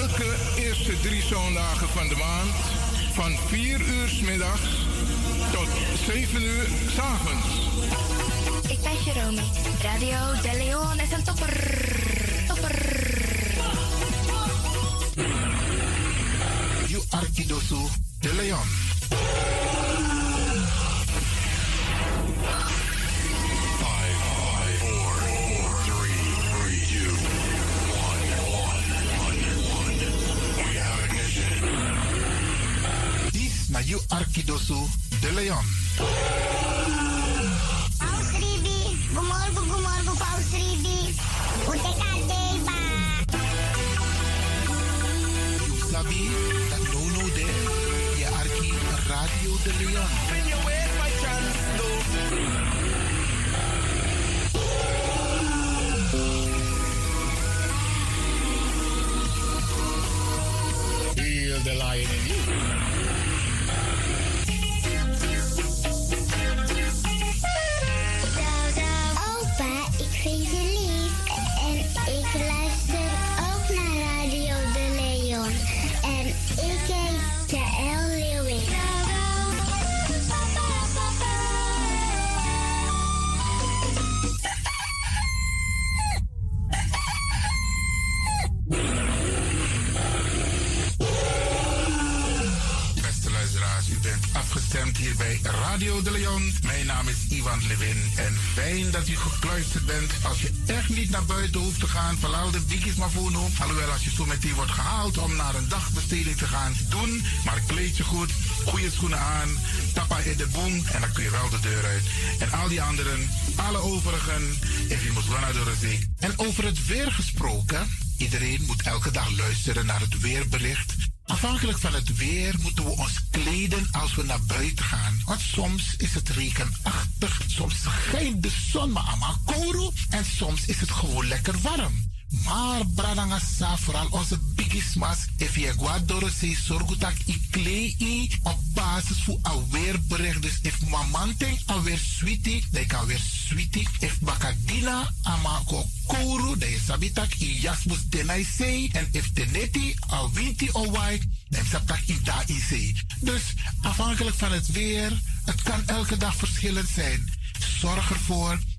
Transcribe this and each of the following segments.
elke eerste drie zondagen van de maand van 4 uur s middags tot 7 uur s avonds. Ik ben Jerome. Radio De Leon is een topper. Topper. You Arkidosu de Leon. This na you Arkidosu de Leon. Paus Ribi, gumorgo, gumorgo, Paus Ribi. Uteka deba. You sabi that no no there. Je Arki Radio de Leon. When you wait my chance, no. Feel the lion in you. Naar buiten hoeft te gaan, verlaal de biggies maar voor nu. Alhoewel, als je zo meteen wordt gehaald om naar een dagbesteding te gaan, doen. Maar kleed je goed, goede schoenen aan, tappa in de boom en dan kun je wel de deur uit. En al die anderen, alle overigen, if you must run door de zee. En over het weer gesproken, iedereen moet elke dag luisteren naar het weerbericht. Afhankelijk van het weer moeten we ons kleden als we naar buiten gaan. Want soms is het regenachtig, soms schijnt de zon maar allemaal kouro en soms is het gewoon lekker warm. Maar bradangasa, vooral onze bigismas, if je guadoro se sorgutak i klei op basis voor aweerbericht. Dus if mamanting alweer sweetie, dan kan weer sweetie. If bakadina amako kouru, dan sabitak i jasmus denai sei. En if teneti al winti o wai, dan sabitak i da i sei. Dus afhankelijk van het weer, het kan elke dag verschillend zijn. Zorg ervoor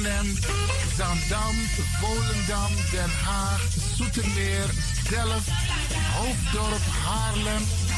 Zandam, Volendam, Den Haag, Zoetermeer, Delft, Hoofddorp, Haarlem,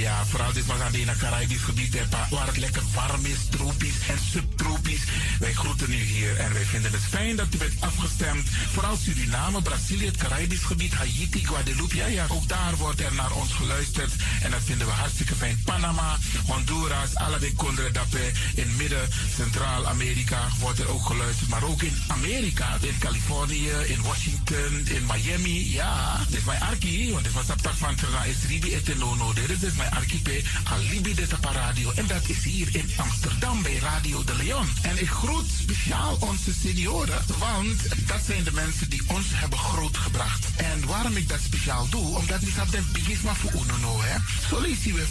Ja, vooral dit was alleen een Caribisch gebied waar het lekker warm is, tropisch en subtropisch. Wij groeten u hier en wij vinden het fijn dat u bent afgestemd. Vooral Suriname, Brazilië, het Caribisch gebied, Haiti, Guadeloupe. Ja, ja, ook daar wordt er naar ons geluisterd en dat vinden we hartstikke fijn. Panama, Honduras, Aladdin Condre Dapé, in Midden, Centraal-Amerika wordt er ook geluisterd. Maar ook in Amerika, in Californië, in Washington, in Miami. Ja, dit is mijn arki, want dit was op van Trana Etenono. Dit is dus mijn Archipel Alibi de Radio. En dat is hier in Amsterdam bij Radio de Leon. En ik groet speciaal onze senioren, want dat zijn de mensen die ons hebben grootgebracht. En waarom ik dat speciaal doe, omdat ik dat de bigisma voor UNO, hè. Zo lezen we.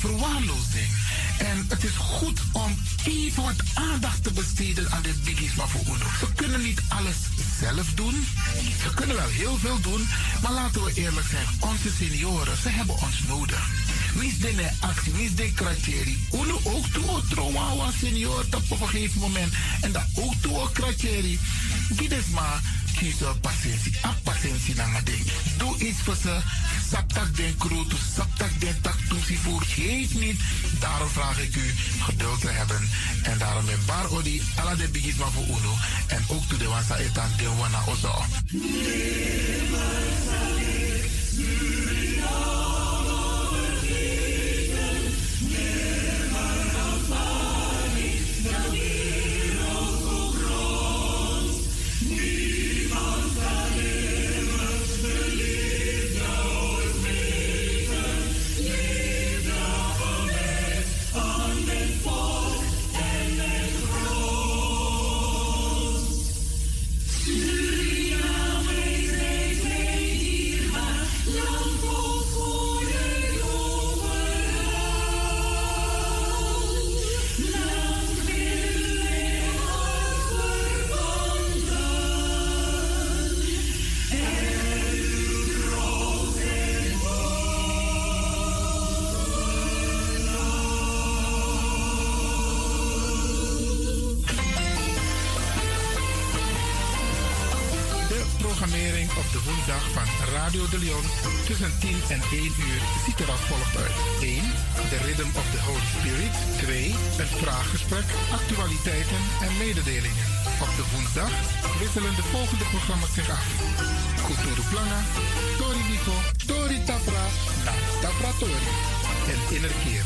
En het is goed om even wat aandacht te besteden aan dit bigisma voor UNO. Ze kunnen niet alles zelf doen. Ze kunnen wel heel veel doen, maar laten we eerlijk zijn. Onze senioren, ze hebben ons nodig. Wie is de actie, wie is de kratjeri? Uno ook toe, trauma was senior op een gegeven moment. En dat ook toe, kratjeri. Dit is maar kiezen patiëntie. A patiëntie naar mijn ding. Doe iets voor ze. Saptak den kroot, saptak den tak toesie voor. Geef niet. Daarom vraag ik u geduld te hebben. En daarom met bar odi, alla de bigis maar voor uno. En ook toe de wansa etan de wana ozo. Mededelingen. Op de woensdag wisselen de volgende programma's zich af. Kulturu Planga, Tori Nico, Tori Tapra, na Tapra Tori en Innerkeer.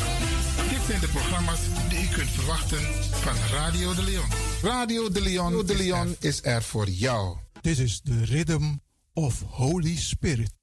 Dit zijn de programma's die u kunt verwachten van Radio de Leon. Radio de Leon, de Leon is er voor jou. This is the rhythm of Holy Spirit.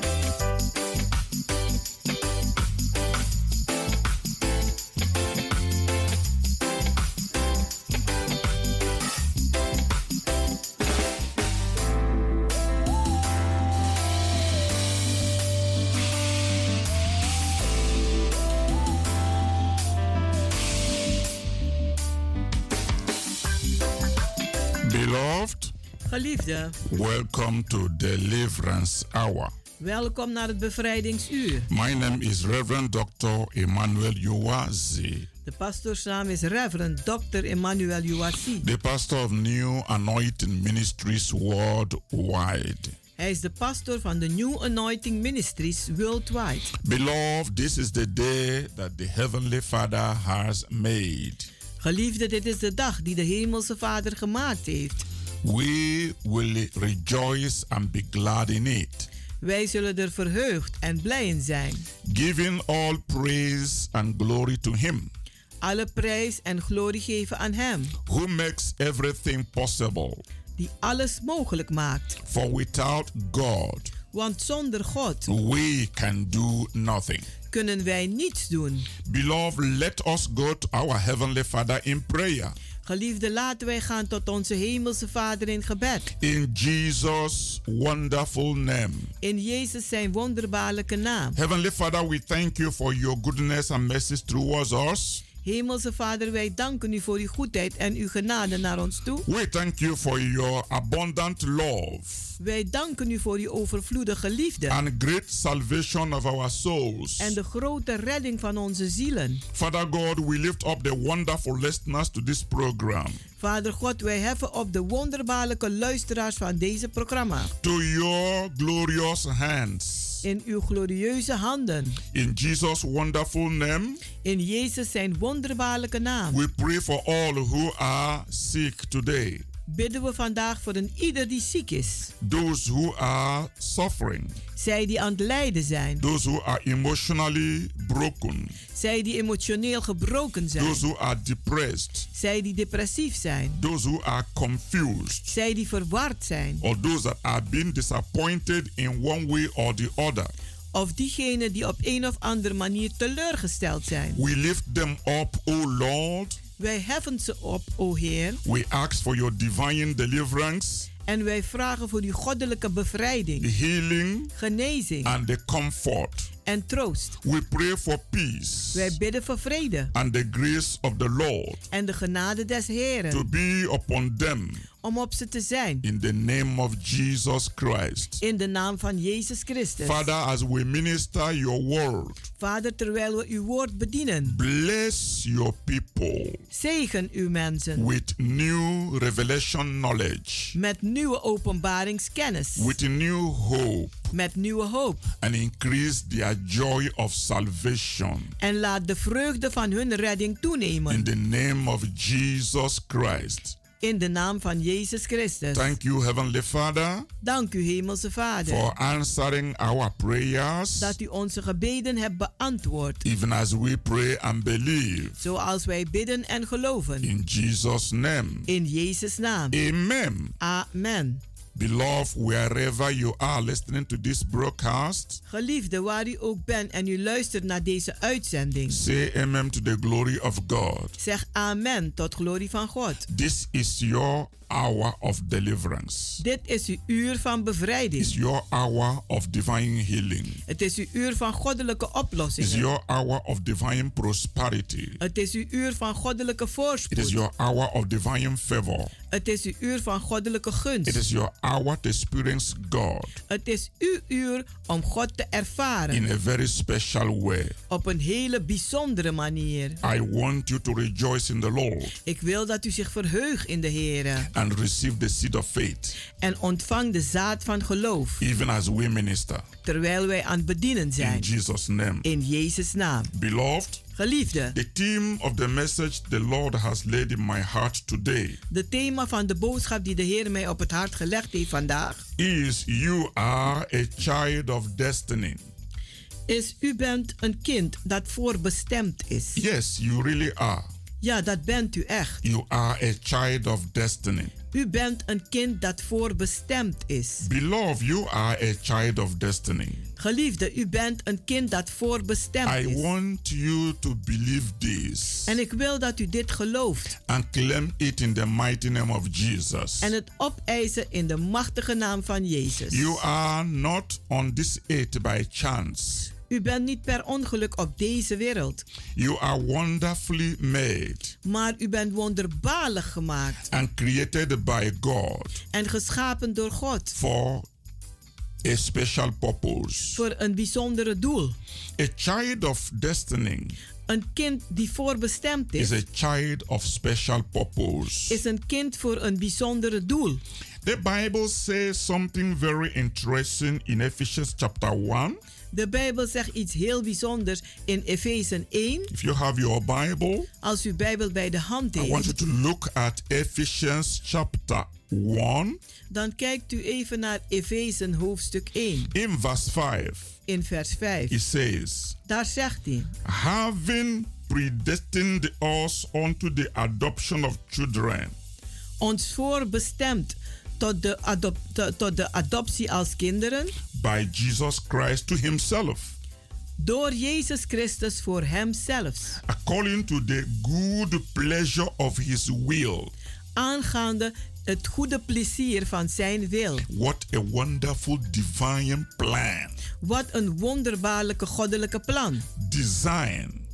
Geliefde, welcome to Deliverance Hour. welkom naar het bevrijdingsuur. My name is Reverend Dr. Emmanuel Uwazi, De pastoorsnaam is Reverend Dr. Emmanuel Uwasi. the pastor of New Anointing Ministries worldwide. Hij is de pastor van de New Anointing Ministries Worldwide. Beloved, this is the day that the Heavenly Father has made. Geliefde, dit is de dag die de Hemelse Vader gemaakt heeft. We will rejoice and be glad in it, Wij zullen er verheugd en blij in zijn. giving all praise and glory to Him Alle prijs en glorie geven aan Hem, who makes everything possible. die alles mogelijk maakt. For without God, Want zonder God we can do nothing. kunnen wij niets doen. Beloved, let us go to our Heavenly Father in prayer. Geliefde, laten wij gaan tot onze Hemelse Vader in gebed. In Jesus' wonderful name. In Jezus zijn wonderbaarlijke naam. Heavenly Father, we thank you for your goodness and mercies towards us. Hemelse Vader, wij danken u voor uw goedheid en uw genade naar ons toe. We thank you for your abundant love Wij danken u voor uw overvloedige liefde and great salvation of our souls. en de grote redding van onze zielen. Father God, we lift up the wonderful listeners to this program. Vader God, wij heffen op de wonderbaarlijke luisteraars van deze programma To your glorious hands. In uw glorieuze handen. In Jesus' wonderful name, In Jezus zijn wonderbaarlijke naam. we pray for all who are sick today, bidden we vandaag voor een ieder die ziek is. those who are suffering, Zij die aan het lijden zijn. those who are emotionally broken, Zij die emotioneel gebroken zijn. those who are depressed, Zij die depressief zijn. those who are confused, Zij die verward zijn. or those that are being disappointed in one way or the other. Of diegenen die op een of andere manier teleurgesteld zijn. We lift them up, O Lord. Wij heffen ze op, o Heer. We ask for your divine deliverance, En wij vragen voor uw goddelijke bevrijding, healing, genezing and the comfort. en troost. We pray for peace Wij bidden voor vrede and the grace of the Lord en de genade des to Heeren be upon them om op ze te zijn. in the name of Jesus Christ. In de naam van Jezus Christus. Father, as we minister your word, Vader, terwijl we uw woord bedienen, bless your people zegen uw mensen with new revelation knowledge, met nieuwe openbaringskennis, with new hope, met nieuwe hoop. and increase their joy of salvation. En laat de vreugde van hun redding In toenemen. the name of Jesus Christ. In de naam van Jezus Christus. Thank you, Heavenly Father, Dank u, Hemelse Vader, for answering our prayers, dat u onze gebeden hebt beantwoord. even as we pray and believe. Zoals wij bidden en geloven. In Jesus' name. In Jezus' naam. Amen. Amen. Beloved, wherever you are listening to this broadcast, Geliefde, waar u ook bent en u luistert naar deze uitzending. say amen to the glory of God. Zeg amen tot glorie van God. This is your hour of deliverance. Dit is uw uur van bevrijding. It's your hour of divine healing. Het is uw uur van goddelijke It's oplossingen. your hour of divine prosperity. Het is uw uur van goddelijke It is voorspoed. your hour of divine favor. Het is uw uur van goddelijke It gunst. is your hour to experience God Het is uw uur om God te ervaren in a very special way. op een hele bijzondere manier. I want you to rejoice in the Lord Ik wil dat u zich verheugt in de Heer and receive the seed of faith, en ontvang de zaad van geloof even as we minister. terwijl wij aan het bedienen In zijn. Jesus' name. In Jezus' naam. Beloved, Geliefde, the theme of the message the Lord has laid in my heart today de thema van de boodschap die de Heer mij op het hart gelegd heeft vandaag is You are a child of destiny. is u bent een kind dat voorbestemd is. Yes, you really are. Ja, dat bent u echt. You are a child of destiny. U bent een kind dat voorbestemd is. Beloved, you are a child of destiny. Geliefde, u bent een kind dat voorbestemd I is. want you to believe this En ik wil dat u dit gelooft and claim it in the mighty name of Jesus. en het opeisen in de machtige naam van Jezus. You are not on this earth by chance. U bent niet per ongeluk op deze wereld, You are wonderfully made maar u bent wonderbaarlijk gemaakt and created by God en geschapen door God for a special purpose. voor een bijzondere doel. A child of destiny Een kind die voorbestemd is is, a child of special purpose. is een kind voor een bijzondere doel. The Bible says something very interesting in Ephesians chapter 1. De Bijbel zegt iets heel bijzonders in Efeze 1. If you have your Bible, Als u Bijbel bij de hand I want you heeft, to look at Ephesians chapter 1 dan kijkt u even naar Efeze hoofdstuk 1 in verse 5. in vers 5. It says, Daar zegt hij: having predestined us unto the adoption of children ons voorbestemd tot de, adop- to- tot de adoptie als kinderen by Jesus Christ to himself, door Jezus Christus voor hemzelf, according to the good pleasure of his will. aangaande het goede plezier van zijn wil. What a wonderful divine plan. Wat een wonderbaarlijke goddelijke plan. Design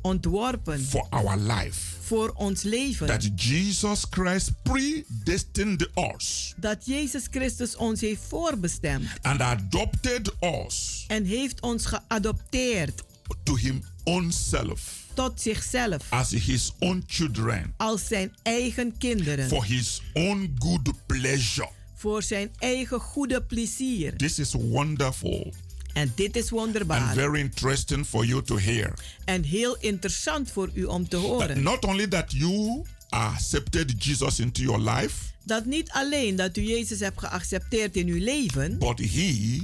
ontworpen for our life. Voor ons leven. That Jesus Christ predestined us. Dat Jezus Christus ons heeft voorbestemd. And adopted us. En heeft ons geadopteerd. To Him own self. Tot zichzelf. As His own children. Als zijn eigen kinderen. For His own good pleasure. voor zijn eigen goede plezier. This is wonderful En dit is and wonderbaar very interesting for you to hear. en heel interessant voor u om te That horen. not only that you accepted Jesus into your life, Dat niet alleen dat u Jezus hebt geaccepteerd in uw leven, but He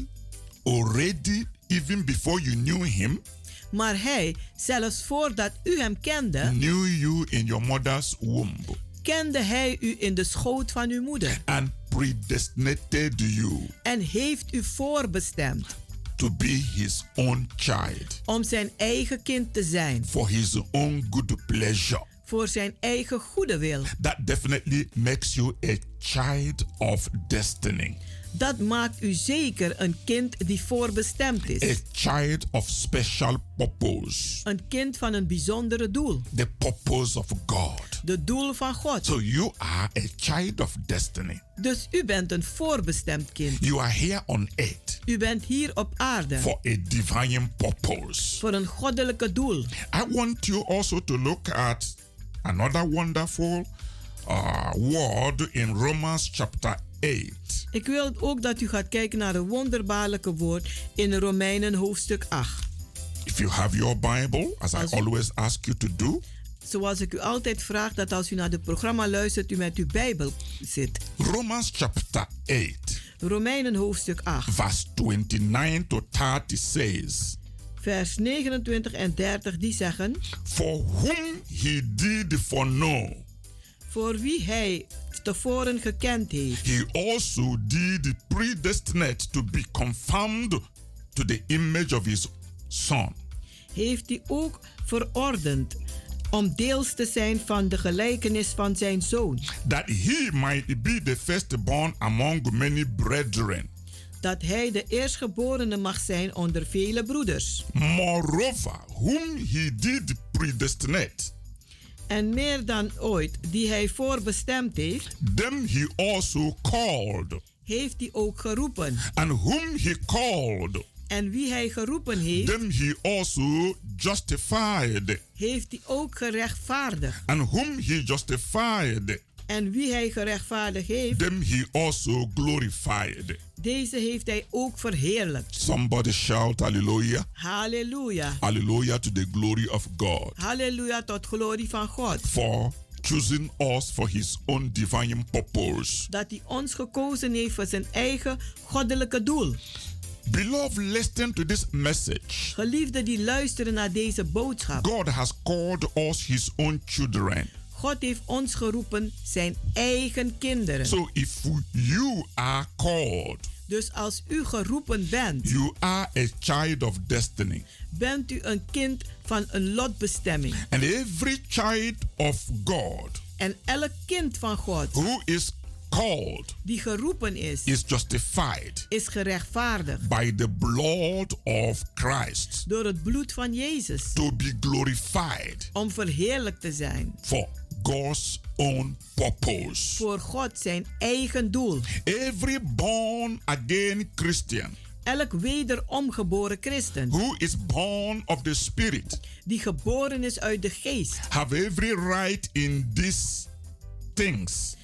already, even before you knew Him, maar hij, zelfs voordat u hem kende, knew you in your mother's womb. kende hij u in de schoot van uw moeder. And predestinated you. En heeft u voorbestemd to be His own child om zijn eigen kind te zijn for His own good pleasure. voor zijn eigen goede wil. That definitely makes you a child of destiny, Dat maakt u zeker een kind die voorbestemd a is. child of special purpose, Een kind van een bijzondere doel. the purpose of God. De doel van God. So you are a child of destiny. Dus u bent een voorbestemd kind. You are here on earth U bent hier op aarde for a divine purpose. voor een goddelijke doel. I want you also to look at another wonderful uh, word in Romans chapter 8. Ik wil ook dat u gaat kijken naar een wonderbaarlijke woord in Romeinen hoofdstuk 8. If you have your Bible, as I Als u- always ask you to do, Zoals ik u altijd vraag dat als u naar het programma luistert, u met uw Bijbel zit. Romans chapter 8, Romeinen hoofdstuk 8, verse 29 to 30 says, vers 29 en 30, die zeggen: For whom he did foreknow, Voor wie hij tevoren gekend heeft, he also did predestinate to be conformed to the image of his son, heeft hij ook verordend om deels te zijn van de gelijkenis van zijn zoon, that he might be the firstborn among many brethren. dat hij de eerstgeborene mag zijn onder vele broeders. Moreover, whom he did predestinate, En meer dan ooit, die hij voorbestemd heeft, them he also called. heeft hij ook geroepen. And whom he called, En wie hij geroepen heeft, them he also justified. heeft hij ook gerechtvaardigd. And whom he justified, En wie hij gerechtvaardigd heeft, them he also glorified. deze heeft hij ook verheerlijkt. Somebody shout hallelujah. Halleluja. Hallelujah to the glory of God Halleluja tot glorie van God. for choosing us for his own divine purpose. Dat hij ons gekozen heeft voor zijn eigen goddelijke doel. Beloved, listen to this message. Geliefden die luisteren naar deze boodschap. God has called us his own children. God heeft ons geroepen zijn eigen kinderen. So if you are called, Dus als u geroepen bent, you are a child of destiny. bent u een kind van een lotbestemming. And every child of God En elk kind van God who is called die geroepen is, is justified is gerechtvaardigd by the blood of Christ door het bloed van Jezus to be glorified om verheerlijkt te zijn for God's own purpose. voor God zijn eigen doel. Every born again Christian Elk wederom geboren christen who is born of the Spirit die geboren is uit de geest, have every right in these things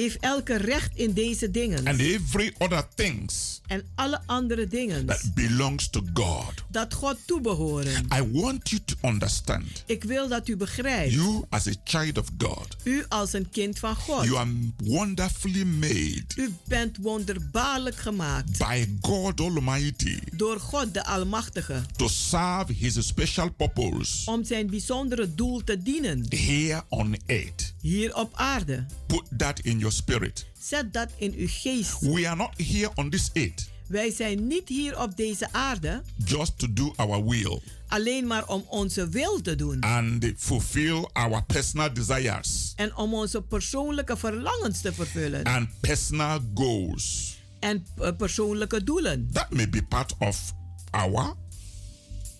heeft elke recht in deze dingen and every other things en alle andere dingen that belongs to God. dat God toebehoren. I want you to understand. Ik wil dat u begrijpt, you as a child of God, u als een kind van God, you are wonderfully made u bent wonderbaarlijk gemaakt. by God Almighty door God de Almachtige. to serve his special purpose om zijn bijzondere doel te dienen. here on earth. Hier op aarde. Put that in your spirit. Zet dat in uw geest. We are not here on this earth Wij zijn niet hier op deze aarde just to do our will alleen maar om onze wil te doen and fulfill our personal desires en om onze persoonlijke verlangens te vervullen and personal goals. en eh, persoonlijke doelen. That may be part of our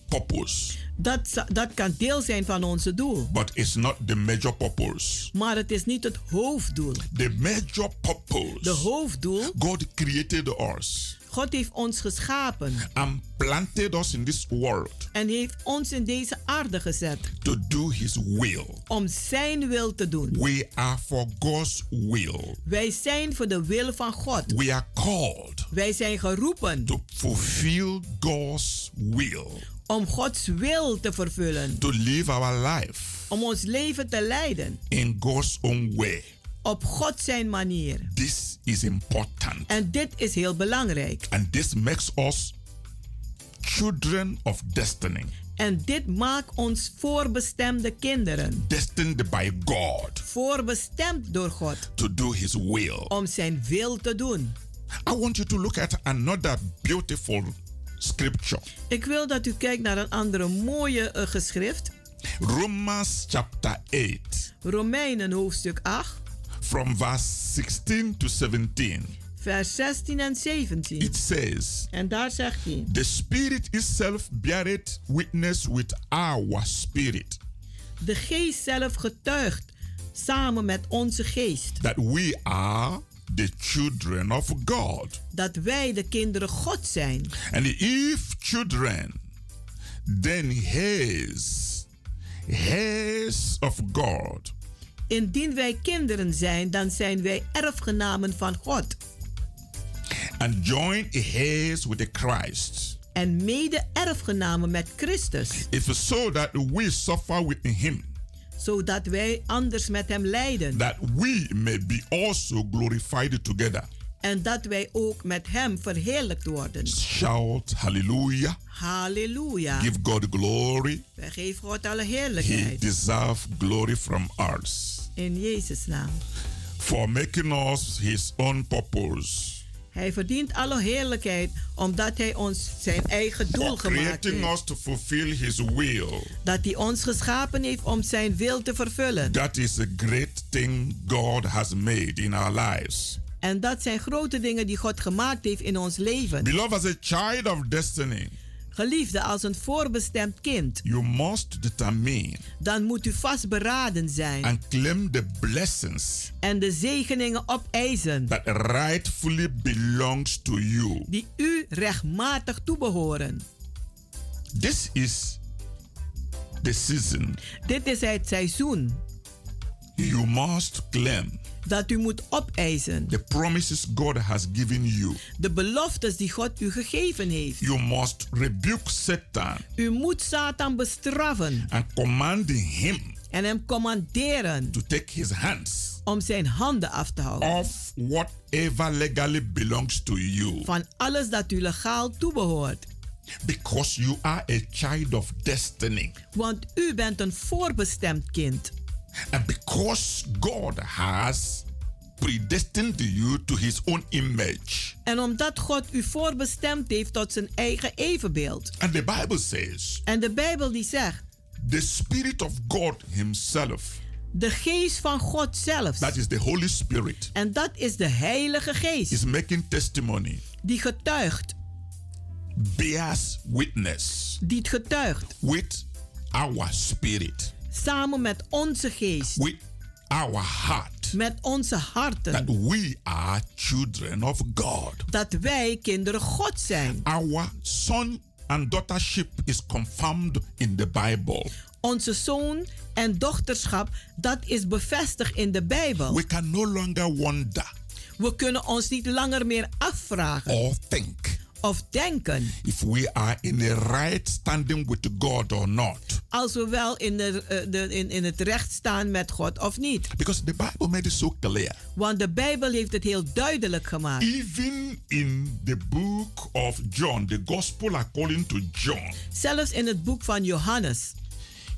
purpose, Dat, dat kan deel zijn van onze doel. but it's not the major purpose. Maar het is niet het hoofddoel. The major De purpose, hoofddoel, God created us God heeft ons geschapen and planted us in this world en heeft ons in deze aarde gezet to do His will. om zijn wil te doen. We are for God's will. Wij zijn voor de wil van God. We are called Wij zijn geroepen to fulfill God's will, om Gods wil te vervullen. to live our life Om ons leven te leiden in God's own way. op God zijn manier. This is important. En dit is heel belangrijk. And this makes us children of destiny, En dit maakt ons voorbestemde kinderen. destined by God Voorbestemd door God to do His will. om zijn wil te doen. I want you to look at another beautiful scripture. Ik wil dat u kijkt naar een andere mooie eh, geschrift. Romans chapter 8, Romeinen hoofdstuk 8, from verse 16 to 17. vers 16 en 17. It says, En daar zegt hij: The Spirit itself beareth witness with our spirit De geest zelf getuigt samen met onze geest that we are the children of God. dat wij de kinderen God zijn. And if children, then heirs, heirs of God, Indien wij kinderen zijn, dan zijn wij erfgenamen van God and join heirs with the Christ. en mede-erfgenamen met Christus, If so that we suffer with him, zodat wij anders met Hem lijden that we may be also glorified together. en dat wij ook met Hem verheerlijkt worden. Shout hallelujah. Halleluja. Give God glory. Wij geven God alle He heerlijkheid deserves glory from us in Jezus' naam. for making us his own purpose. Hij verdient alle heerlijkheid omdat Hij ons zijn eigen doel gemaakt heeft. us to fulfill his will. Dat Hij ons geschapen heeft om zijn wil te vervullen. That is a great thing God has made in our lives. En dat zijn grote dingen die God gemaakt heeft in ons leven. Beloved, as a child of destiny, Geliefde, als een voorbestemd kind, you must determine dan moet u vastberaden zijn and claim the blessings en de zegeningen opeisen that rightfully belongs to you. die u rechtmatig toebehoren. This is the season. Dit is het seizoen You must claim dat u moet opeisen. the promises God has given you. De beloftes die God u gegeven heeft. You must rebuke Satan U moet Satan bestraffen and command him en hem commanderen to take his hands om zijn handen af te houden off whatever legally belongs to you van alles dat u legaal toebehoort. because you are a child of destiny Want u bent een voorbestemd kind. And because God has predestined you to his own image. En omdat God u voorbestemd heeft tot zijn eigen evenbeeld. And the Bible says En de Bijbel die zegt, the Spirit of God Himself, de geest van God zelf. that is the Holy Spirit, En dat is de Heilige Geest is making testimony, die getuigt, bears witness die het getuigt, with our spirit, samen met onze geest, with our heart, met onze that harten, we are children of God. dat wij kinderen God zijn. Our son and daughtership is confirmed in the Bible. Onze zoon en dochterschap, dat is bevestigd in de Bijbel. We can no longer wonder We kunnen ons niet langer meer afvragen or think of denken if we are in a right standing with God or not. als we wel in, de, eh, de, in, in het recht staan met God of niet. Because the Bible made it so clear. Want de Bijbel heeft het heel duidelijk gemaakt. Even in the book of John, the gospel according to John, Zelfs in het boek van Johannes,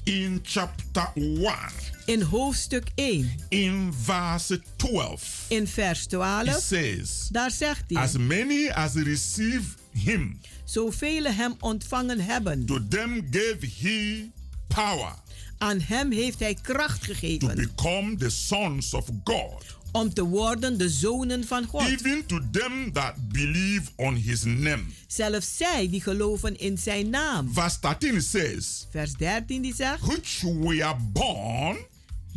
in chapter 1, in hoofdstuk 1, in verse 12, in vers it 12, says, daar zegt hij: As many as receive him, Zoveel hem ontvangen hebben, to them gave he power aan hem heeft hij kracht to gegeven become the sons of God, om te worden de zonen van God. even to them that believe on his name. Zelfs zij die geloven in zijn naam. Verse 13 says, Vers 13 die zegt, which were born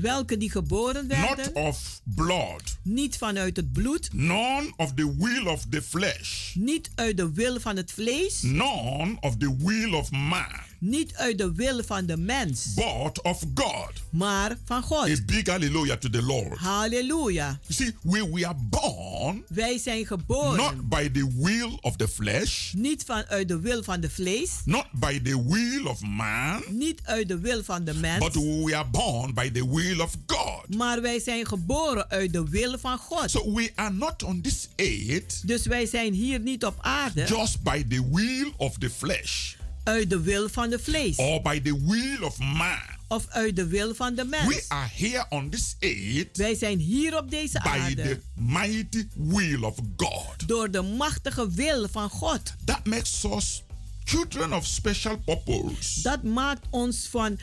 welke die geboren not werden, of blood, niet vanuit het bloed, none of the will of the flesh, niet uit de wil van het vlees, none of the will of man, niet uit de wil van de mens, but of God. maar van God. A big hallelujah to the Lord. Halleluja. You see, we were born Wij zijn geboren not by the will of the flesh, niet vanuit de wil van de vlees, not by the will of man, niet uit de wil van de mens, but we were born by the will of God. maar wij zijn geboren uit de wil van God. So we are not on this earth Dus wij zijn hier niet op aarde just by the will of the flesh uit de wil van de vlees or by the will of man. of uit de wil van de We mens. are here on this earth Wij zijn hier op deze by aarde the mighty will of God. door de machtige wil van God. That makes us children of special purpose. Dat maakt ons van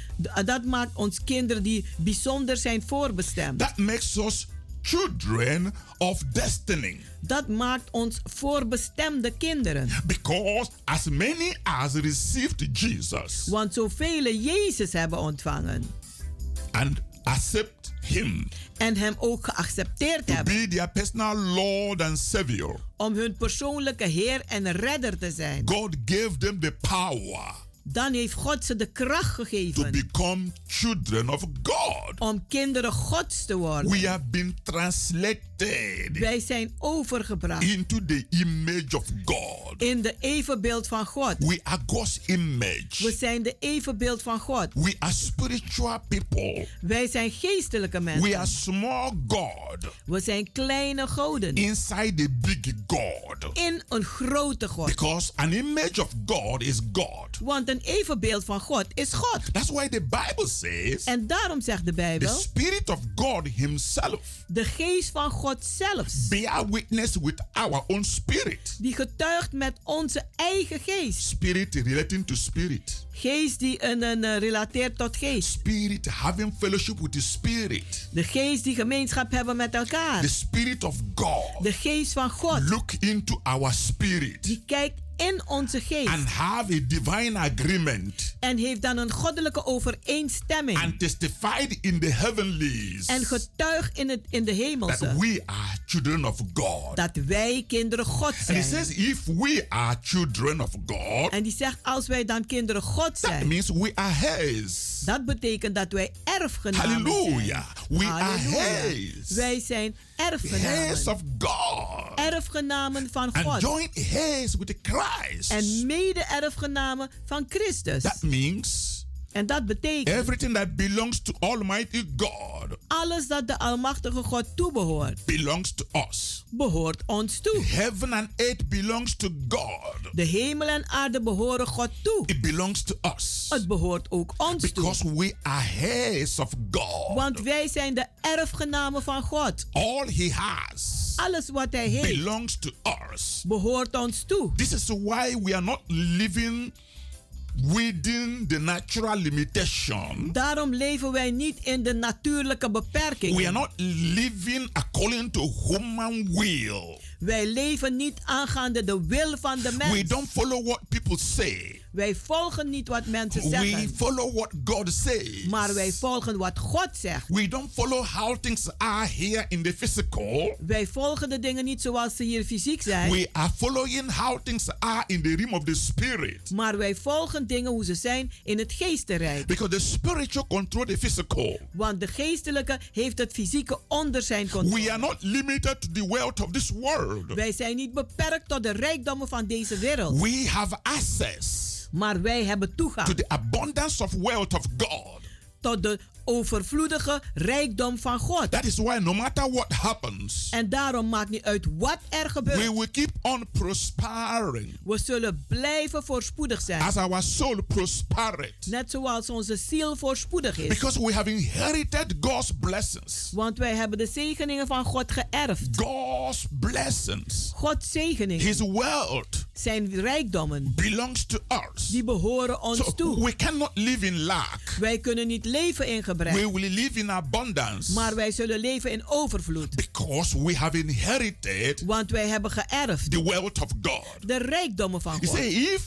dat maakt ons kinderen die bijzonder zijn voorbestemd. That makes us children of destiny. Dat maakt ons voorbestemde kinderen. Because as many as received Jesus Want zoveel Jezus hebben ontvangen and accept him en hem ook geaccepteerd to hebben be their personal Lord and Savior, om hun persoonlijke Heer en Redder te zijn, God gave them the power dan heeft God ze de kracht to gegeven become children of God. om kinderen Gods te worden. We have been translated Wij zijn overgebracht into the image of God. in de evenbeeld van God. We are God's We image. zijn de evenbeeld van God. We are spiritual people. Wij zijn geestelijke We are mensen. small God We zijn kleine goden inside the big God. in een grote God. Because an image of God is God. Want een evenbeeld van God is God. That's why the Bible says En daarom zegt de the Bijbel, Spirit of God Himself de geest van God zelfs, bear witness with our own spirit. die getuigt met onze eigen geest. Spirit relating to spirit. Geest die een, een, eh, relateert tot geest. Spirit having fellowship with the Spirit. De geest die gemeenschap hebben met The elkaar. Spirit of God. De geest van God, Look into our spirit die kijkt in onze geest and have a divine agreement en heeft dan een goddelijke overeenstemming and testified in the heavenlies en getuigt in, het, in de that hemelse we are children of God. dat wij kinderen God And he zijn. says, if we are children of God, En die zegt, als wij dan kinderen God that zijn, means we are his. Dat betekent dat wij erfgenamen zijn. Hallelujah. We are his. Wij zijn Heirs erfgenamen. of God. Erfgenamen van And God. joint heirs with Christ. En mede-erfgenamen van Christus. That means En dat betekent everything that belongs to Almighty God alles dat de Almachtige God toebehoort, belongs to us. behoort ons toe. Heaven and earth belongs to God. De hemel en aarde behoren God toe. It belongs to us. Het behoort ook ons toe. Because we are heirs of God. Want wij zijn de erfgenamen van God. All he has Alles wat hij heeft, belongs to us. behoort ons toe. This is why we are not living within the natural limitation. Daarom leven wij niet in de natuurlijke We are not living according to human will. Wij leven niet aangaande de wil van de We mens. don't follow what people say. Wij volgen niet wat mensen We zeggen. follow what God says. Maar wij volgen wat God zegt. We don't follow how things are here in the physical. Wij volgen de dingen niet zoals ze hier fysiek zijn. We are following how things are in the realm of the spirit. Maar wij volgen dingen hoe ze zijn in het geestenrijk. Because the spiritual control the physical. Want de geestelijke heeft het fysieke onder zijn We controle. are not limited to the wealth of this world. Wij zijn niet beperkt tot de rijkdommen van deze wereld. We have access Maar wij hebben to toegang the abundance of wealth of God. tot de overvloedige rijkdom van God. That is why no matter what happens, En daarom maakt niet uit wat er we gebeurt. will keep on prospering We zullen blijven voorspoedig zijn. as our soul prospereth. Net zoals onze ziel voorspoedig is. Because we have inherited God's blessings. Want wij hebben de zegeningen van God geërfd. God's blessings, Gods zegeningen, His wealth zijn rijkdommen, belongs to us. die behoren ons So toe. we cannot live in lack. Wij kunnen niet leven in We gebrek. We will live in abundance Maar wij zullen leven in overvloed. because we have inherited Want wij hebben geërfd the wealth of God. de rijkdommen van God. said, if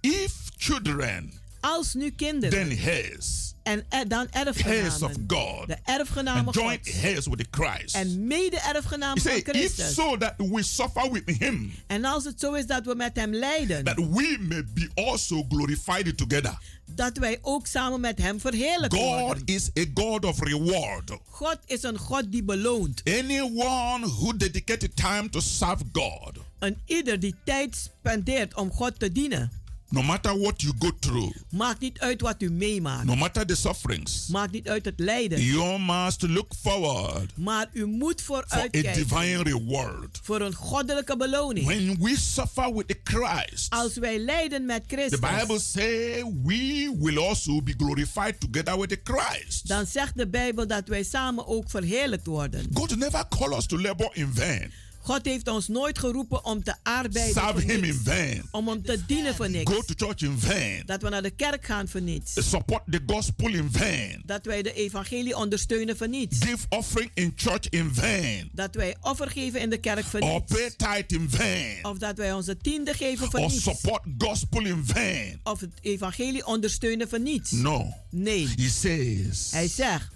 if children, Als nu kinderen then heirs, en eh, dan heirs of erfgenamen. God, De erfgenamen and joint Gods. heirs with Christ. En mede-erfgenamen van said, if Christus. so that we suffer with him, En als het zo is dat we met hem lijden, that we may be also glorified together. Dat wij ook samen met hem verheerlijkt God worden. is a God of reward. God is een God die beloont. Anyone who dedicated time to serve God, Een ieder die tijd spendeert om God te dienen. No matter what you go through, Maakt niet uit wat u meemaakt. no matter the sufferings, Maakt niet uit het lijden. you must look forward Maar u moet for a vooruitkijken divine reward. voor een goddelijke beloning. When we suffer with the Christ, Als wij lijden met the Christus, Bible says we will also be glorified together with the Christ. dan zegt de Bijbel dat wij samen ook verheerlijkt worden. God never call us to labor in vain, God heeft ons nooit geroepen om te arbeiden serve voor Him in niks. vain, Om hem te dienen voor niks. go to church in vain, Dat we naar de kerk gaan voor niets. support the gospel in vain, Dat wij de evangelie ondersteunen voor niets. give offering in church in vain, Dat wij offer geven in de kerk voor or niets. pay tithe in vain, Of dat wij onze tiende geven voor or niets. support gospel in vain. Of het evangelie ondersteunen voor niets. No. Nee. He says, Hij zegt,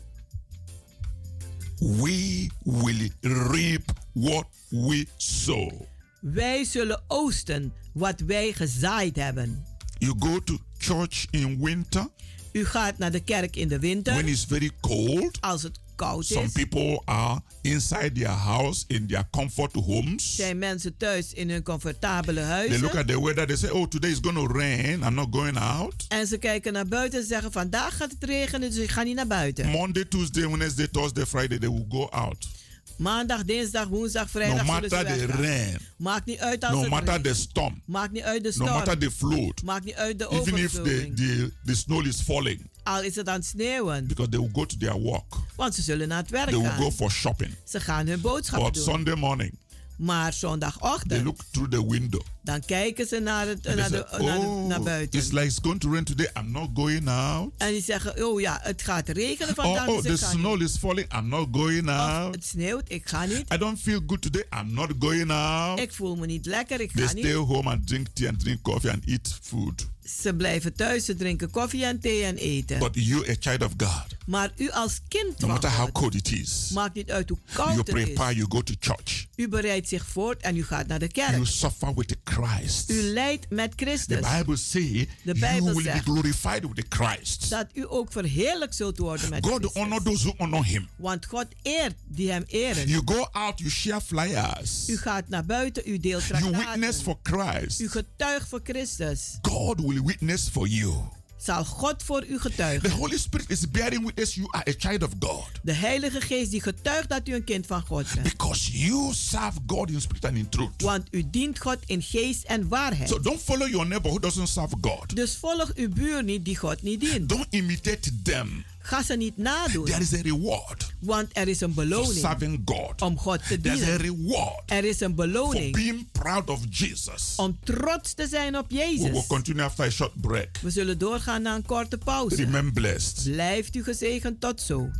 we will reap what we sow. wij zullen oosten wat wij gezaaid hebben. You go to church in winter U gaat naar de kerk in de when winter it's very cold. als het koud Some is. people are inside their house in their comfort homes. Zijn mensen thuis in hun comfortabele They look huizen. at the weather, they say, Oh, today is going to rain. I'm not going out. En ze kijken naar buiten en zeggen vandaag gaat het regenen, dus ik ga niet naar buiten. Monday, Tuesday, Wednesday, Thursday, Friday, they will go out. Maandag, dinsdag, woensdag, No vrijdag matter the rain, Maakt niet uit als no het matter the storm, Maakt niet uit de no matter storm. the flood, Maakt niet uit de even if the, the, the snow is falling, Al is het aan het sneeuwen. because they will go to their work. Want ze zullen naar het werk They will go gaan. for shopping. Ze gaan hun boodschappen But doen. Sunday morning, Maar they zondagochtend, look through the window. Dan kijken ze naar, het, naar, they de, say, naar, de- oh, naar buiten. it's like it's going to rain today. I'm not going out. En die zeggen, oh ja, het gaat regenen Oh, vandaag, oh, dus the snow niet. is falling. I'm not going Of out. het sneeuwt, ik ga niet. I don't feel good today. I'm not going out. Ik voel me niet lekker, ik They ga stay niet. home and drink tea and drink coffee and eat food. Ze blijven thuis, ze drinken koffie en thee en eten. But you, a child of God, Maar u als kind no matter how cold it is, maakt niet uit hoe you koud het prepare, is. you go to church. U bereidt zich voort en u gaat naar de You kerk. suffer with the Christ. U lijdt met The Christus. Bible says De you Bijbel will be zegt glorified with the Christ. Dat u ook verheerlijk zult worden met God honor Christus. those who honor him. Want God eert die hem eren. You go out, you share flyers. U gaat naar buiten, u deelt You witness for Christ. U getuigt voor Christus. God will witness for you. Zal God voor u The getuigen. Holy Spirit is bearing witness you are a child of God. De Heilige Geest die getuigt dat u een kind van God bent. Because you serve God in spirit and in truth. Want u dient God in geest en waarheid. So don't follow your neighbor who doesn't serve God. Dus volg uw buur niet die God niet dient. Don't imitate them. Ga ze niet nadoen. There is a reward Want er is een for beloning serving God. om God te There's a dienen. reward Er is een for beloning being proud of Jesus. om trots te zijn op We will Jezus. continue after a short break. We zullen doorgaan naar een korte pauze. Remain blessed. Blijft u gezegend tot zo.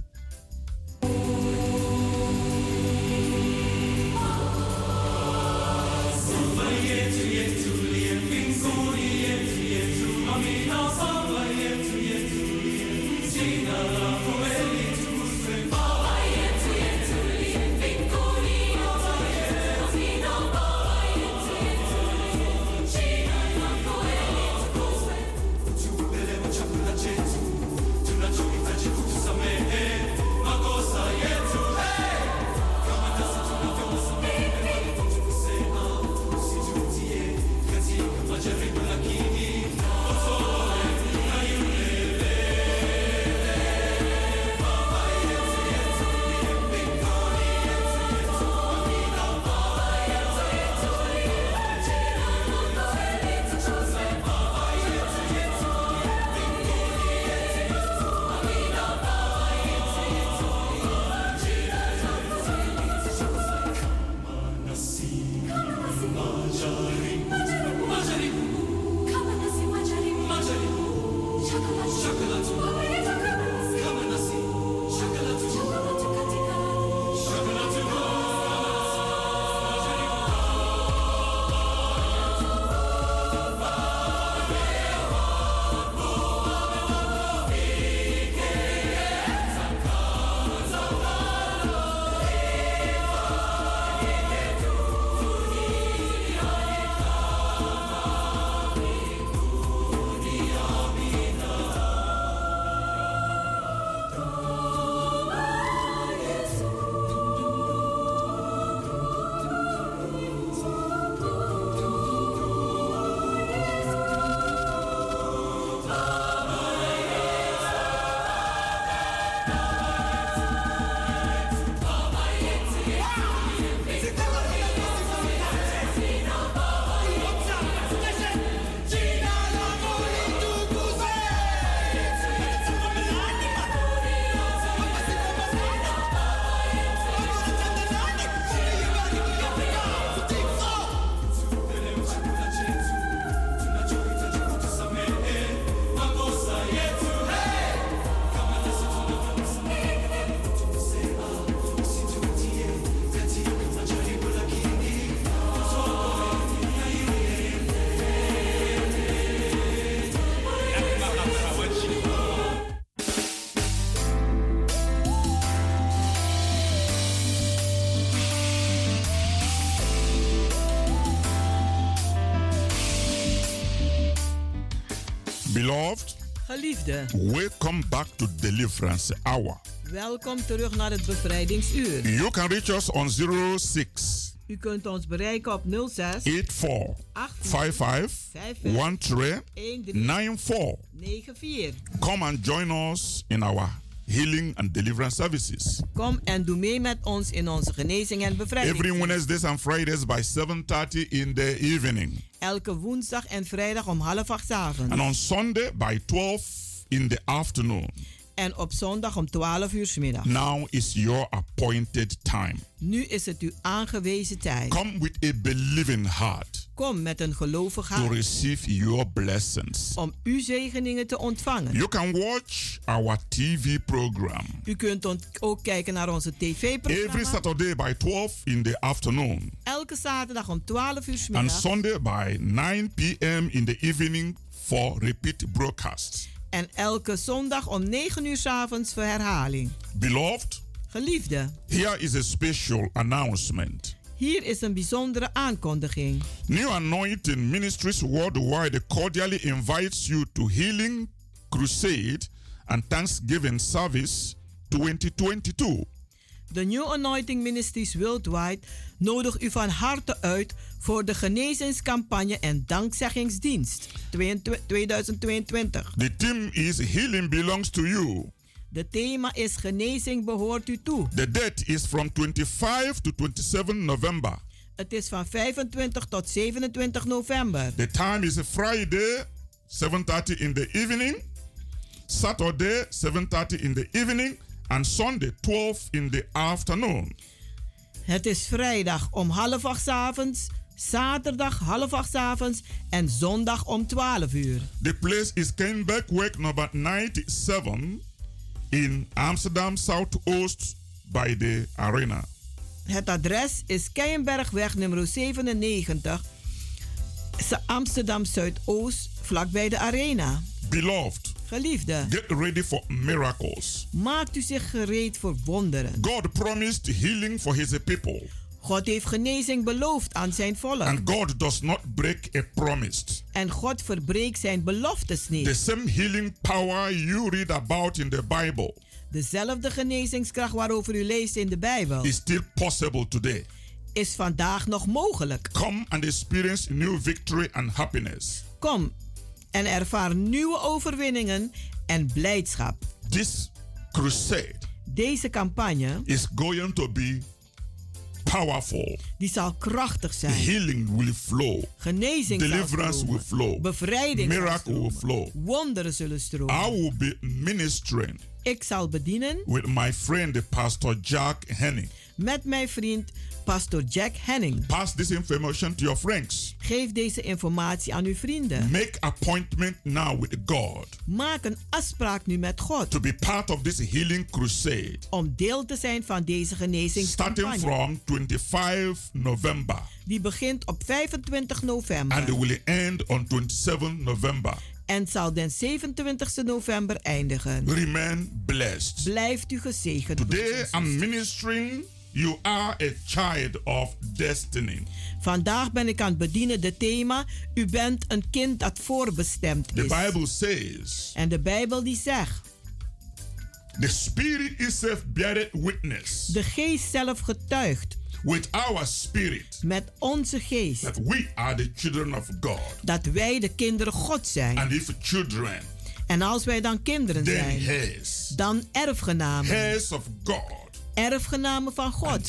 Welcome back to Deliverance Hour. welkom terug naar het bevrijdingsuur. You can reach us on 06 U kunt ons bereiken op 06 84 55 13 94. 94. Come and join us in our healing and deliverance services. Kom en doe mee met ons in onze genezing en bevrijding. Every Wednesdays and Fridays by 7:30 in the evening. Elke woensdag en vrijdag om half acht avonds. And on Sunday by 12 in the afternoon. En op zondag om 12 uur middag. Now is your appointed time. Nu is het uw aangewezen tijd. Come with a believing heart Kom met een gelovig to hart receive your blessings. om uw zegeningen te ontvangen. You can watch our TV program U kunt ook kijken naar onze every tv-programma. Saturday by 12 in the afternoon Elke zaterdag om 12 uur 's and middag. Sunday by 9 p.m. in the evening for repeat broadcasts. En elke zondag om 9 uur 's avonds voor herhaling. Beloved, Geliefde, here is a special announcement. hier is een bijzondere aankondiging. New Anointing Ministries worldwide cordially invites you to Healing Crusade and Thanksgiving Service 2022. De New Anointing Ministries Worldwide nodigt u van harte uit voor de genezingscampagne en dankzeggingsdienst 2022. The theme is Healing Belongs to You. De thema is genezing behoort u toe. The date is from 25 to 27 November. Het is van 25 tot 27 november. The time is Friday, 7:30 in the evening, Saturday, 7:30 in the evening, and Sunday, 12 in the afternoon. Het is vrijdag om half acht 's avonds, zaterdag half acht 's avonds en zondag om 12 uur. The place is Kenbergweg number 97 in Amsterdam Southoost by the arena. Het adres is Keienbergweg nummer 97, Sa- Amsterdam Zuidoost, vlakbij de Arena. Beloved, Geliefde, get ready for miracles. maakt u zich gereed voor wonderen. God promised healing for his people, God heeft genezing beloofd aan zijn volk. and God does not break a promise. En God verbreekt zijn beloftes The niet. same healing power you read about in the Bible Dezelfde genezingskracht waarover u leest in de Bijbel is still possible today. Is vandaag nog mogelijk. Come and experience new victory and happiness. Kom en ervaar nieuwe overwinningen en blijdschap. This crusade Deze campagne is going to be powerful. die zal krachtig zijn. Healing will flow. Genezing zal Deliverance will stromen. flow. Bevrijding zal Miracle will stromen. flow. Wonderen zullen I stromen. will be ministering Ik zal bedienen with my friend Pastor Jack Henning. met mijn vriend Pastor Jack Henning. Pass this information to your friends. Geef deze informatie aan uw vrienden. Make appointment now with God Maak een afspraak nu met God to be part of this healing crusade om deel te zijn van deze starting genezingscampagne. from 25 November Die begint op 25 and november will end on 27 November. en zal den 27 november eindigen. Remain blessed. Blijft u gezegend. Today I'm ministering. You are a child of destiny. Vandaag ben ik aan het bedienen de thema U bent een kind dat voorbestemd The is. Bible says, En de Bijbel die zegt, The Spirit itself beareth witness de geest zelf getuigt with our spirit met onze geest that we are the children of God. dat wij de kinderen God zijn. And if children, En als wij dan kinderen then zijn, heirs, dan erfgenamen. heirs of God, Erfgenamen van and God.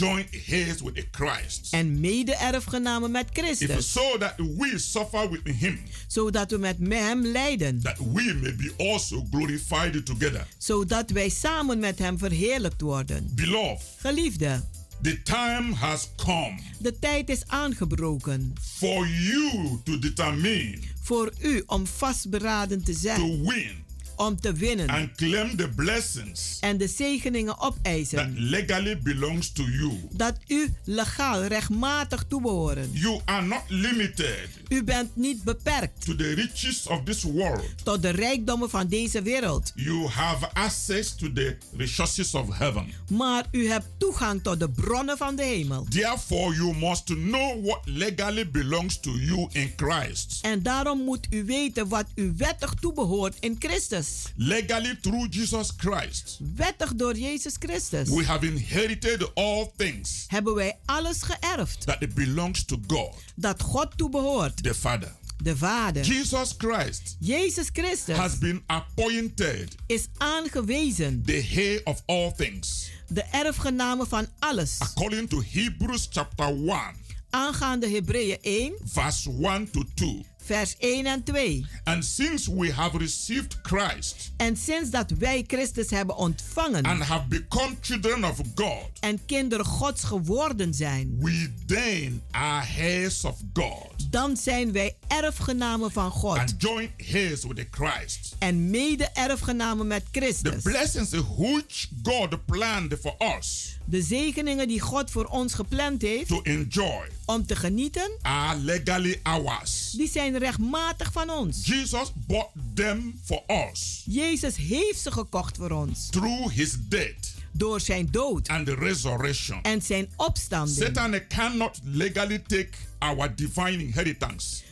Christ. En mede-erfgenamen met If Christus. so that we suffer with him, Zodat we met hem lijden. that we may be also glorified together. Zodat wij samen met hem verheerlijkt worden. Beloved, Geliefde, the time has come de tijd is aangebroken. for you to determine Voor u om vastberaden te to zijn. win Om te winnen. and claim the blessings En de zegeningen that opeisen. legally belongs to you. Dat u legaal, rechtmatig toebehoren. You are not limited U bent niet beperkt to the riches of this world. tot de rijkdommen van deze wereld. You have access to the resources of heaven. Maar u hebt toegang tot de bronnen van de hemel. Therefore, you must know what legally belongs to you in Christ. En daarom moet u weten wat u wettig toebehoort in Christus. Legally, through Jesus Christ, Wettig door Jezus Christus we have inherited all things hebben wij alles geërfd that it belongs to God, dat God toebehoort, the Father. de Vader. Jesus Christ Jezus Christus has been appointed is aangewezen, the heir of all things. de erfgename van alles. According to Hebrews chapter 1, Aangaande Hebreeën 1, verse 1 to 2. Vers 1 en 2. And since we have received Christ En sinds dat wij Christus hebben ontvangen and have become children of God, en kinderen Gods geworden zijn, we then are heirs of God dan zijn wij erfgenamen van God and joint heirs with the Christ. en mede-erfgenamen met The Christus. blessings which God planned for us De zegeningen die God voor ons gepland heeft to enjoy om te genieten, are legally ours. die zijn rechtmatig van ons. Jesus bought them for us Jezus heeft ze gekocht voor ons through his death door zijn dood and the resurrection. en zijn opstanding. Satan cannot legally take our divine inheritance.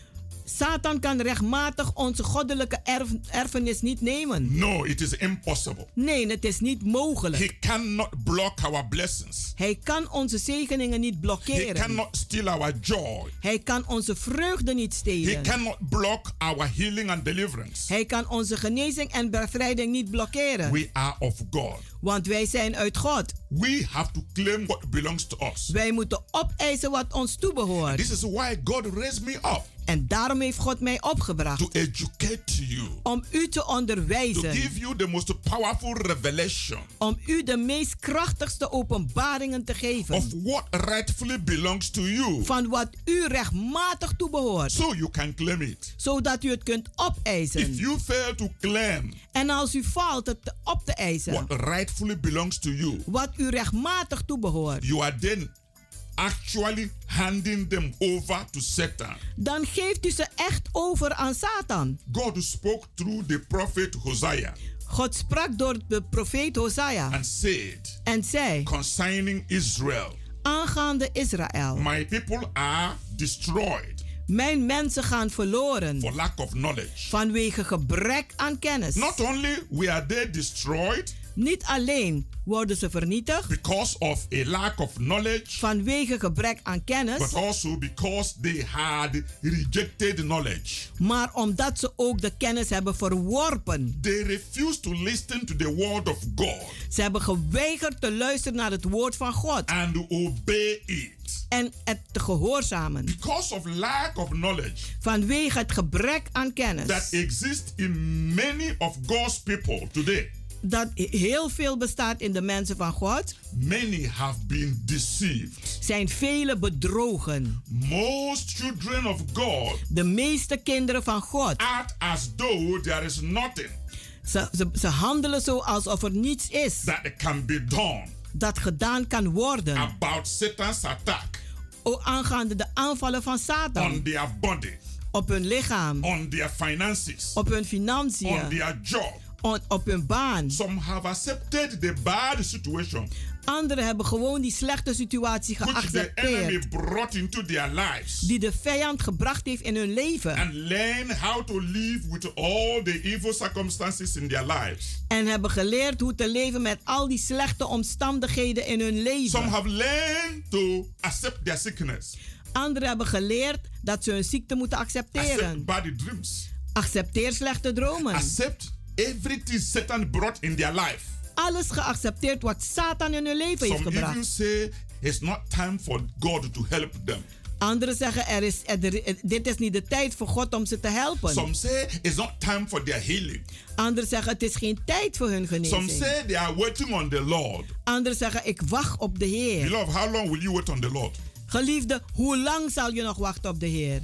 Satan kan rechtmatig onze goddelijke erf- erfenis niet nemen. No, it is impossible. Nee, het is niet mogelijk. He cannot block our blessings. Hij kan onze zegeningen niet He blokkeren. cannot steal our joy. Hij kan onze vreugde niet He stelen. cannot block our healing and deliverance. Hij kan onze genezing en bevrijding niet blokkeren. We are of God. Want wij zijn uit God. We have to claim what belongs to us. Wij moeten opeisen wat ons toebehoort. This is why God raised me up En daarom heeft God mij opgebracht. to educate you, Om u te to onderwijzen. give you the most powerful revelation Om u de meest krachtigste openbaringen te of geven. what rightfully belongs to you Van wat u rechtmatig toebehoort. so you can claim it. Zodat u het kunt If opeisen. you fail to claim En als u faalt het op te eisen. what rightfully belongs to you, Wat u rechtmatig toebehoort. you are then actually handing them over to Satan. Dan geeft u ze echt over aan Satan. God spoke through the prophet Hosea God sprak door de profeet Hosea. and said En zei. concerning Israel, Aangaande Israël. My people are destroyed Mijn mensen gaan verloren. for lack of knowledge. Vanwege gebrek aan kennis. Not only were they destroyed Niet alleen worden ze vernietigd. because of a lack of knowledge, Vanwege gebrek aan kennis. but also because they had rejected knowledge. Maar omdat ze ook de kennis hebben verworpen. They refused to listen to the word of God Ze hebben geweigerd te luisteren naar het woord van God. and obey it. En het te gehoorzamen. Because of lack of knowledge Vanwege het gebrek aan kennis. that exists in many of God's people today, Dat heel veel bestaat in de mensen van God. many have been deceived. Zijn vele bedrogen. Most children of God De meeste kinderen van God. act as though there is nothing Ze, ze, ze handelen zo alsof er niets is that can be done dat gedaan kan worden. about Satan's attack O, aangaande de aanvallen van on Satan. their body, Op hun lichaam. on their finances, Op hun on financiën. their job. On- Op hun baan. Some have accepted the bad situation Anderen hebben gewoon die slechte situatie geaccepteerd. brought into their lives Die de vijand gebracht heeft in hun leven. and learn how to live with all the evil circumstances in their lives. En hebben geleerd hoe te leven met al die slechte omstandigheden in hun Some leven. have learned to accept their sickness, Anderen hebben geleerd dat ze hun ziekte moeten accept accepteren. bad dreams, Accepteer slechte dromen. accept everything Satan brought in their life. Alles geaccepteerd wat Satan in hun leven heeft Some even gebracht. say it's not time for God to help them. Anderen zeggen, er is, er, dit is niet de tijd voor God om ze te helpen. Some say it's not time for their healing. Anderen zeggen, het is geen tijd voor hun Some genezing. say they are waiting on the Lord. Anderen zeggen, ik wacht op de Heer. Beloved, how long will you wait on the Lord? Geliefde, hoe lang zal je nog wachten op de Heer?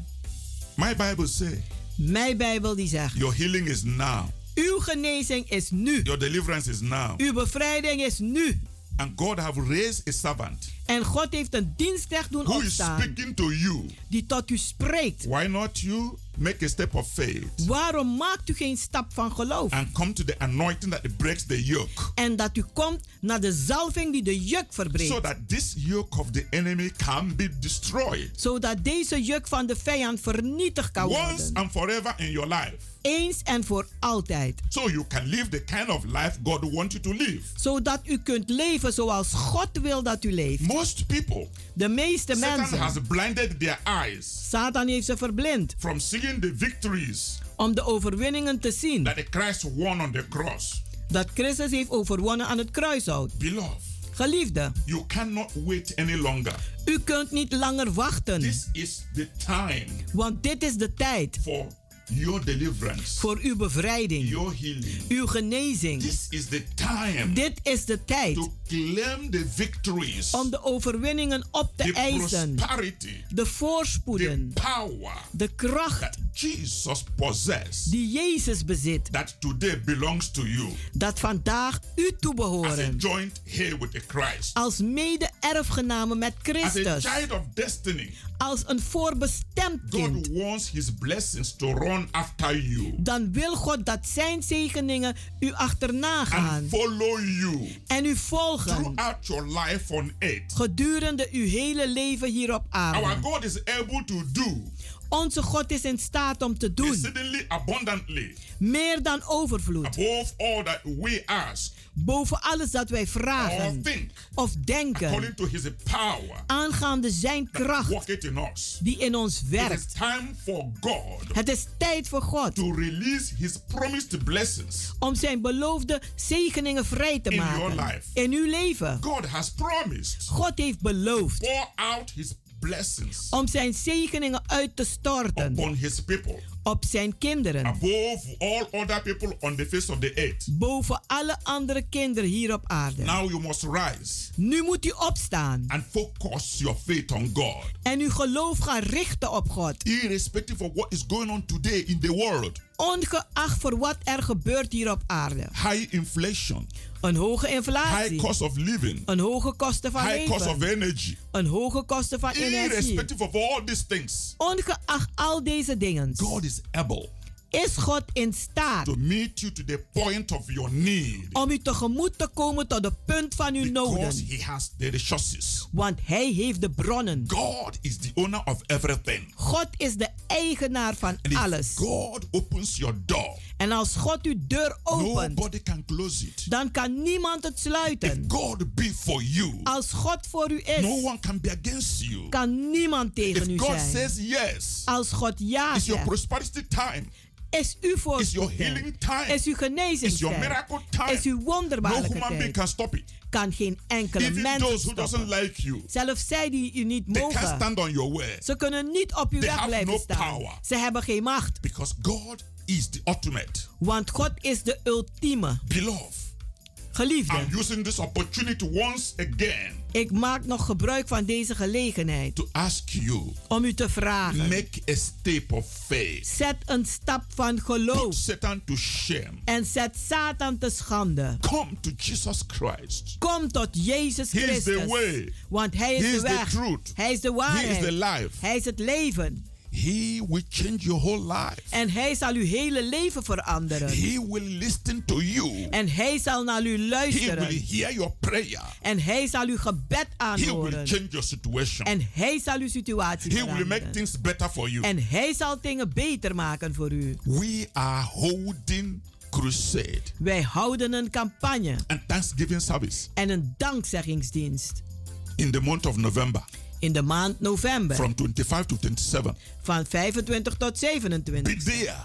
My Bible says Mijn Bijbel die zegt, your healing is now. Uw genezing is nu. Your deliverance is now. Uw bevrijding is nu. And God have raised a servant En God heeft een dienstknecht doen who is opstaan speaking to you, die tot u spreekt. why not you make a step of faith Waarom maakt u geen stap van geloof? and come to the anointing that breaks the yoke? En dat u komt naar de zalving die de juk verbreekt. So that this yoke of the enemy can be destroyed zodat deze juk van de vijand vernietigd kan once worden. and forever in your life. Eens en voor altijd. So you can live the kind of life God wants you to live. Zodat u kunt leven zoals God wil dat u leeft. Most people, De meeste Satan mensen. has blinded their eyes Satan heeft ze verblind from seeing the victories om de overwinningen te zien. that Christ won on the cross. Dat Christus heeft overwonnen aan het kruishout. Beloved, Geliefde, you cannot wait any longer. u kunt niet langer wachten. This is the time Want dit is de tijd for your deliverance, voor uw bevrijding, your healing. uw genezing. This is the time Dit is de tijd to claim the victories, om de overwinningen op te the eisen. prosperity, De the voorspoeden, power de kracht that Jesus possesses, die Jezus bezit. that today belongs to you Dat vandaag u as a toebehoren. joint here with the Christ, Als mede-erfgename met as a Christus. child of destiny. Als een voorbestemd God kind. wants His blessings to run after you Dan wil God dat zijn zegeningen u achterna gaan. and follow you En u volgen. throughout your life on earth. Gedurende uw hele leven hier op Our aarde. God is able to do Onze God is in staat om te doen. abundantly Meer dan overvloed. above all that we ask Boven alles dat wij or vragen think, of denken. to His power Aangaande zijn kracht worketh in us. die in ons It is werkt. time for God Het is tijd voor God to release His promised blessings. om zijn beloofde zegeningen vrij te In your maken. life. In uw leven. God has promised God heeft beloofd pour out His blessings om zijn zegeningen uit te storten upon His people op zijn kinderen. above all other people on the face of the earth. Boven alle andere kinderen hier op aarde. Now you must rise Nu moet u opstaan and focus your faith on God. en uw geloof gaan richten op God. Irrespective of what is going on today in the world, Ongeacht voor wat er gebeurt hier op aarde. high inflation, Een hoge high inflatie. cost of living, Een hoge kosten van high cost of leven. energy. Een hoge kosten van energie. Irrespective of all these things, Ongeacht al deze dingen. God is able Is God in staat to meet you to the point of your need om u tegemoet te komen tot de punt van uw because noden. He has the resources. Want Hij heeft de bronnen. God is the owner of everything. God is de eigenaar van And if alles. God opens your door, En als God uw deur opent, nobody can close it. dan kan niemand het If sluiten. God be for you, Als God voor u no is, one can be against you. kan niemand tegen u If God zijn. says yes, Als God ja it's your zegt, prosperity time. Is uw It's your voorspoed. healing time. Is uw It's your genezingstijd. miracle time. Is uw No wonderbaarlijke human being can stop it. Kan geen enkele Even mens those who doesn't stoppen. like you, Zelfs zij die u niet they mogen. stand on your way Ze kunnen niet op uw They weg blijven no staan. power. Ze hebben geen macht. because God is the ultimate. Want God is de ultieme. Beloved, Geliefde, I'm using this opportunity once again ik maak nog gebruik van deze gelegenheid to ask you om u te vragen. make a step of faith. Zet een stap van geloof Put Satan to shame. en zet Satan te schande. Come to Jesus Christ. Kom tot Jezus He is the Christus. way. Want Hij is He de is the weg. truth. Hij is de He waarheid. is the life. Hij is het leven. He will change your whole life. En Hij zal uw hele leven veranderen. He will listen to you. En Hij zal naar u He will luisteren. hear your prayer. En Hij zal uw gebed He will aanhoren. change your situation. En Hij zal uw situatie He will make veranderen. things better for you. En Hij zal dingen beter maken voor u. We are holding crusade Wij houden een campagne and Thanksgiving service en een dankzeggingsdienst in the month of November in de maand november from 25 to 27. van 25 tot Be 27. there.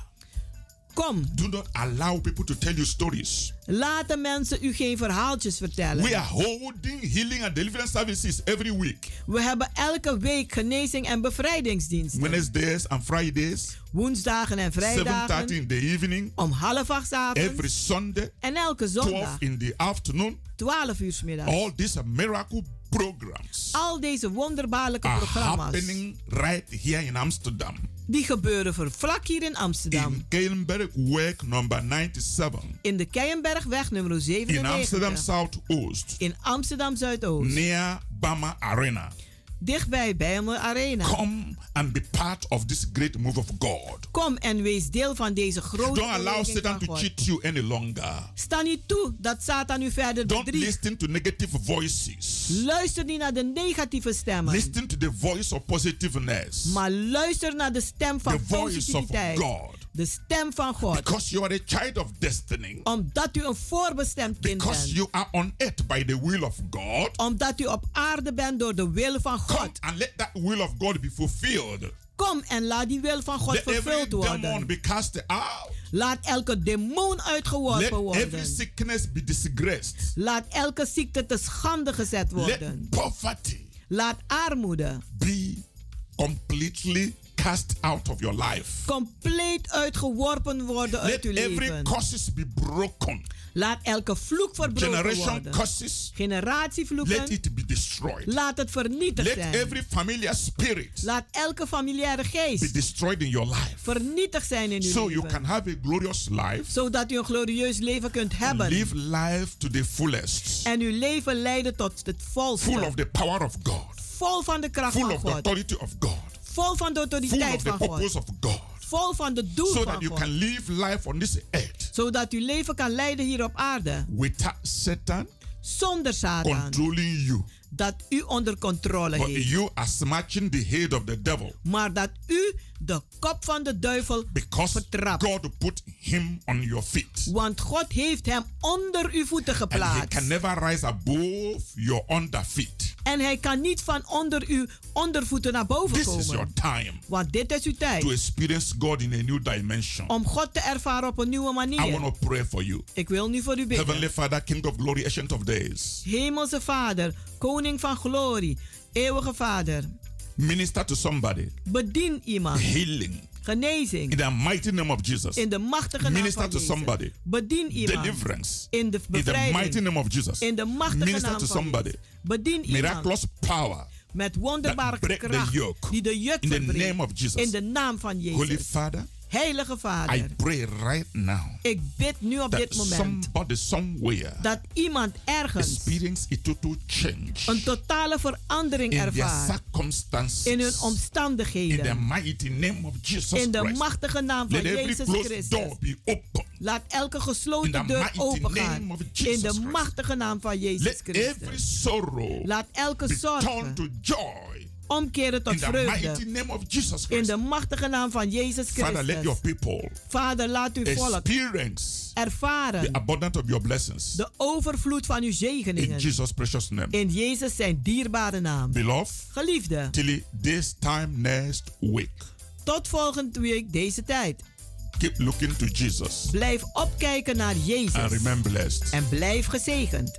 Kom, Do not allow people to tell you stories. laat de mensen u geen verhaaltjes We vertellen. are holding healing and deliverance services every week. We hebben elke week genezing en bevrijdingsdiensten. Wednesdays and Fridays, Woensdagen en 7.30 vrijdagen in the evening, om half acht avonds every Sunday, en elke 12 zondag in the afternoon. 12 uur 's middags. All these miracle programs Al deze wonderbaarlijke are programma's happening right here in Amsterdam. Die gebeuren voor vlak hier in Amsterdam. In Keilenberg, work number 97. In de Keienbergweg nummer In 97. Amsterdam Southoost. In Amsterdam Zuidoost. Near Bama Arena. Dichtbij Bijlmer Arena. Come and be part of this great move of God. Kom en wees deel van deze grote Don't allow Satan to God. cheat you any longer. Sta niet toe dat Satan u verder Don't bedriegt. listen to negative voices. Luister niet naar de negatieve stemmen. Listen to the voice of positiveness. Maar luister naar de stem van The voice of. God. De stem van God. Because you are a child of destiny. Omdat u een voorbestemd kind Because bent. you are on earth by the will of God. Omdat u op aarde bent door de wil van Come God. and let that will of God be fulfilled. Kom en laat die wil van God Let every vervuld demon worden. be cast out. Laat elke demon Let uitgeworpen every worden. sickness be disgraced. Laat elke ziekte te schande gezet worden. Let poverty Laat armoede be completely cast out of your life. compleet uitgeworpen worden uit Let uw every leven. curses be broken. Laat elke vloek verbroken Generation worden. curses, let Generatievloeken, it be destroyed. laat het vernietigd Let zijn. every familiar spirit Laat elke familiaire be geest destroyed in your life. vernietigd zijn in uw So you leven. can have a glorious life. Zodat u een glorieus leven kunt hebben. Live life to the fullest. En uw leven leiden tot het volste. Full of the power of God. Vol van de kracht Full van of the God. authority of God. Vol van de autoriteit van God. Vol van de doel So van that you God. can live life on this earth Zodat uw leven kan leiden hier op aarde. without Satan Zonder Satan. controlling you. Dat u onder controle But heeft. you are smashing the head of the devil Maar dat u de kop van de duivel because vertrapt. God put him on your feet. Want God heeft hem onder uw voeten And he geplaatst. can never rise above your under feet. En hij kan niet van onder uw ondervoeten naar boven This is your komen. time Want dit is uw to tijd. experience God in a new dimension. Om God te ervaren op een nieuwe I want manier. to pray for you. Ik wil nu voor u Heavenly bidden. Father, King of Glory, Ancient of Days, Hemelse Vader, Koning van Glorie, Eeuwige Vader. minister to somebody. Bedien iemand. Healing Genezing. in the mighty name of Jesus. In de machtige naam Minister van to Jezus. somebody. Bedien iemand. Deliverance In de in the mighty name of Jesus. In de machtige Minister naam to van somebody. Jezus. Bedien iemand. Miraculous power Met wonderbare break the yoke. Die de juk in the name of Jesus. In de naam van Holy Father, Heilige I Vader. pray right now Ik bid nu op dit moment. somebody somewhere Dat iemand ergens experience a total change een totale verandering in their ervaart. circumstances. In hun in the omstandigheden. mighty name of Jesus In de Christ. machtige naam van Let Jezus Christus. door be open. Laat elke gesloten deur opengaan. In de machtige naam van Jezus Let every Christus. sorrow Laat elke zorg to joy omkeren tot in the vreugde. name of Jesus In Christ. de machtige naam van Jezus Father, let your Christus. people Vader, laat uw volk experience the ervaren abundance of your blessings de overvloed van uw in zegeningen. Jesus' precious name. In Jezus zijn dierbare naam. Beloved, Geliefde, till this time next week, tot volgende week deze tijd. keep looking to Jesus Blijf opkijken naar and Jezus. remain blessed. En blijf gezegend.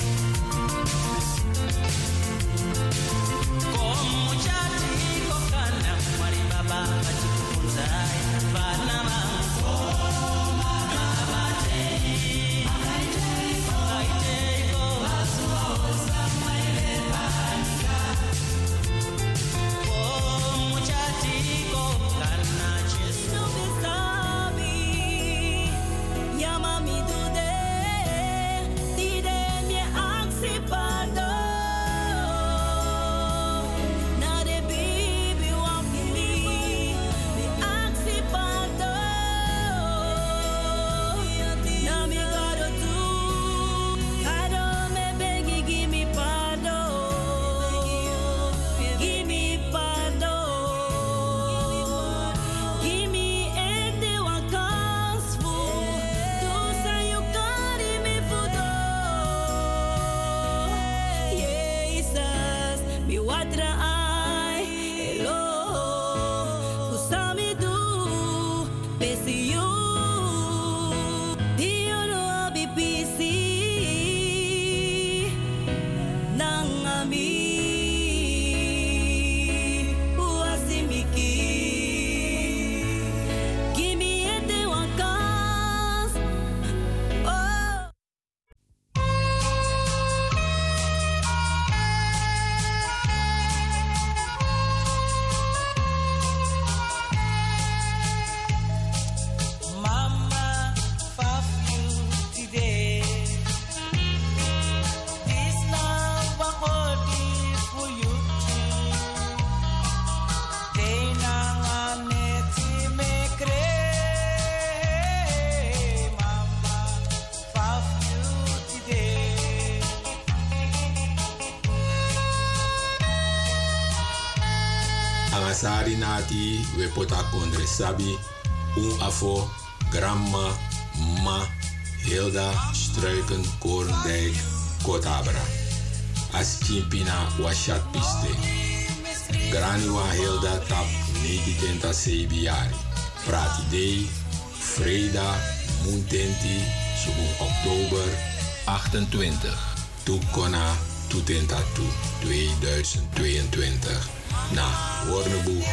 Sabi un afo grandma ma Hilda Struiken Korendijk Kotabra. As chimpina washat piste. Grani wa Hilda tap niti tenta sebi yari. Prati day, Freda, Muntenti, subung oktober 28. Tukona tutenta tu 2022. Na Warneboeg,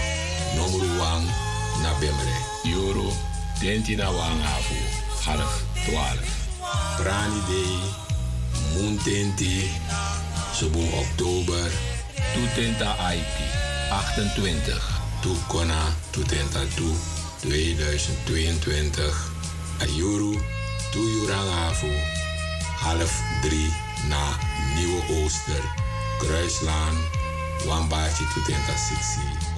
nummer wang na Bemre. Euro, tenti na wang afu, half 12. Brani day, Muntenti, subung oktober. Tutenta IT, 28. Tukona tutenta tu 2022. Ayuru, Tuyurangafu, half 3 na Nieuwe Ooster, Kruislaan, Wambachi Tutenta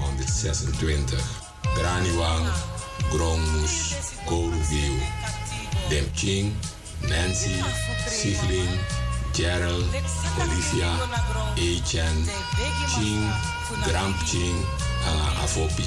126. Graniwang, Grongmus, Korugiu, Demching, Nancy, Siglin, Gerald, Olivia, Echen, Ching, Gramp Ching, en Afopi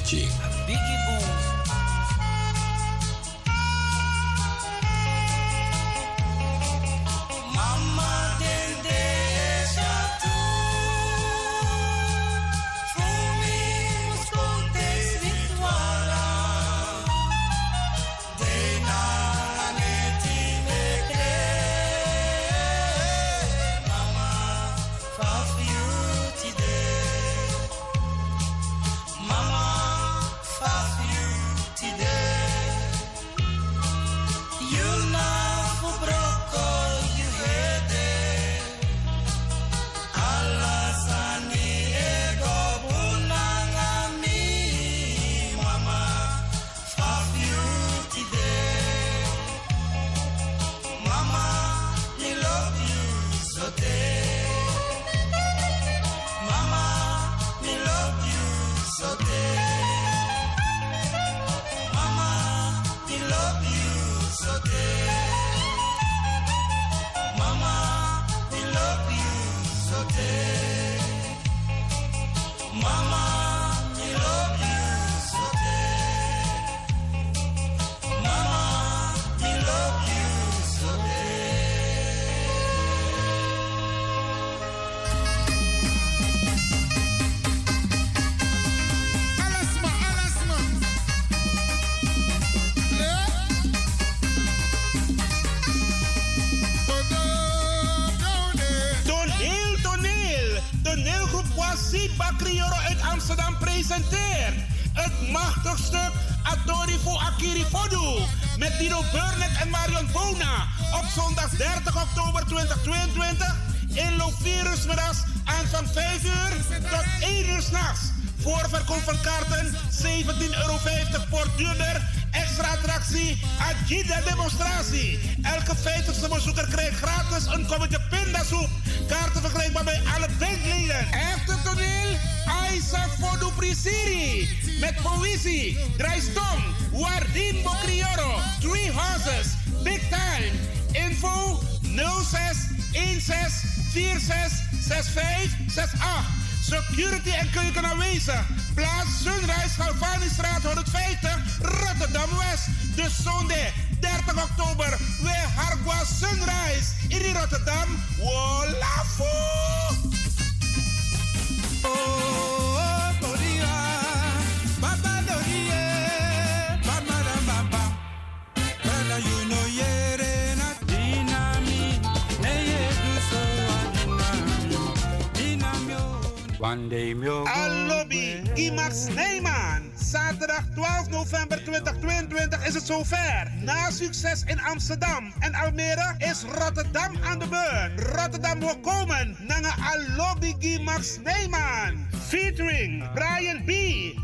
Amsterdam en Almere is Rotterdam aan de beurt. Rotterdam wil komen naar Alobby IMAX Neyman. Featuring Brian B.,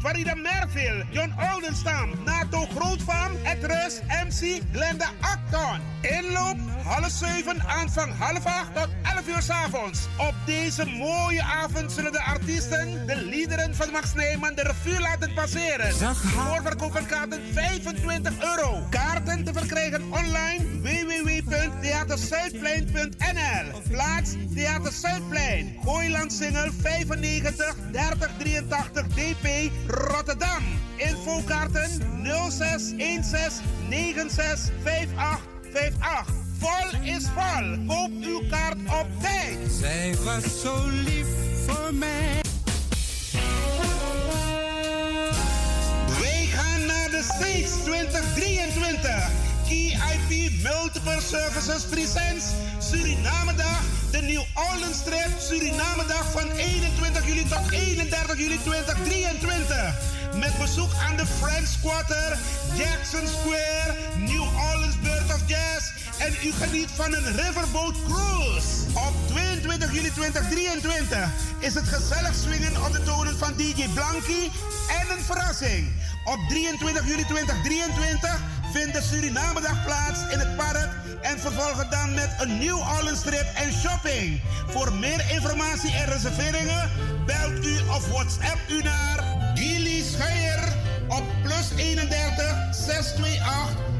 Farida Merville, John Oldenstam, Nato Grootvam, Etrus, MC Glenda Acton. Inloop half 7, aanvang half 8 tot 11 uur 's avonds. Deze mooie avond zullen de artiesten de liederen van Max Neyman de revue laten passeren. Voorverkoop van kaarten 25 euro. Kaarten te verkrijgen online www.theaterzuidplein.nl Plaats Theater Zuidplein. Gooiland Singel 95 30 83 DP Rotterdam. Infokaarten 06 16 96 58 58. Vol is vol. Koop uw kaart op tijd. Zij was zo lief voor mij. Wij gaan naar de States 2023. KIP Multiple Services Presents Suriname Dag. De New Orleans Trip Suriname Dag van 21 juli tot 31 juli 2023. Met bezoek aan de French Quarter, Jackson Square, New Orleans Birth of Jazz. En u geniet van een riverboat cruise. Op 22 juli 2023 is het gezellig swingen op de tonen van DJ Blanky en een verrassing. Op 23 juli 2023 vindt de Surinamedag plaats in het park en vervolgen dan met een New Orleans trip en shopping. Voor meer informatie en reserveringen belt u of WhatsApp u naar Gilly Scheier op plus 31 628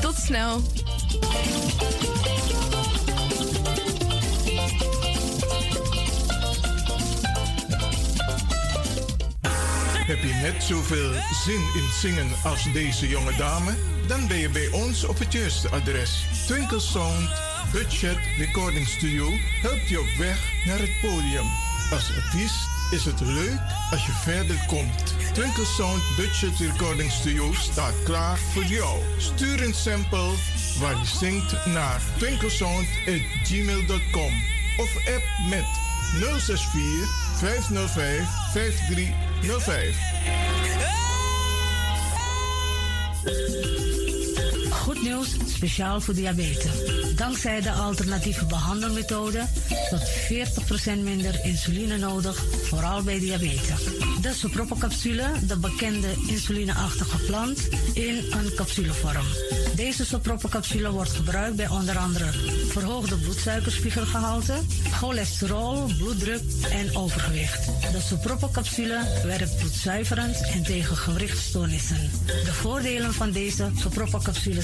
Tot snel. Heb je net zoveel zin in zingen als deze jonge dame? Dan ben je bij ons op het juiste adres. Twinkle Sound Budget Recording Studio helpt je op weg naar het podium. Als artiest is het leuk als je verder komt. Twinkle Sound Budget Recording Studio staat klaar voor jou. Stuur een sample waar je zingt naar twinklesound.gmail.com of app met 064 505 5305. Goed nieuws, speciaal voor diabetes. Dankzij de alternatieve behandelmethode tot 40% minder insuline nodig, vooral bij diabetes. De Sopropocapsule, de bekende insulineachtige plant, in een capsulevorm. Deze Sopropocapsule wordt gebruikt bij onder andere verhoogde bloedsuikerspiegelgehalte, cholesterol, bloeddruk en overgewicht. De Sopropocapsule werkt bloedzuiverend en tegen gewrichtstoornissen. De voordelen van deze Sopropocapsule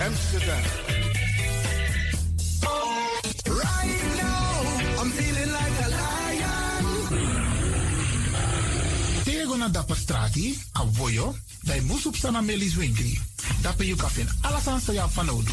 Amsterdam. Right now, I'm feeling like a lion. Tego na dapper strati, a voyo, bij Moesop Sana Melis Winkri. Dapper je kan vinden alles aan van van Odu.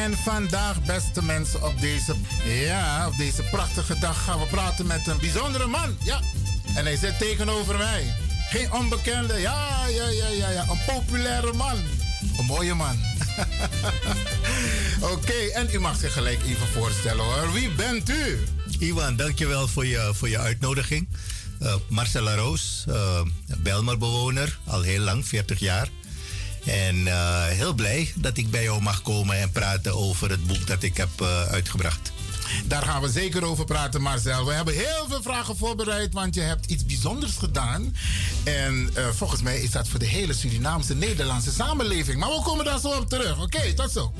En vandaag, beste mensen, op deze, ja, op deze prachtige dag gaan we praten met een bijzondere man. Ja, en hij zit tegenover mij. Geen onbekende, ja, ja, ja, ja, ja. Een populaire man. Een mooie man. Oké, en u mag zich gelijk even voorstellen hoor. Wie bent u? Iwan, dankjewel voor je, voor je uitnodiging. Uh, Marcella Roos, uh, Belmer-bewoner, al heel lang, 40 jaar. En uh, heel blij dat ik bij jou mag komen en praten over het boek dat ik heb uh, uitgebracht. Daar gaan we zeker over praten, Marcel. We hebben heel veel vragen voorbereid, want je hebt iets bijzonders gedaan. En uh, volgens mij is dat voor de hele Surinaamse Nederlandse samenleving. Maar we komen daar zo op terug. Oké, okay, tot zo.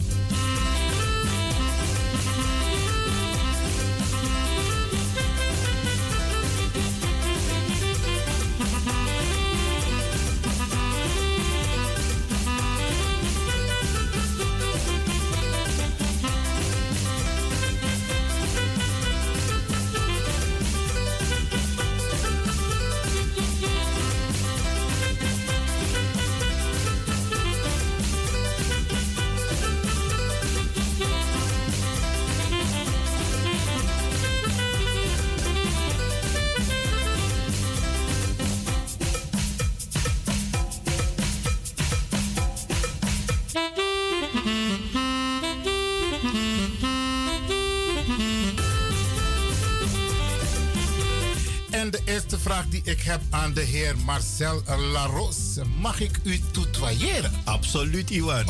Ik heb aan de heer Marcel Laros. Mag ik u tutoyeren? Absoluut, Iwan.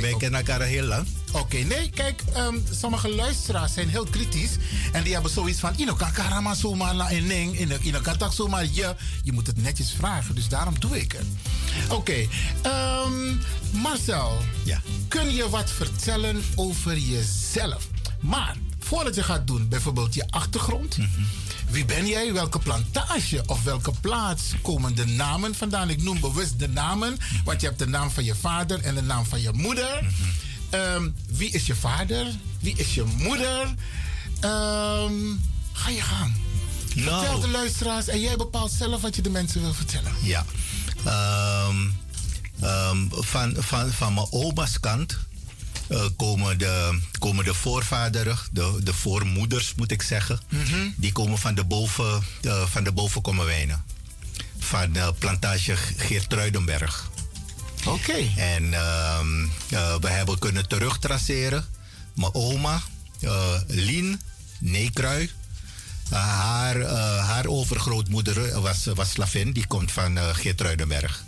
Wij kennen elkaar heel lang. Oké, nee, kijk, ehm, sommige luisteraars zijn heel kritisch. En die hebben zoiets van, Ino kan karama zomaar la en ning, Ino kan tak zomaar je. Je moet het netjes vragen, dus daarom doe ik het. Oké, ehm, Marcel. Ja. Kun je wat vertellen over jezelf? Maar, voordat je gaat doen, bijvoorbeeld je achtergrond. Wie ben jij? Welke plantage of welke plaats komen de namen vandaan? Ik noem bewust de namen, want je hebt de naam van je vader en de naam van je moeder. Ehm, wie is je vader? Wie is je moeder? Ehm, ga je gaan. Nou. Vertel de luisteraars en jij bepaalt zelf wat je de mensen wil vertellen. Ja. Ehm, van, van, van mijn oma's kant eh, komen, de, komen de voorvaderen, de, de voormoeders moet ik zeggen, die komen van de, boven, eh, van de bovenkommerwijnen. Van de plantage Geertruidenberg. Oké. En ehm, eh, we hebben kunnen terugtraceren. Mijn oma, eh, Lien Neekrui. eh, haar, eh, haar overgrootmoeder was, was slavin. Die komt van uh, Geertruidenberg.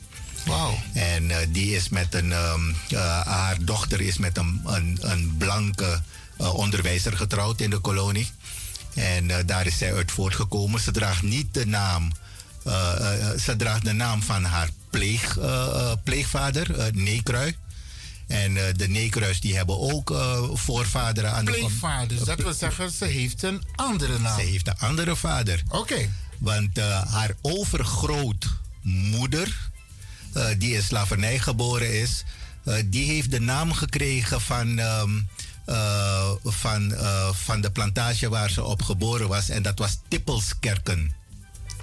Wauw. En eh, die is met een... ehm, eh, haar dochter is met een, een, een blanke eh, onderwijzer getrouwd in de kolonie. En daar is zij uit voortgekomen. Ze draagt niet de naam... ze draagt de naam van haar pleeg, pleegvader, Neekrui. En de Neekruis die hebben ook voorvaderen aan de... Pleegvaders, dat wil zeggen, ze heeft een andere naam. Ze heeft een andere vader. Oké. Want haar overgrootmoeder, die in slavernij geboren is, eh, die heeft de naam gekregen van, ehm, eh, van, eh, van de plantage waar ze op geboren was. En dat was Tippelskerken.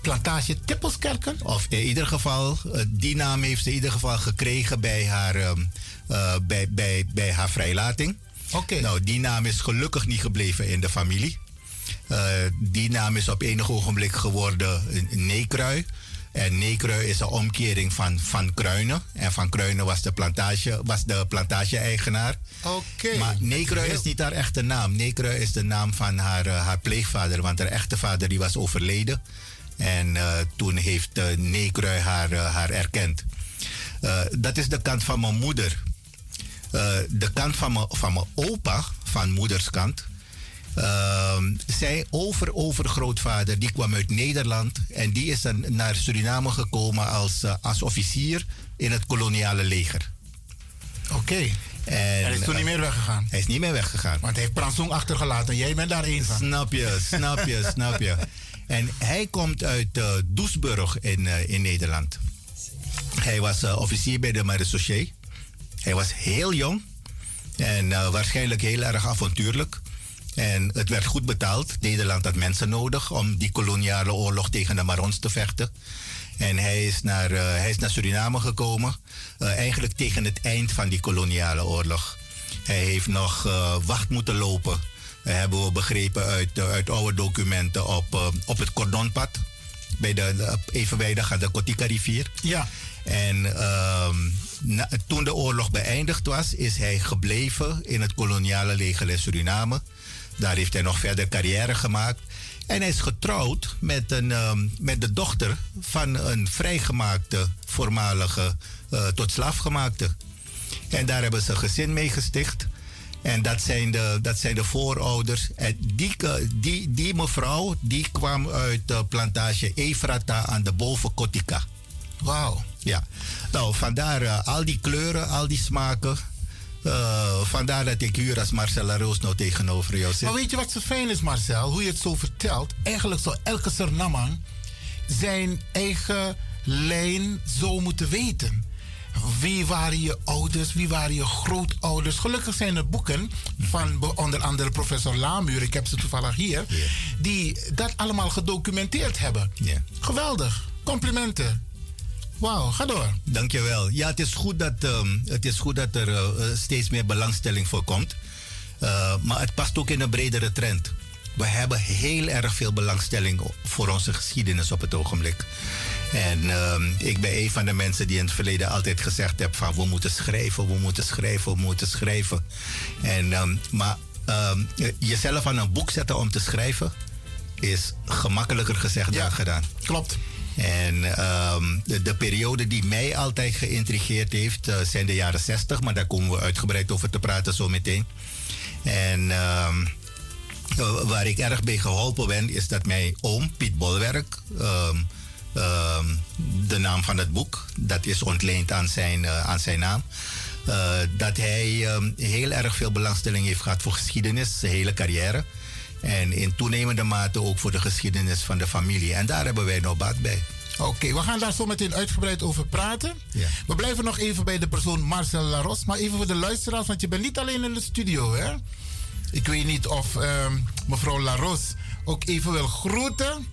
Plantage Tippelskerken? Of in ieder geval, eh, die naam heeft ze in ieder geval gekregen bij haar, ehm, eh, bij, bij, bij haar vrijlating. Oké. Nou, die naam is gelukkig niet gebleven in de familie. Eh, die naam is op enig ogenblik geworden Neekrui. En Neekrui is een omkering van Van Kruinen. En Van Kruinen was de plantage, was de plantage-eigenaar. Oké. Maar Neekrui is niet haar echte naam. Neekrui is de naam van haar, eh, haar pleegvader. Want haar echte vader die was overleden. En eh, toen heeft uh, haar, eh, haar erkend. Eh, dat is de kant van mijn moeder. Eh, de kant van mijn, van mijn opa, van moederskant. Ehm zijn over-overgrootvader, die kwam uit Nederland. En die is dan naar Suriname gekomen als, eh, als officier in het koloniale leger. Oké. En, Hij is toen niet meer weggegaan. Hij is niet meer weggegaan. Want hij heeft Pransong achtergelaten. Jij bent daar één van. Snap je, snap je, snap je. En hij komt uit uh, Doesburg in, uh, in Nederland. Hij was uh, officier bij de marechaussee. Hij was heel jong. En waarschijnlijk heel erg avontuurlijk. En het werd goed betaald. Nederland had mensen nodig om die koloniale oorlog tegen de Marons te vechten. En hij is naar, uh, hij is naar Suriname gekomen. Uh, eigenlijk tegen het eind van die koloniale oorlog. Hij heeft nog uh, wacht moeten lopen. hebben we begrepen uit, uit oude documenten op, op het Cordonpad. Bij de, even bij de, de Kotika rivier. Ja. En na, toen de oorlog beëindigd was, is hij gebleven in het koloniale leger in Suriname. Daar heeft hij nog verder carrière gemaakt. En hij is getrouwd met, een, um, met de dochter van een vrijgemaakte, voormalige, uh, tot slaafgemaakte. En daar hebben ze een gezin mee gesticht. En dat zijn de, dat zijn de voorouders. En die, die, die mevrouw die kwam uit de plantage Efrata aan de Bovenkotika. Wauw. Ja. Nou, vandaar uh, al die kleuren, al die smaken. Uh, vandaar dat ik hier als Marcella Roos nou tegenover jou zit. Maar weet je wat zo fijn is, Marcel? Hoe je het zo vertelt. Eigenlijk zou elke Surinamang zijn eigen lijn zo moeten weten. Wie waren je ouders? Wie waren je grootouders? Gelukkig zijn er boeken van onder andere professor Laamuur, ik heb ze toevallig hier, yeah. die dat allemaal gedocumenteerd hebben. Yeah. Geweldig. Complimenten. Wauw, ga door. Dankjewel. Ja, het is goed dat, um, het is goed dat er uh, steeds meer belangstelling voor komt. Uh, maar het past ook in een bredere trend. We hebben heel erg veel belangstelling voor onze geschiedenis op het ogenblik. En um, ik ben een van de mensen die in het verleden altijd gezegd heb van we moeten schrijven, we moeten schrijven, we moeten schrijven. En, um, maar jezelf aan een boek zetten om te schrijven, is gemakkelijker gezegd dan gedaan. Klopt. En ehm, de, de periode die mij altijd geïntrigeerd heeft, eh, zijn de jaren 60, maar daar komen we uitgebreid over te praten zo meteen. En ehm, eh, waar ik erg bij geholpen ben, is dat mijn oom, Piet Bolwerk, ehm, de naam van het boek, dat is ontleend aan zijn, eh, aan zijn naam. dat hij heel erg veel belangstelling heeft gehad voor geschiedenis, zijn hele carrière. En in toenemende mate ook voor de geschiedenis van de familie. En daar hebben wij nog baat bij. Oké, we gaan daar zo meteen uitgebreid over praten. Ja. We blijven nog even bij de persoon Marcel Laros. Maar even voor de luisteraars, want je bent niet alleen in de studio, hè? Ik weet niet of ehm, mevrouw Laros ook even wil groeten.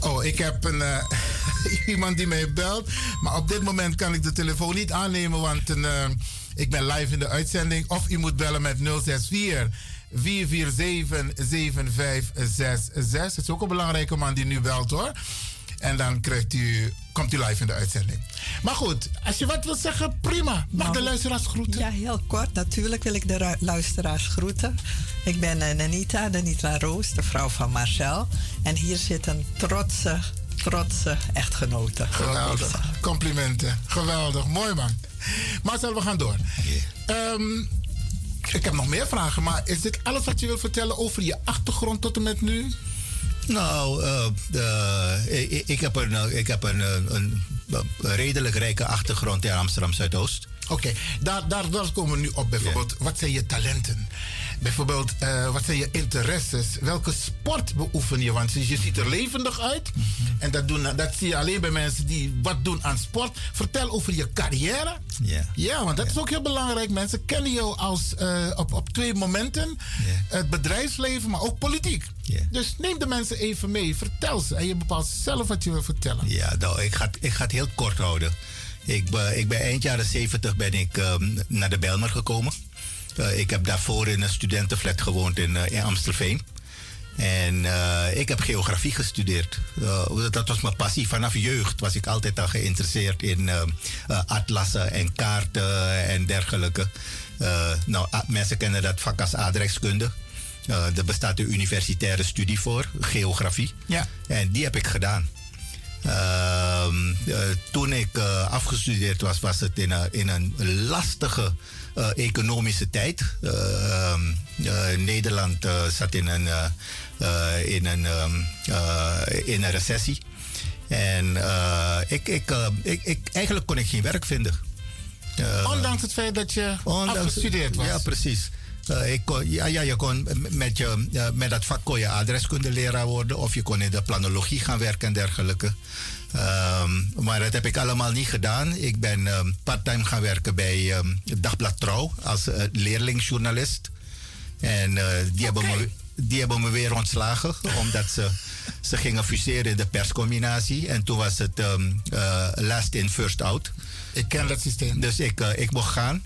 Oh, ik heb een, eh, iemand die mij belt. Maar op dit moment kan ik de telefoon niet aannemen, want een, eh, ik ben live in de uitzending. Of u moet bellen met 064 447 7566. Het is ook een belangrijke man die nu belt hoor. En dan krijgt u, komt u live in de uitzending. Maar goed, als je wat wilt zeggen, prima. Mag Nou, de luisteraars groeten? Ja, heel kort. Natuurlijk wil ik de luisteraars groeten. Ik ben eh, Nanita, Nanita Roos, de vrouw van Marcel. En hier zit een trotse, trotse echtgenote. Geweldig. Complimenten. Geweldig. Mooi man. Marcel, we gaan door. Ehm, ik heb nog meer vragen, maar is dit alles wat je wilt vertellen over je achtergrond tot en met nu? Nou, eh, de- ik, ik heb een, eh, ik heb een, eh, een, een redelijk rijke achtergrond in Amsterdam Zuidoost. Oké, daar, daar, daar komen we nu op bijvoorbeeld. Wat zijn je talenten? Bijvoorbeeld, eh, wat zijn je interesses? Welke sport beoefen je? Want je ziet er levendig uit. En dat, doen, dat zie je alleen bij mensen die wat doen aan sport. Vertel over je carrière. Ja. Ja, want dat is ook heel belangrijk. Mensen kennen jou als, eh, op, op twee momenten. Het bedrijfsleven, maar ook politiek. Dus neem de mensen even mee. Vertel ze. En je bepaalt zelf wat je wil vertellen. Ja, nou, ik ga, het- ik ga het heel kort houden. Ik, ben- ik ben eind jaren 70 ben ik ehm, naar de Bijlmer gekomen. Eh, ik heb daarvoor in een studentenflat gewoond in, in Amstelveen. En eh, ik heb geografie gestudeerd. Dat was mijn passie. Vanaf jeugd was ik altijd al geïnteresseerd in atlassen en kaarten en dergelijke. Nou, mensen kennen dat vak als aardrijkskunde. Er bestaat een universitaire studie voor, geografie. Ja. En die heb ik gedaan. Ehm, eh, toen ik afgestudeerd was, was het in een lastige eh, economische tijd. Ehm, eh, Nederland eh, zat in een, in, een, ehm, eh, in een recessie. En ik, ik, ik, ik, eigenlijk kon ik geen werk vinden. Ondanks het feit dat je afgestudeerd was. Ja, precies. Ik kon, ja, ja, je kon met, je, met dat vak kon je adreskundeleraar worden of je kon in de planologie gaan werken en dergelijke. Ehm, maar dat heb ik allemaal niet gedaan. Ik ben ehm, parttime gaan werken bij ehm, het Dagblad Trouw als eh, leerlingjournalist. En eh, die, hebben me, die hebben me weer ontslagen omdat ze, ze gingen fuseren in de perscombinatie. En toen was het ehm, eh, last in, first out. Ik ken dat systeem. Dus ik, ik mocht gaan.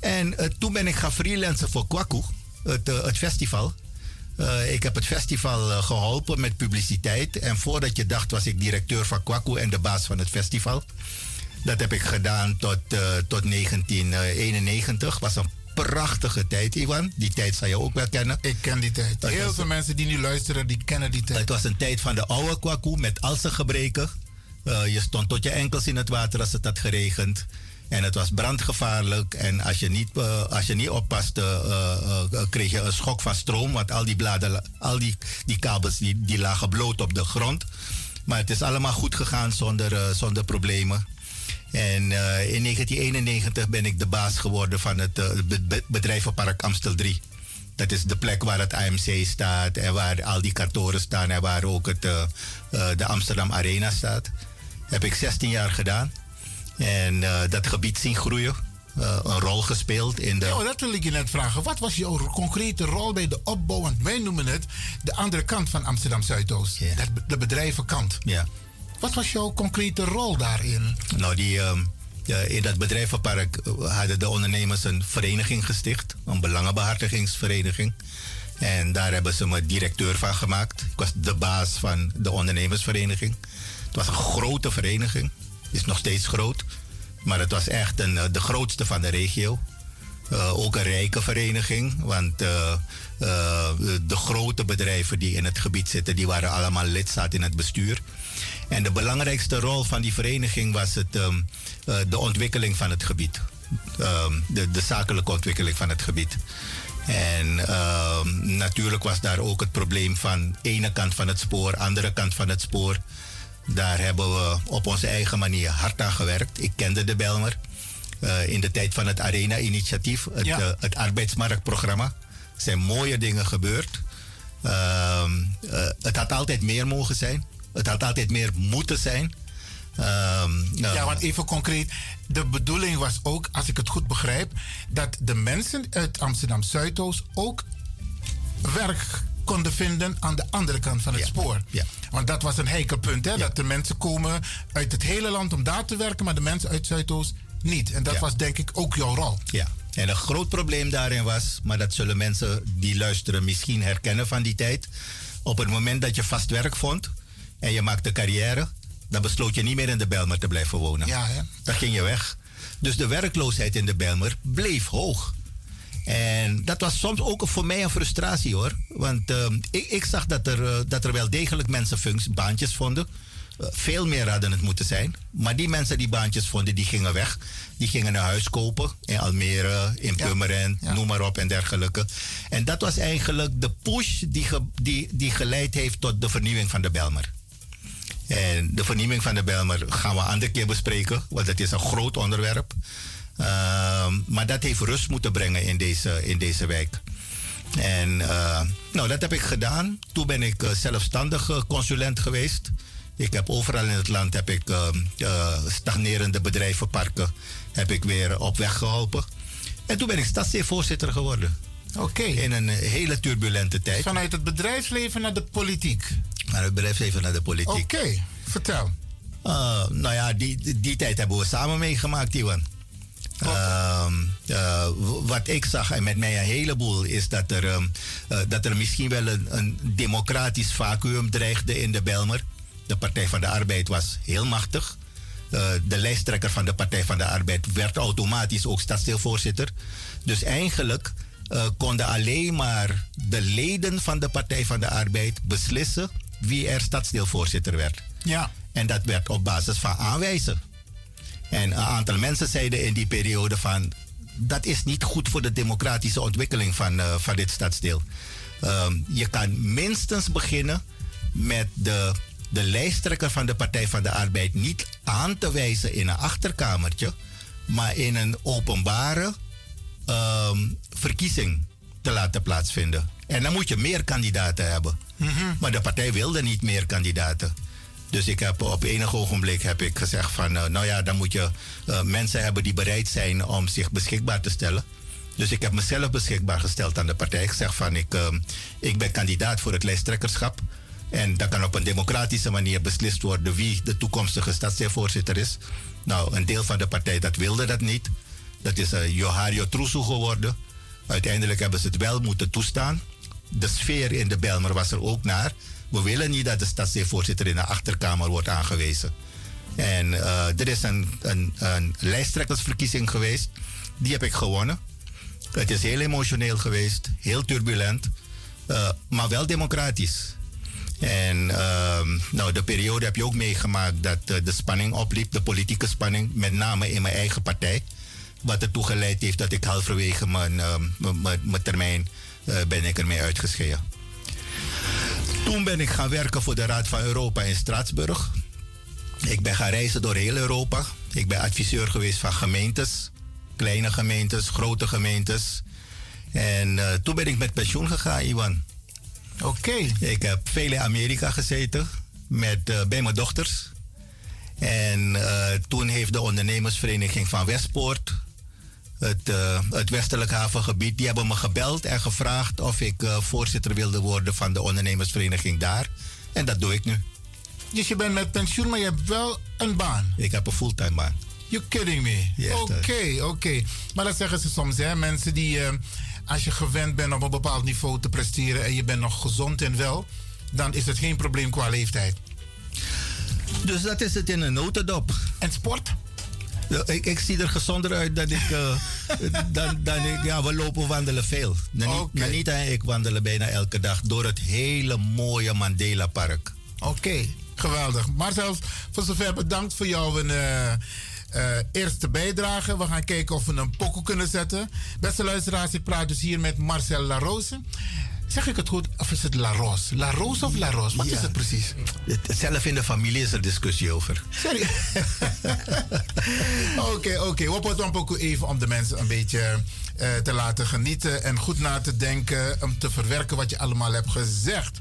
En toen ben ik gaan freelancen voor Kwaku, het, het festival. Eh, ik heb het festival eh, geholpen met publiciteit. En voordat je dacht was ik directeur van Kwaku en de baas van het festival. Dat heb ik gedaan tot, eh, tot 1991. Was een prachtige tijd, Iwan. Die tijd zou je ook wel kennen. Ik ken die tijd. Heel veel mensen die nu luisteren, die kennen die tijd. Het was een tijd van de oude Kwaku met al zijn gebreken. Je stond tot je enkels in het water als het had geregend. En het was brandgevaarlijk. En als je niet, eh, als je niet oppaste, eh, eh, kreeg je een schok van stroom. Want al die bladen, al die, die kabels, die, die lagen bloot op de grond. Maar het is allemaal goed gegaan zonder, zonder problemen. En in 1991 ben ik de baas geworden van het eh, be- be- bedrijvenpark Amstel 3. Dat is de plek waar het AMC staat en waar al die kantoren staan en waar ook het, de Amsterdam Arena staat. Heb ik 16 jaar gedaan. En eh, dat gebied zien groeien. Eh, een rol gespeeld in de. Ja, dat wil ik je net vragen. Wat was jouw concrete rol bij de opbouw? Want wij noemen het de andere kant van Amsterdam Zuidoost. De bedrijvenkant. Ja. Wat was jouw concrete rol daarin? Nou, die, ehm, in dat bedrijvenpark eh, hadden de ondernemers een vereniging gesticht. Een belangenbehartigingsvereniging. En daar hebben ze me directeur van gemaakt. Ik was de baas van de ondernemersvereniging. Het was een grote vereniging. Is nog steeds groot. Maar het was echt een, eh, de grootste van de regio. Eh, ook een rijke vereniging, want eh, de grote bedrijven die in het gebied zitten, die waren allemaal lidstaat in het bestuur. En de belangrijkste rol van die vereniging was het, ehm, eh, de ontwikkeling van het gebied. Ehm, de, de zakelijke ontwikkeling van het gebied. En ehm, natuurlijk was daar ook het probleem van ene kant van het spoor, andere kant van het spoor. Daar hebben we op onze eigen manier hard aan gewerkt. Ik kende de Belmer eh, in de tijd van het Arena-initiatief, het, Ja. eh, het arbeidsmarktprogramma. Er zijn mooie dingen gebeurd. Ehm, eh, het had altijd meer mogen zijn. Het had altijd meer moeten zijn. Ehm, Ja, want even concreet. De bedoeling was ook, als ik het goed begrijp, dat de mensen uit Amsterdam Zuidoost ook werk konden vinden aan de andere kant van het spoor. Ja. Want dat was een heikel punt, hè? Dat de mensen komen uit het hele land om daar te werken, maar de mensen uit Zuidoost niet. En dat was denk ik ook jouw rol. Ja, en een groot probleem daarin was, maar dat zullen mensen die luisteren misschien herkennen van die tijd. Op het moment dat je vast werk vond en je maakte carrière, dan besloot je niet meer in de Bijlmer te blijven wonen. Ja, hè? Dan ging je weg. Dus de werkloosheid in de Bijlmer bleef hoog. En dat was soms ook voor mij een frustratie hoor. Want ehm, ik, ik zag dat er, eh, dat er wel degelijk mensen functies, baantjes vonden. Eh, veel meer hadden het moeten zijn. Maar die mensen die baantjes vonden, die gingen weg. Die gingen een huis kopen in Almere, in Purmerend, noem maar op en dergelijke. En dat was eigenlijk de push die, ge- die, die geleid heeft tot de vernieuwing van de Belmer. En de vernieuwing van de Belmer gaan we een andere keer bespreken, want het is een groot onderwerp. Ehm, maar dat heeft rust moeten brengen in deze, in deze wijk. En eh, nou, dat heb ik gedaan. Toen ben ik eh, zelfstandig eh, consulent geweest. Ik heb overal in het land heb ik, eh, stagnerende bedrijvenparken heb ik weer op weg geholpen. En toen ben ik stadsdeelvoorzitter geworden. Oké. In een hele turbulente tijd. Vanuit het bedrijfsleven naar de politiek. Maar het bedrijfsleven naar de politiek. Oké, vertel. Uh, nou ja, die, die, die tijd hebben we samen meegemaakt, Iwan. Ehm, eh, wat ik zag, en met mij een heleboel, is dat er, ehm, eh, dat er misschien wel een, een democratisch vacuüm dreigde in de Belmer. De Partij van de Arbeid was heel machtig. Eh, de lijsttrekker van de Partij van de Arbeid werd automatisch ook stadsdeelvoorzitter. Dus eigenlijk konden alleen maar de leden van de Partij van de Arbeid beslissen wie er stadsdeelvoorzitter werd. Ja. En dat werd op basis van aanwijzen. En een aantal mensen zeiden in die periode van... dat is niet goed voor de democratische ontwikkeling van, eh, van dit stadsdeel. Ehm, je kan minstens beginnen met de, de lijsttrekker van de Partij van de Arbeid... niet aan te wijzen in een achterkamertje... maar in een openbare ehm, verkiezing te laten plaatsvinden. En dan moet je meer kandidaten hebben. Maar de partij wilde niet meer kandidaten. Dus ik heb op enig ogenblik heb ik gezegd van, eh, nou ja, dan moet je eh, mensen hebben die bereid zijn om zich beschikbaar te stellen. Dus ik heb mezelf beschikbaar gesteld aan de partij. Ik zeg van, ik, eh, ik ben kandidaat voor het lijsttrekkerschap. En dat kan op een democratische manier beslist worden wie de toekomstige stadsdeelvoorzitter is. Nou, een deel van de partij dat wilde dat niet. Dat is uh, Johario Troesu geworden. Uiteindelijk hebben ze het wel moeten toestaan. De sfeer in de Belmer was er ook naar. We willen niet dat de stadsdeelvoorzitter in de achterkamer wordt aangewezen. En eh, er is een, een, een lijsttrekkersverkiezing geweest. Die heb ik gewonnen. Het is heel emotioneel geweest, heel turbulent, eh, maar wel democratisch. En ehm, nou, de periode heb je ook meegemaakt dat eh, de spanning opliep, de politieke spanning, met name in mijn eigen partij. Wat ertoe geleid heeft dat ik halverwege mijn, ehm, mijn- mijn- mijn termijn ben ik ermee uitgeschreven. Toen ben ik gaan werken voor de Raad van Europa in Straatsburg. Ik ben gaan reizen door heel Europa. Ik ben adviseur geweest van gemeentes, kleine gemeentes, grote gemeentes. En eh, toen ben ik met pensioen gegaan, Iwan. Oké. Ik heb veel in Amerika gezeten met, eh, bij mijn dochters. En eh, toen heeft de ondernemersvereniging van Westpoort, het, eh, het westelijk havengebied, die hebben me gebeld en gevraagd of ik eh, voorzitter wilde worden van de ondernemersvereniging daar. En dat doe ik nu. Dus je bent met pensioen, maar je hebt wel een baan. Ik heb een fulltime baan. You're kidding me. Oké, oké. Maar dat zeggen ze soms, hè. Mensen die, eh, als je gewend bent op een bepaald niveau te presteren... en je bent nog gezond en wel... dan is het geen probleem qua leeftijd. Dus dat is het in een notendop. En sport? Ik, ik zie er gezonder uit dan ik. eh, dan, dan ik ja, we lopen wandelen veel. Nani- Nanita en ik wandelen bijna elke dag door het hele mooie Mandela Park. Oké, geweldig. Marcel, voor zover bedankt voor jouw eh, eh, eerste bijdrage. We gaan kijken of we een pokoe kunnen zetten. Beste luisteraars, ik praat dus hier met Marcel Larose. Zeg ik het goed? Of is het La Rose? La Rose of La Rose? Wat Ja. is het precies? Zelf in de familie is er discussie over. Sorry. Oké, oké. We pokoe even om de mensen een beetje eh, te laten genieten en goed na te denken. Om te verwerken wat je allemaal hebt gezegd.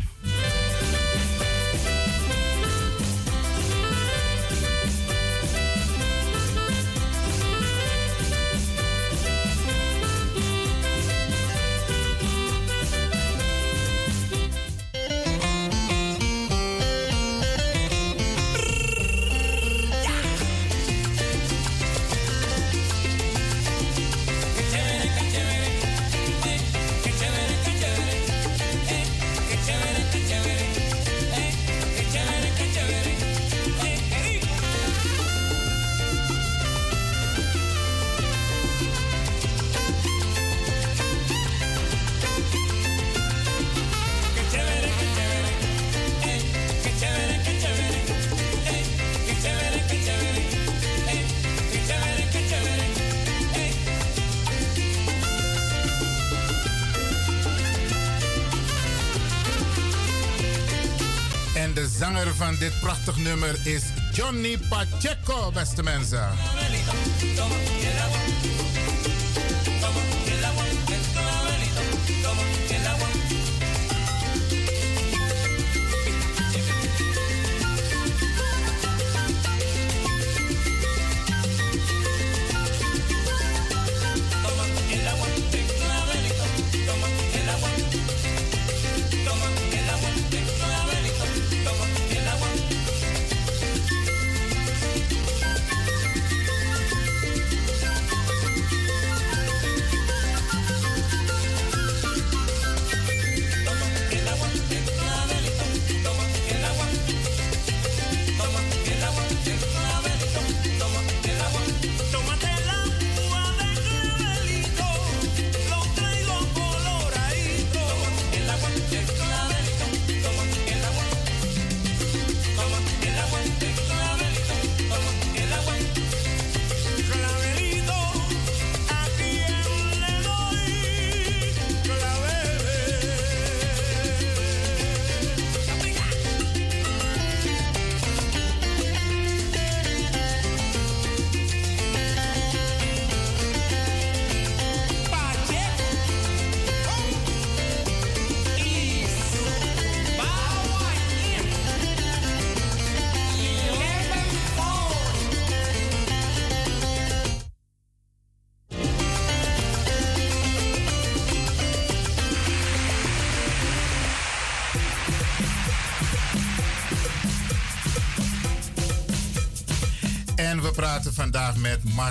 Nummer is Johnny Pacheco, beste mensen.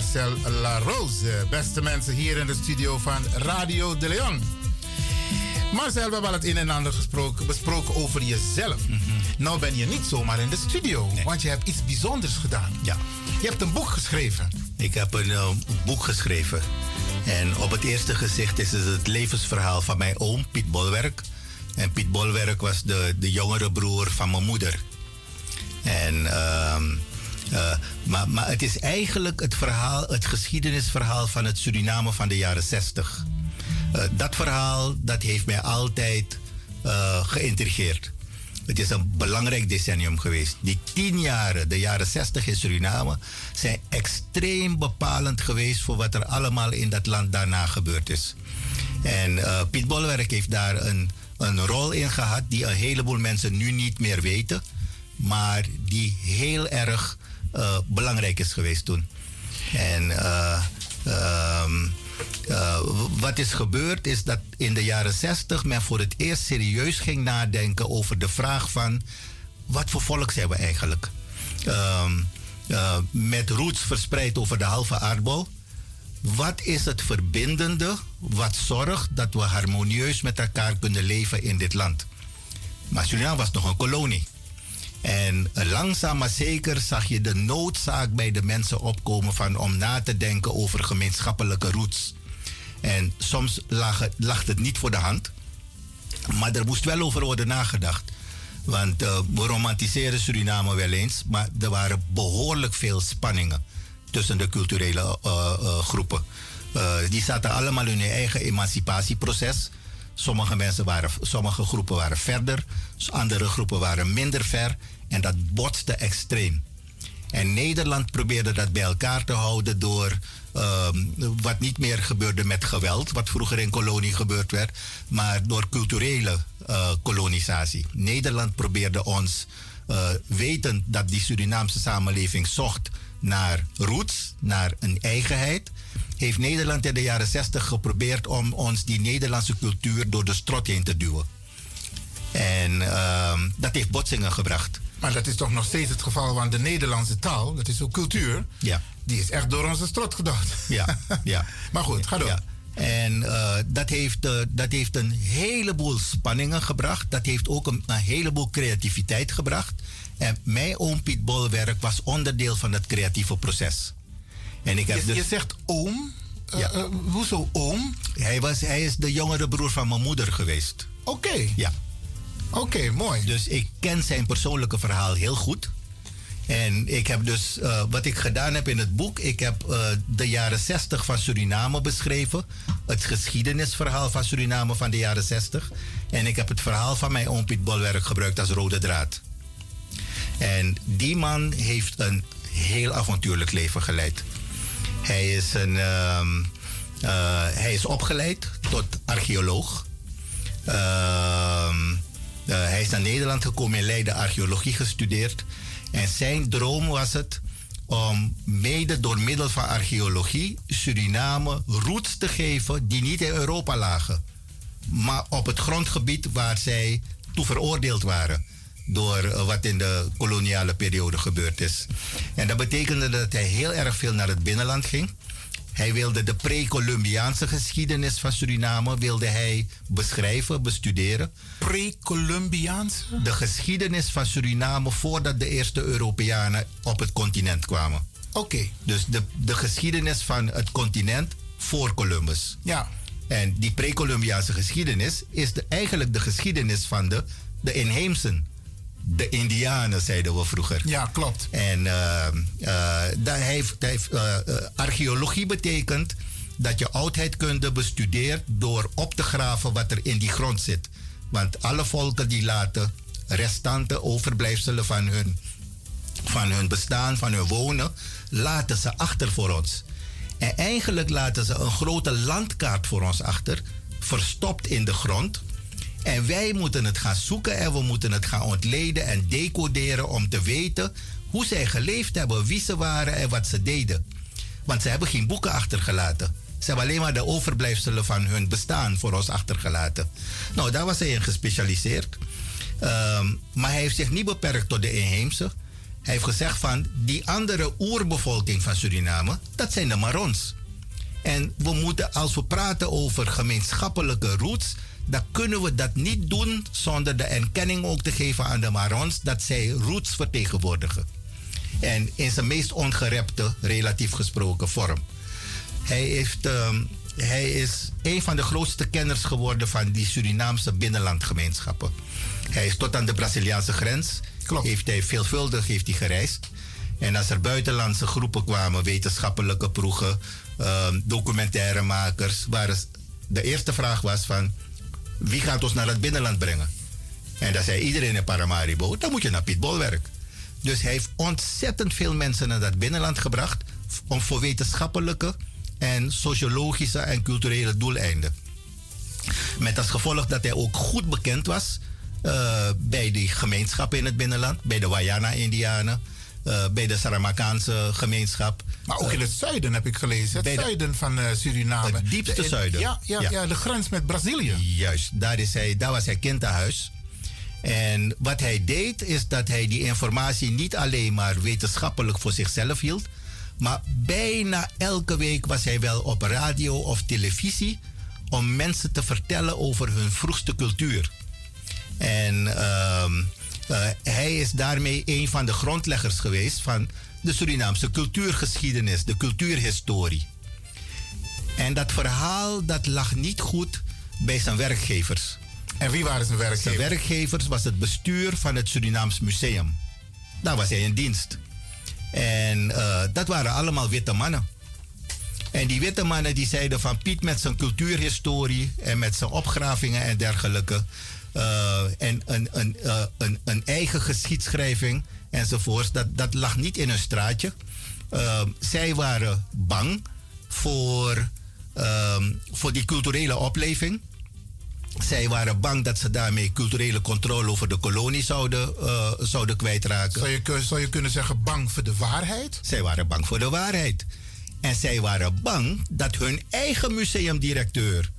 Marcel Larose. Beste mensen hier in de studio van Radio de Leon. Marcel, we hebben al het een en ander gesproken, besproken over jezelf. Nou ben je niet zomaar in de studio, want je hebt iets bijzonders gedaan. Ja. Je hebt een boek geschreven. Ik heb een eh, boek geschreven. En op het eerste gezicht is het het levensverhaal van mijn oom, Piet Bolwerk. En Piet Bolwerk was de, de jongere broer van mijn moeder. En, ehm, eh, maar, het is eigenlijk het verhaal, het geschiedenisverhaal van het Suriname van de jaren 60. Eh, dat verhaal dat heeft mij altijd eh, geïntrigeerd. Het is een belangrijk decennium geweest. Die tien jaren, de jaren 60 in Suriname, zijn extreem bepalend geweest voor wat er allemaal in dat land daarna gebeurd is. En eh, Piet Bolwerk heeft daar een, een rol in gehad die een heleboel mensen nu niet meer weten, maar die heel erg eh, belangrijk is geweest toen. En eh, ehm, eh, wat is gebeurd is dat in de jaren 60 men voor het eerst serieus ging nadenken over de vraag van wat voor volk zijn we eigenlijk? Ehm, eh, met roots verspreid over de halve aardbol. Wat is het verbindende wat zorgt dat we harmonieus met elkaar kunnen leven in dit land? Maar Suriname was nog een kolonie. En langzaam maar zeker zag je de noodzaak bij de mensen opkomen van om na te denken over gemeenschappelijke roots. En soms lag het, het niet voor de hand, maar er moest wel over worden nagedacht. Want eh, we romantiseren Suriname wel eens, maar er waren behoorlijk veel spanningen tussen de culturele eh, eh, groepen. Die zaten allemaal in hun eigen emancipatieproces. Sommige, mensen waren, sommige groepen waren verder, andere groepen waren minder ver. En dat botste extreem. En Nederland probeerde dat bij elkaar te houden door ehm, wat niet meer gebeurde met geweld, wat vroeger in kolonie gebeurd werd, maar door culturele eh, kolonisatie. Nederland probeerde ons, uh, wetend dat die Surinaamse samenleving zocht naar roots, naar een eigenheid, heeft Nederland in de jaren 60 geprobeerd om ons die Nederlandse cultuur door de strot heen te duwen. En ehm, dat heeft botsingen gebracht. Maar dat is toch nog steeds het geval, want de Nederlandse taal, dat is ook cultuur, ja. die is echt door onze strot gedacht. Ja, ja. maar goed, ga door. Ja. En uh, dat, heeft, uh, dat heeft een heleboel spanningen gebracht. Dat heeft ook een, een heleboel creativiteit gebracht. En mijn oom Piet Bolwerk was onderdeel van dat creatieve proces. En ik heb je, dus, je zegt oom? Uh, Ja. hoezo oom? hij, was, hij is de jongere broer van mijn moeder geweest. Oké. Ja. Oké, mooi. Dus ik ken zijn persoonlijke verhaal heel goed. En ik heb dus, eh, wat ik gedaan heb in het boek, ik heb eh, de jaren 60 van Suriname beschreven. Het geschiedenisverhaal van Suriname van de jaren 60. En ik heb het verhaal van mijn oom Piet Bolwerk gebruikt als rode draad. En die man heeft een heel avontuurlijk leven geleid. Hij is, een, ehm, eh, hij is opgeleid tot archeoloog. Ehm, eh, hij is naar Nederland gekomen in Leiden, archeologie gestudeerd. En zijn droom was het om mede door middel van archeologie Suriname roots te geven die niet in Europa lagen. Maar op het grondgebied waar zij toe veroordeeld waren. Door eh, wat in de koloniale periode gebeurd is. En dat betekende dat hij heel erg veel naar het binnenland ging. Hij wilde de pre-Columbiaanse geschiedenis van Suriname wilde hij beschrijven, bestuderen. Pre-Columbiaanse? De geschiedenis van Suriname voordat de eerste Europeanen op het continent kwamen. Oké. Dus de, de geschiedenis van het continent voor Columbus. Ja. En die pre-Columbiaanse geschiedenis is de, eigenlijk de geschiedenis van de, de inheemsen. De Indianen, zeiden we vroeger. Ja, klopt. En uh, uh, dat heeft, dat heeft, uh, archeologie betekent dat je oudheidkunde bestudeert door op te graven wat er in die grond zit. Want alle volken die laten restanten, overblijfselen van hun, van hun bestaan, van hun wonen, laten ze achter voor ons. En eigenlijk laten ze een grote landkaart voor ons achter, verstopt in de grond. En wij moeten het gaan zoeken en we moeten het gaan ontleden en decoderen om te weten hoe zij geleefd hebben, wie ze waren en wat ze deden. Want ze hebben geen boeken achtergelaten. Ze hebben alleen maar de overblijfselen van hun bestaan voor ons achtergelaten. Nou, daar was hij in gespecialiseerd. Um, maar hij heeft zich niet beperkt tot de inheemse. Hij heeft gezegd van die andere oerbevolking van Suriname, dat zijn de Marons. En we moeten, als we praten over gemeenschappelijke roots, dan kunnen we dat niet doen zonder de erkenning ook te geven aan de Marons dat zij roots vertegenwoordigen. En in zijn meest ongerepte, relatief gesproken vorm. Hij, heeft, um, hij is een van de grootste kenners geworden van die Surinaamse binnenlandgemeenschappen. Hij is tot aan de Braziliaanse grens. Klopt. Heeft hij veelvuldig heeft hij gereisd. En als er buitenlandse groepen kwamen, wetenschappelijke proegen, um, documentairemakers, waar de eerste vraag was van wie gaat ons naar het binnenland brengen? En dan zei iedereen in Paramaribo, dan moet je naar Piet Bolwerk. Dus hij heeft ontzettend veel mensen naar dat binnenland gebracht om voor wetenschappelijke en sociologische en culturele doeleinden. Met als gevolg dat hij ook goed bekend was uh, bij die gemeenschappen in het binnenland, bij de Wayana-Indianen, uh, bij de Saramakaanse gemeenschap. Maar ook in het zuiden heb ik gelezen. Het zuiden van uh, Suriname. Het diepste de, zuiden. Ja, ja, ja. ja, de grens met Brazilië. Juist, daar, is hij, daar was hij kind aan huis. En wat hij deed, is dat hij die informatie niet alleen maar wetenschappelijk voor zichzelf hield. Maar bijna elke week was hij wel op radio of televisie om mensen te vertellen over hun vroegste cultuur. En uh, Eh, hij is daarmee een van de grondleggers geweest van de Surinaamse cultuurgeschiedenis, de cultuurhistorie. En dat verhaal dat lag niet goed bij zijn werkgevers. En wie waren zijn werkgevers? Zijn werkgevers was het bestuur van het Surinaams Museum. Daar was hij in dienst. En eh, dat waren allemaal witte mannen. En die witte mannen die zeiden van Piet met zijn cultuurhistorie en met zijn opgravingen en dergelijke. Eh, en een, een, eh, een, een eigen geschiedschrijving enzovoorts. Dat, dat lag niet in hun straatje. Eh, zij waren bang voor, ehm, voor die culturele opleving. Zij waren bang dat ze daarmee culturele controle over de kolonie zouden, eh, zouden kwijtraken. Zou je, zou je kunnen zeggen bang voor de waarheid? Zij waren bang voor de waarheid. En zij waren bang dat hun eigen museumdirecteur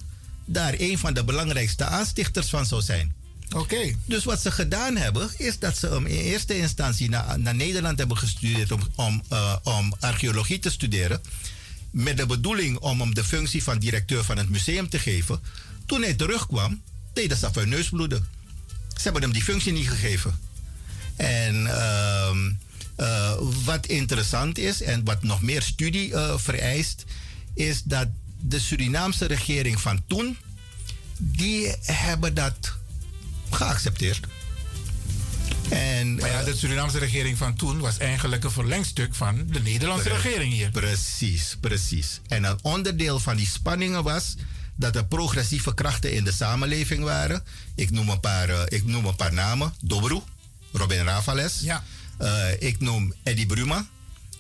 daar een van de belangrijkste aanstichters van zou zijn. Oké. Dus wat ze gedaan hebben, is dat ze hem in eerste instantie naar, naar Nederland hebben gestudeerd om, om, eh, om archeologie te studeren. Met de bedoeling om hem de functie van directeur van het museum te geven. Toen hij terugkwam, deden ze af hun neus bloeden. Ze hebben hem die functie niet gegeven. En ehm, eh, wat interessant is en wat nog meer studie eh, vereist, is dat de Surinaamse regering van toen, die hebben dat geaccepteerd. En, Maar ja, de Surinaamse regering van toen was eigenlijk een verlengstuk van de Nederlandse Pre- regering hier. Precies, precies. En een onderdeel van die spanningen was dat er progressieve krachten in de samenleving waren. Ik noem een paar, eh, ik noem een paar namen. Dobru, Robin Ravales. Ja. Eh, ik noem Eddie Bruma.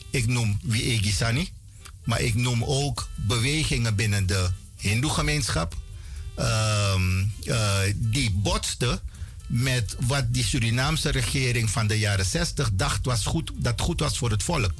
Ik noem Wie Gisani. Maar ik noem ook bewegingen binnen de Hindoe-gemeenschap. ehm, eh, die botsten met wat die Surinaamse regering van de jaren 60 dacht was goed, dat goed was voor het volk.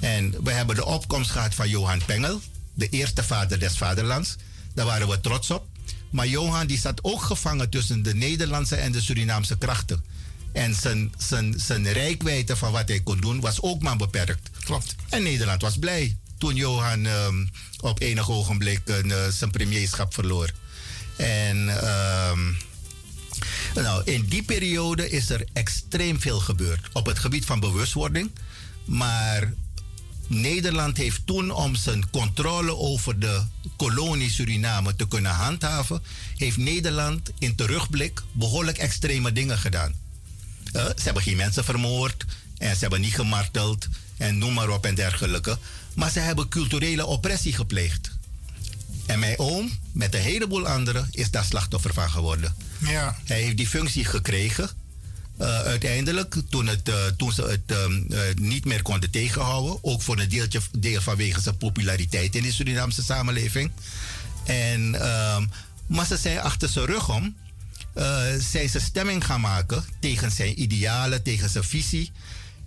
En we hebben de opkomst gehad van Johan Pengel, de eerste vader des vaderlands. Daar waren we trots op. Maar Johan die zat ook gevangen tussen de Nederlandse en de Surinaamse krachten. En zijn, zijn, zijn rijkwijde van wat hij kon doen was ook maar beperkt. Klopt. En Nederland was blij toen Johan ehm, op enig ogenblik eh, zijn premierschap verloor. En ehm, nou, in die periode is er extreem veel gebeurd op het gebied van bewustwording. Maar Nederland heeft toen om zijn controle over de kolonie Suriname te kunnen handhaven, heeft Nederland in terugblik behoorlijk extreme dingen gedaan. Eh, ze hebben geen mensen vermoord en ze hebben niet gemarteld en noem maar op en dergelijke. Maar ze hebben culturele oppressie gepleegd. En mijn oom, met een heleboel anderen, is daar slachtoffer van geworden. Ja. Hij heeft die functie gekregen. eh, uiteindelijk, toen, het, eh, toen ze het ehm, eh, niet meer konden tegenhouden. Ook voor een deeltje, deel vanwege zijn populariteit in de Surinaamse samenleving. En, ehm, maar ze zijn achter zijn rug om. zijn ze stemming gaan maken tegen zijn idealen, tegen zijn visie.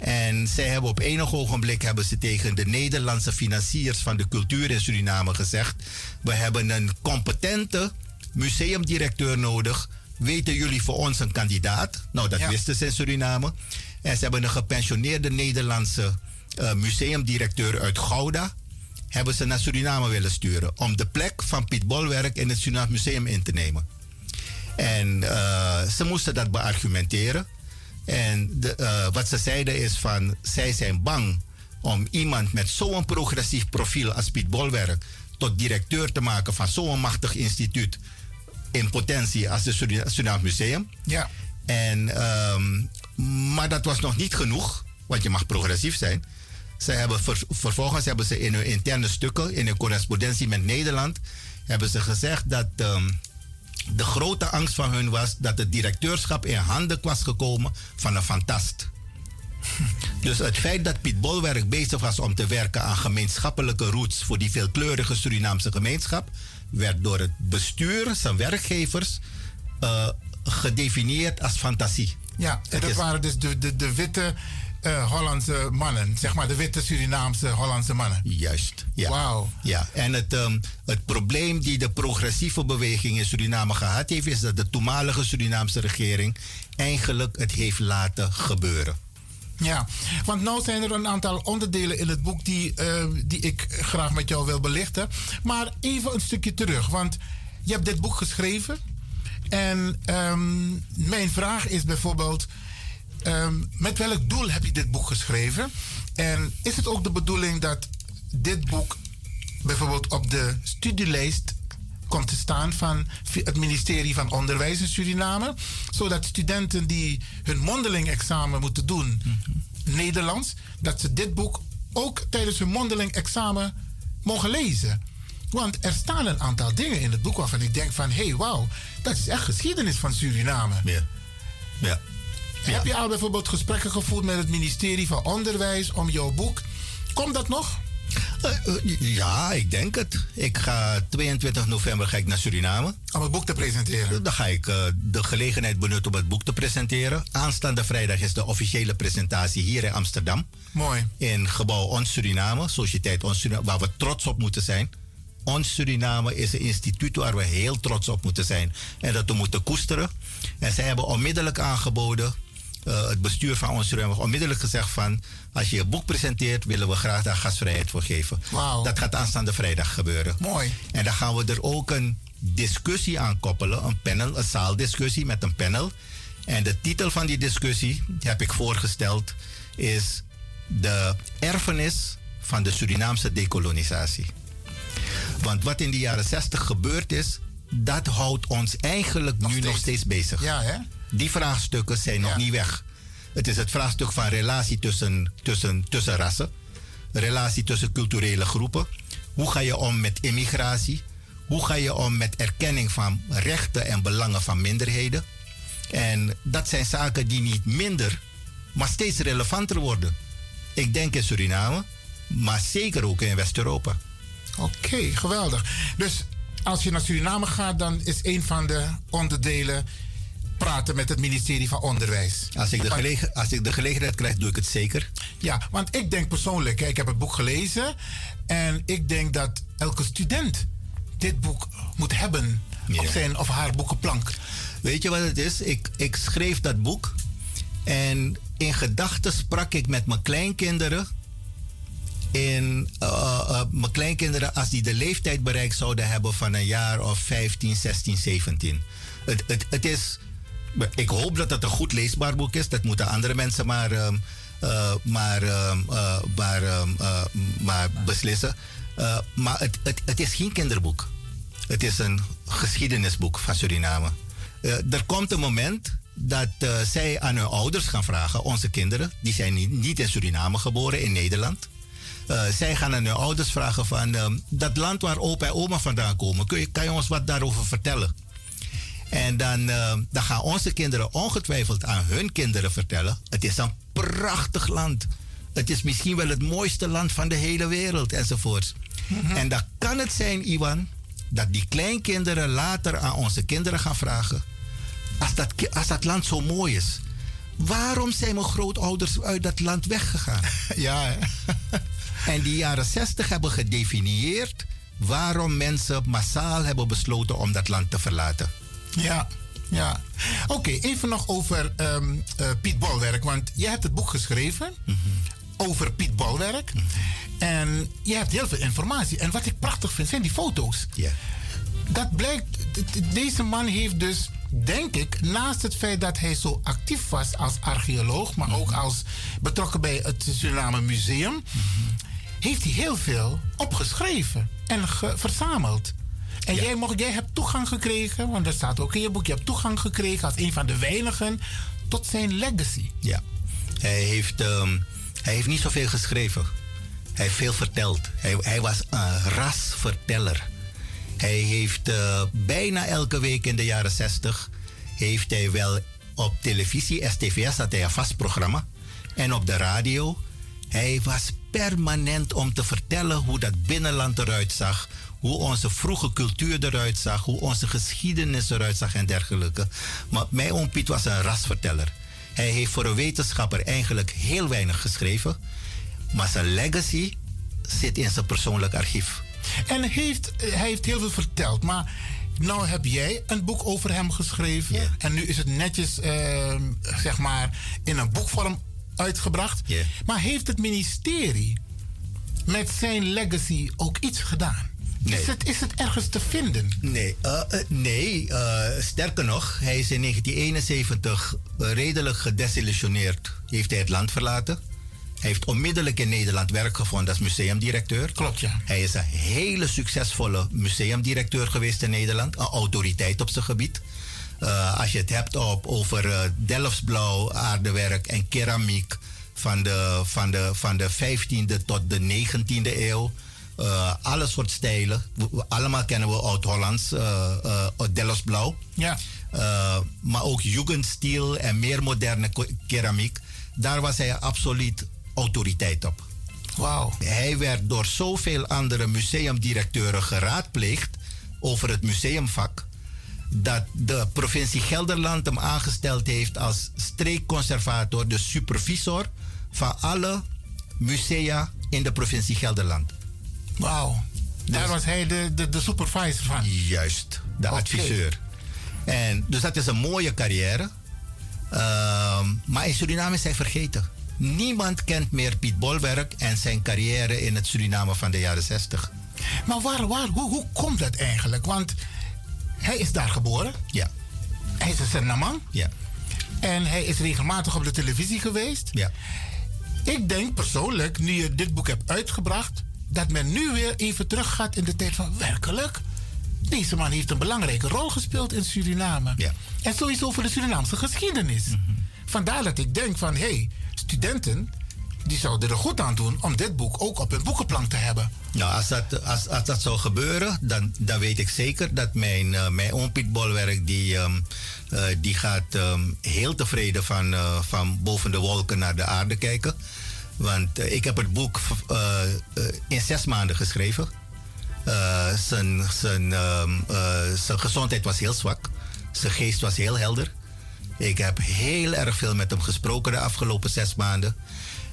En zij hebben op enig ogenblik hebben ze tegen de Nederlandse financiers van de cultuur in Suriname gezegd: we hebben een competente museumdirecteur nodig. Weten jullie voor ons een kandidaat? Nou, dat Ja. wisten ze in Suriname. En ze hebben een gepensioneerde Nederlandse eh, museumdirecteur uit Gouda. Hebben ze naar Suriname willen sturen. Om de plek van Piet Bolwerk in het Surinaams Museum in te nemen. En eh, ze moesten dat beargumenteren. En de, eh, wat ze zeiden is van, zij zijn bang om iemand met zo'n progressief profiel als Piet Bolwerk tot directeur te maken van zo'n machtig instituut in potentie als het Surina- Surinaams Museum. Ja. En, ehm, maar dat was nog niet genoeg, want je mag progressief zijn. Ze hebben ver- vervolgens hebben ze in hun interne stukken, in hun correspondentie met Nederland, hebben ze gezegd dat ehm, de grote angst van hun was dat het directeurschap in handen was gekomen van een fantast. Dus het feit dat Piet Bolwerk bezig was om te werken aan gemeenschappelijke roots voor die veelkleurige Surinaamse gemeenschap, werd door het bestuur, zijn werkgevers, eh, gedefinieerd als fantasie. Ja, en dat waren dus de, de, de witte eh, Hollandse mannen. Zeg maar de witte Surinaamse Hollandse mannen. Juist. Ja. Wauw. Ja, en het, ehm, het probleem die de progressieve beweging in Suriname gehad heeft, is dat de toenmalige Surinaamse regering eigenlijk het heeft laten gebeuren. Ja, want nu zijn er een aantal onderdelen in het boek die, eh, die ik graag met jou wil belichten. Maar even een stukje terug, want je hebt dit boek geschreven En ehm, mijn vraag is bijvoorbeeld: ehm, met welk doel heb je dit boek geschreven? En is het ook de bedoeling dat dit boek bijvoorbeeld op de studielijst komt te staan van het ministerie van Onderwijs in Suriname, zodat studenten die hun mondeling examen moeten doen, Nederlands, dat ze dit boek ook tijdens hun mondeling examen mogen lezen. Want er staan een aantal dingen in het boek waarvan ik denk van... hé, hey, wauw, dat is echt geschiedenis van Suriname. Ja. ja. Heb je al bijvoorbeeld gesprekken gevoerd met het ministerie van Onderwijs om jouw boek? Komt dat nog? Eh, eh, ja, ik denk het. Ik ga 22 november ga ik naar Suriname. Om het boek te presenteren? Dan ga ik eh, de gelegenheid benutten om het boek te presenteren. Aanstaande vrijdag is de officiële presentatie hier in Amsterdam. Mooi. In gebouw Ons Suriname, Sociëteit Ons Suriname, waar we trots op moeten zijn. Ons Suriname is een instituut waar we heel trots op moeten zijn. En dat we moeten koesteren. En zij hebben onmiddellijk aangeboden uh, het bestuur van ons Suriname onmiddellijk gezegd van... als je je boek presenteert, willen we graag daar gastvrijheid voor geven. Wow. Dat gaat aanstaande vrijdag gebeuren. Mooi. En dan gaan we er ook een discussie aan koppelen. Een panel, een zaaldiscussie met een panel. En de titel van die discussie, heb ik voorgesteld... is de erfenis van de Surinaamse dekolonisatie. Want wat in de jaren 60 gebeurd is... dat houdt ons eigenlijk nu nog steeds bezig. Ja, hè? Die vraagstukken zijn nog niet weg. Het is het vraagstuk van relatie tussen, tussen, tussen rassen, relatie tussen culturele groepen. Hoe ga je om met immigratie? Hoe ga je om met erkenning van rechten en belangen van minderheden? En dat zijn zaken die niet minder, maar steeds relevanter worden. Ik denk in Suriname, maar zeker ook in West-Europa. Oké, geweldig. Dus als je naar Suriname gaat, dan is een van de onderdelen praten met het ministerie van Onderwijs. Als ik, de als ik de gelegenheid krijg, doe ik het zeker. Ja, want ik denk persoonlijk, ik heb het boek gelezen en ik denk dat elke student dit boek moet hebben op zijn of haar boekenplank. Weet je wat het is? Ik, ik schreef dat boek en in gedachten sprak ik met mijn kleinkinderen. In uh, uh, mijn kleinkinderen, als die de leeftijd bereikt zouden hebben van een jaar of 15, 16, 17. Het, het, het is ik hoop dat het een goed leesbaar boek is. Dat moeten andere mensen maar, uh, maar, uh, maar, maar beslissen. maar het, het, is geen kinderboek. Het is een geschiedenisboek van Suriname. er komt een moment dat zij aan hun ouders gaan vragen, onze kinderen, die zijn niet in Suriname geboren, in Nederland. Zij gaan aan hun ouders vragen van dat land waar opa en oma vandaan komen, kun je, kan je ons wat daarover vertellen? En dan, uh, dan gaan onze kinderen ongetwijfeld aan hun kinderen vertellen: het is een prachtig land. Het is misschien wel het mooiste land van de hele wereld enzovoort. Mm En dan kan het zijn, Iwan, dat die kleinkinderen later aan onze kinderen gaan vragen: als dat, als dat land zo mooi is, waarom zijn mijn grootouders uit dat land weggegaan? ja. en die jaren 60 hebben gedefinieerd waarom mensen massaal hebben besloten om dat land te verlaten. Ja, ja. Oké, even nog over um, uh, Piet Bolwerk. Want jij hebt het boek geschreven Mhm. over Piet Bolwerk. En je hebt heel veel informatie. En wat ik prachtig vind, zijn die foto's. Ja. Dat blijkt, deze man heeft dus, denk ik, naast het feit dat hij zo actief was als archeoloog, maar ook als betrokken bij het Suriname Museum, heeft hij heel veel opgeschreven en verzameld. En jij, mocht, jij hebt toegang gekregen, want dat staat ook in je boek, je hebt toegang gekregen als een van de weinigen tot zijn legacy. Ja. Hij heeft, ehm, hij heeft niet zoveel geschreven. Hij heeft veel verteld. Hij, hij was een rasverteller. Hij heeft eh, bijna elke week in de jaren 60 heeft hij wel op televisie, STVS had hij een vast programma. En op de radio. Hij was permanent om te vertellen hoe dat binnenland eruit zag. Hoe onze vroege cultuur eruit zag. Hoe onze geschiedenis eruit zag en dergelijke. Maar mijn oom Piet was een rasverteller. Hij heeft voor een wetenschapper eigenlijk heel weinig geschreven. Maar zijn legacy zit in zijn persoonlijk archief. En heeft, hij heeft heel veel verteld, maar nou heb jij een boek over hem geschreven. En nu is het netjes, ehm, zeg maar, in een boekvorm uitgebracht. Maar heeft het ministerie met zijn legacy ook iets gedaan? Is, het, is het ergens te vinden? Nee, eh, eh, nee eh, sterker nog, hij is in 1971 redelijk gedesillusioneerd. Heeft hij het land verlaten. Hij heeft onmiddellijk in Nederland werk gevonden als museumdirecteur. Klopt, ja. Hij is een hele succesvolle museumdirecteur geweest in Nederland. Een autoriteit op zijn gebied. Eh, als je het hebt op, over eh, Delftsblauw, aardewerk en keramiek van de, van, de, van de 15e tot de 19e eeuw. Eh, alle soort stijlen. We- we- allemaal kennen we Oud-Hollands, uh, Delftsblauw. Ja. Uh, maar ook Jugendstil en meer moderne keramiek. Daar was hij absoluut autoriteit op. Wauw. Hij werd door zoveel andere museumdirecteuren geraadpleegd over het museumvak. Dat de provincie Gelderland hem aangesteld heeft als streekconservator, de supervisor van alle musea in de provincie Gelderland. Wauw. Daar was hij de, de, de supervisor van. Juist, de adviseur. En, dus dat is een mooie carrière. Ehm, maar in Suriname is hij vergeten. Niemand kent meer Piet Bolwerk en zijn carrière in het Suriname van de jaren 60. Maar waar, waar, hoe, hoe komt dat eigenlijk? Want hij is daar geboren. Ja. Hij is een Sennaman. Ja. En hij is regelmatig op de televisie geweest. Ja. Ik denk persoonlijk, nu je dit boek hebt uitgebracht, dat men nu weer even teruggaat in de tijd van werkelijk. Deze man heeft een belangrijke rol gespeeld in Suriname. Ja. En sowieso voor de Surinaamse geschiedenis. Vandaar dat ik denk van, hé, hey, studenten, die zouden er goed aan doen om dit boek ook op hun boekenplank te hebben. Nou, als dat, als, als dat zou gebeuren, dan, dan weet ik zeker dat mijn, eh, mijn oom Piet Bolwerk, die, ehm, eh, die gaat ehm, heel tevreden van, eh, van boven de wolken naar de aarde kijken. Want ik heb het boek in zes maanden geschreven. Zijn, zijn, ehm, eh, zijn gezondheid was heel zwak. Zijn geest was heel helder. Ik heb heel erg veel met hem gesproken de afgelopen zes maanden.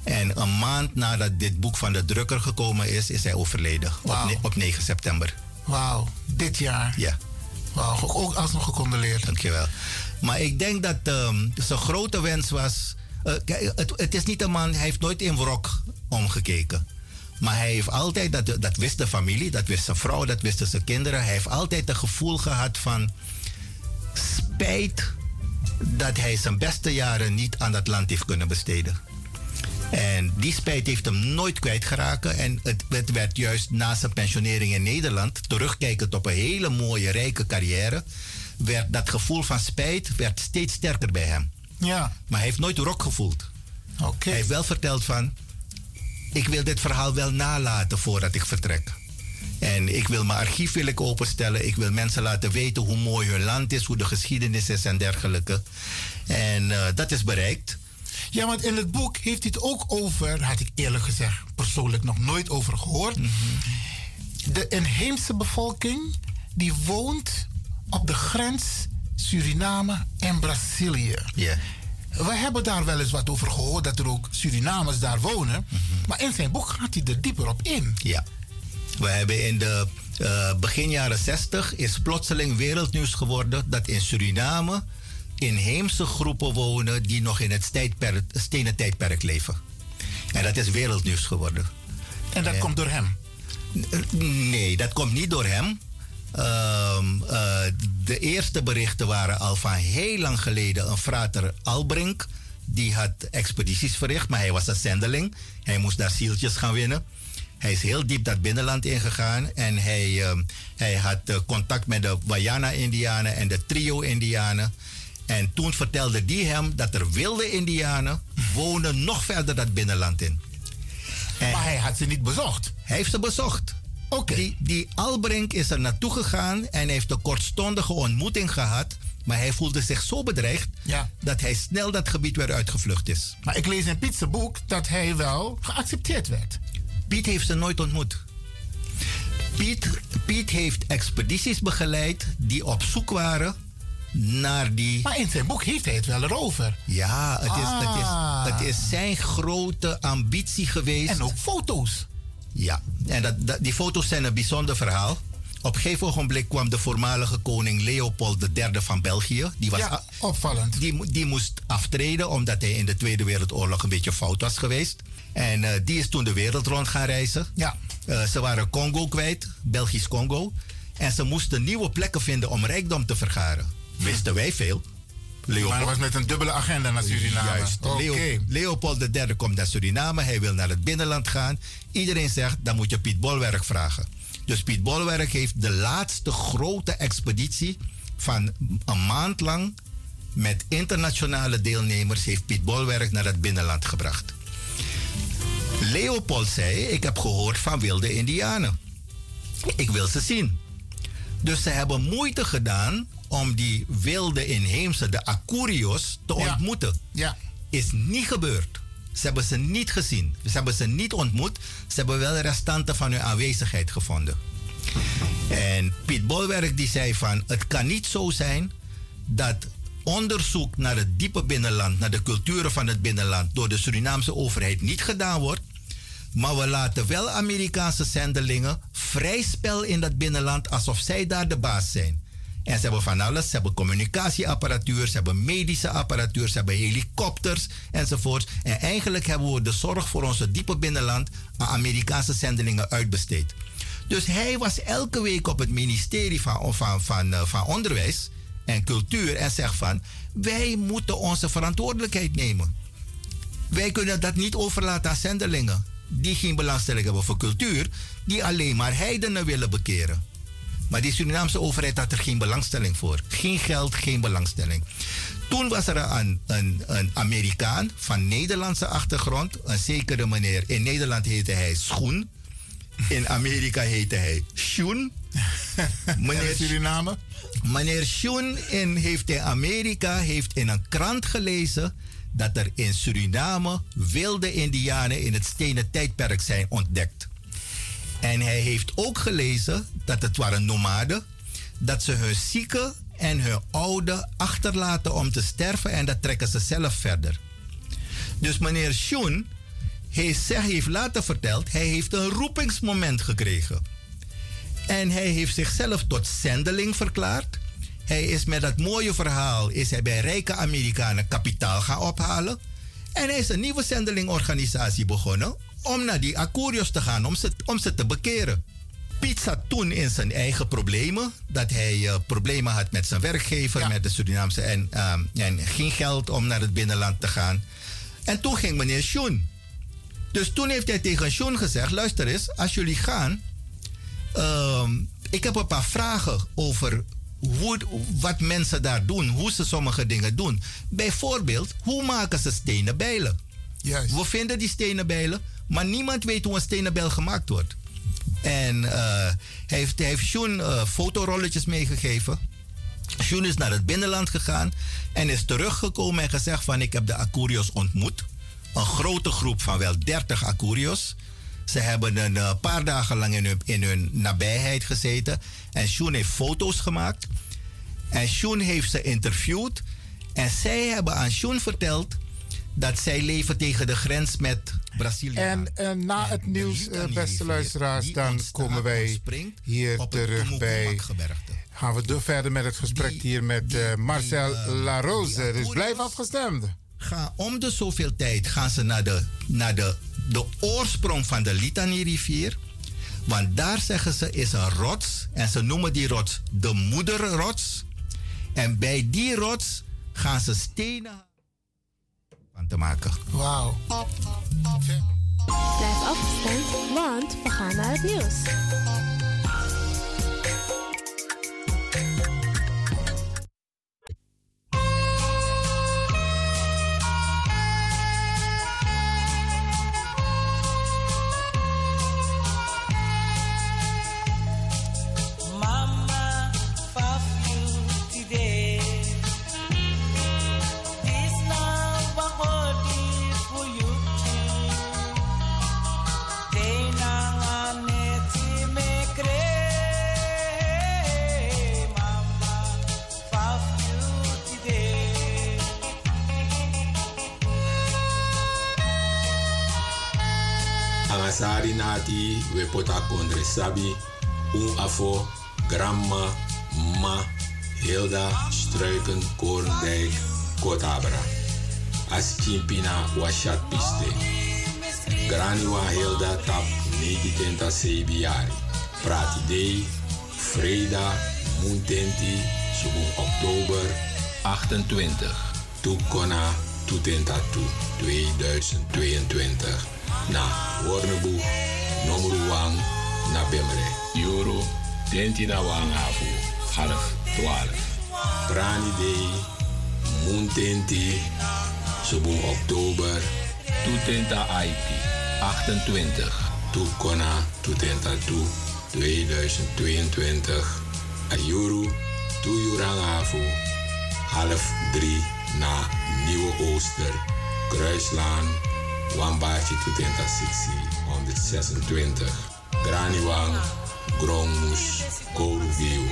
En een maand nadat dit boek van de drukker gekomen is, is hij overleden. Op, Wauw. ne- op 9 september. Wauw, dit jaar. Ja. Wauw, ook alsnog gecondoleerd. Dankjewel. Maar ik denk dat ehm, zijn grote wens was. eh, kijk, het, het is niet een man, hij heeft nooit in wrok omgekeken. Maar hij heeft altijd, dat, dat wist de familie, dat wist zijn vrouw, dat wisten zijn kinderen. Hij heeft altijd het gevoel gehad van spijt dat hij zijn beste jaren niet aan dat land heeft kunnen besteden. En die spijt heeft hem nooit kwijtgeraken. En het, het werd juist na zijn pensionering in Nederland, terugkijkend op een hele mooie, rijke carrière, werd dat gevoel van spijt werd steeds sterker bij hem. Ja. Maar hij heeft nooit rok gevoeld. Hij heeft wel verteld van, ik wil dit verhaal wel nalaten voordat ik vertrek. En ik wil mijn archief wil ik openstellen. Ik wil mensen laten weten hoe mooi hun land is, hoe de geschiedenis is en dergelijke. En eh, dat is bereikt. Ja, want in het boek heeft hij het ook over, had ik eerlijk gezegd persoonlijk nog nooit over gehoord. De inheemse bevolking die woont op de grens Suriname en Brazilië. Ja. We hebben daar wel eens wat over gehoord dat er ook Surinamers daar wonen. Maar in zijn boek gaat hij er dieper op in. Ja. We hebben in de eh, begin jaren 60 is plotseling wereldnieuws geworden dat in Suriname inheemse groepen wonen die nog in het tijdperk, stenen tijdperk leven. En dat is wereldnieuws geworden. En dat komt door hem? Nee, dat komt niet door hem. Ehm, eh, de eerste berichten waren al van heel lang geleden. Een frater Albrink, die had expedities verricht, maar hij was een zendeling. Hij moest daar zieltjes gaan winnen. Hij is heel diep dat binnenland ingegaan en hij, ehm, hij had eh, contact met de Wayana-Indianen en de Trio-Indianen. En toen vertelde die hem dat er wilde Indianen wonen nog verder dat binnenland in. maar hij had ze niet bezocht. Hij heeft ze bezocht. Die, die Albrink is er naartoe gegaan en heeft een kortstondige ontmoeting gehad. Maar hij voelde zich zo bedreigd dat hij snel dat gebied weer uitgevlucht is. Maar ik lees in Piet's boek dat hij wel geaccepteerd werd. Piet heeft ze nooit ontmoet. Piet, Piet heeft expedities begeleid die op zoek waren naar die. Maar in zijn boek heeft hij het wel erover. Ja, het is, het Ah. is, het is zijn grote ambitie geweest. En ook foto's. Ja, en dat, dat- die foto's zijn een bijzonder verhaal. Op een gegeven ogenblik kwam de voormalige koning Leopold III van België. Die was Ja, opvallend. Die, die moest aftreden omdat hij in de Tweede Wereldoorlog een beetje fout was geweest. En eh, die is toen de wereld rond gaan reizen. Ja. Eh, ze waren Congo kwijt, Belgisch Congo. En ze moesten nieuwe plekken vinden om rijkdom te vergaren. Wisten wij veel. Maar hij was met een dubbele agenda naar Suriname. Juist. Leo- Leopold III komt naar Suriname. Hij wil naar het binnenland gaan. Iedereen zegt, dan moet je Piet Bolwerk vragen. Dus Piet Bolwerk heeft de laatste grote expeditie van een maand lang met internationale deelnemers heeft Piet Bolwerk naar het binnenland gebracht. Leopold zei, ik heb gehoord van wilde indianen. Ik wil ze zien. Dus ze hebben moeite gedaan om die wilde inheemse, de Akurios, te ontmoeten. Ja. Is niet gebeurd. Ze hebben ze niet gezien. Ze hebben ze niet ontmoet. Ze hebben wel restanten van hun aanwezigheid gevonden. En Piet Bolwerk die zei van... het kan niet zo zijn dat onderzoek naar het diepe binnenland... naar de culturen van het binnenland... door de Surinaamse overheid niet gedaan wordt... maar we laten wel Amerikaanse zendelingen... vrij spel in dat binnenland alsof zij daar de baas zijn. En ze hebben van alles. Ze hebben communicatieapparatuur, ze hebben medische apparatuur, ze hebben helikopters enzovoort. En eigenlijk hebben we de zorg voor onze diepe binnenland aan Amerikaanse zendelingen uitbesteed. Dus hij was elke week op het ministerie van, van, van, eh, van Onderwijs en Cultuur en zegt van wij moeten onze verantwoordelijkheid nemen. Wij kunnen dat niet overlaten aan zendelingen die geen belangstelling hebben voor cultuur, die alleen maar heidenen willen bekeren. Maar die Surinaamse overheid had er geen belangstelling voor. Geen geld, geen belangstelling. Toen was er een, een, een Amerikaan van Nederlandse achtergrond, een zekere meneer. In Nederland heette hij Schoen. In Amerika heette hij Schoen. Meneer Suriname? Meneer Schoen in, heeft in Amerika heeft in een krant gelezen dat er in Suriname wilde indianen in het stenen tijdperk zijn ontdekt. En hij heeft ook gelezen dat het waren nomaden, dat ze hun zieken en hun ouden achterlaten om te sterven en dat trekken ze zelf verder. Dus meneer hij zegt, heeft later verteld, hij heeft een roepingsmoment gekregen. En hij heeft zichzelf tot zendeling verklaard. Hij is met dat mooie verhaal is hij bij rijke Amerikanen kapitaal gaan ophalen. En hij is een nieuwe zendelingorganisatie begonnen om naar die Akurios te gaan, om ze, om ze te bekeren. Piet zat toen in zijn eigen problemen. Dat hij eh, problemen had met zijn werkgever, met de Surinaamse. En, ehm, en geen geld om naar het binnenland te gaan. En toen ging meneer Schoen. Dus toen heeft hij tegen Schoen gezegd: luister eens, als jullie gaan. ehm, ik heb een paar vragen over hoe, wat mensen daar doen, hoe ze sommige dingen doen. Bijvoorbeeld, hoe maken ze stenen bijlen? Juist. We vinden die stenen bijlen, maar niemand weet hoe een stenen bijl gemaakt wordt. En hij heeft, heeft Sjoen eh, fotorolletjes meegegeven. Sjoen is naar het binnenland gegaan en is teruggekomen en gezegd van ik heb de Akurios ontmoet. Een grote groep van wel 30 Akurios. Ze hebben een eh, paar dagen lang in hun, in hun nabijheid gezeten. En Sjoen heeft foto's gemaakt. En Sjoen heeft ze interviewd. En zij hebben aan Sjoen verteld dat zij leven tegen de grens met Brazilië. En, en na het nieuws, eh, beste luisteraars, dan komen wij hier terug bij. Gaan we door verder met het gesprek hier met eh, Marcel Larose. Dus blijf afgestemd. Gaan om de zoveel tijd gaan ze naar de, naar de, de oorsprong van de Litani-rivier. Want daar zeggen ze is een rots. En ze noemen die rots de moederrots. En bij die rots gaan ze stenen van te maken. Wauw. Blijf afgestemd, want we gaan naar het nieuws. Angasari nati we pota kondre sabi un afo grandma ma Hilda Struiken Korendijk Kotabra as chimpina washat piste Graniwa Hilda tap 90 Sebiari. Prati Day, Freda, Muntenti, Subung Oktober 28. Tukona Tutenta Tu 2022. Na Warneboeg, Nomruwang, na Bemre. Euro, Denti na Wangafu, half 12. Prani Day, Muntenti, Subung Oktober. Tutenta IT, 28. Tukona Tutenta Tu 2022. Ayuru, Tuyurangafu, half 3 na Nieuwe Ooster, Kruislaan, Wambaatje Tutenta 126. Graniwang, Grongmoes, Koolview,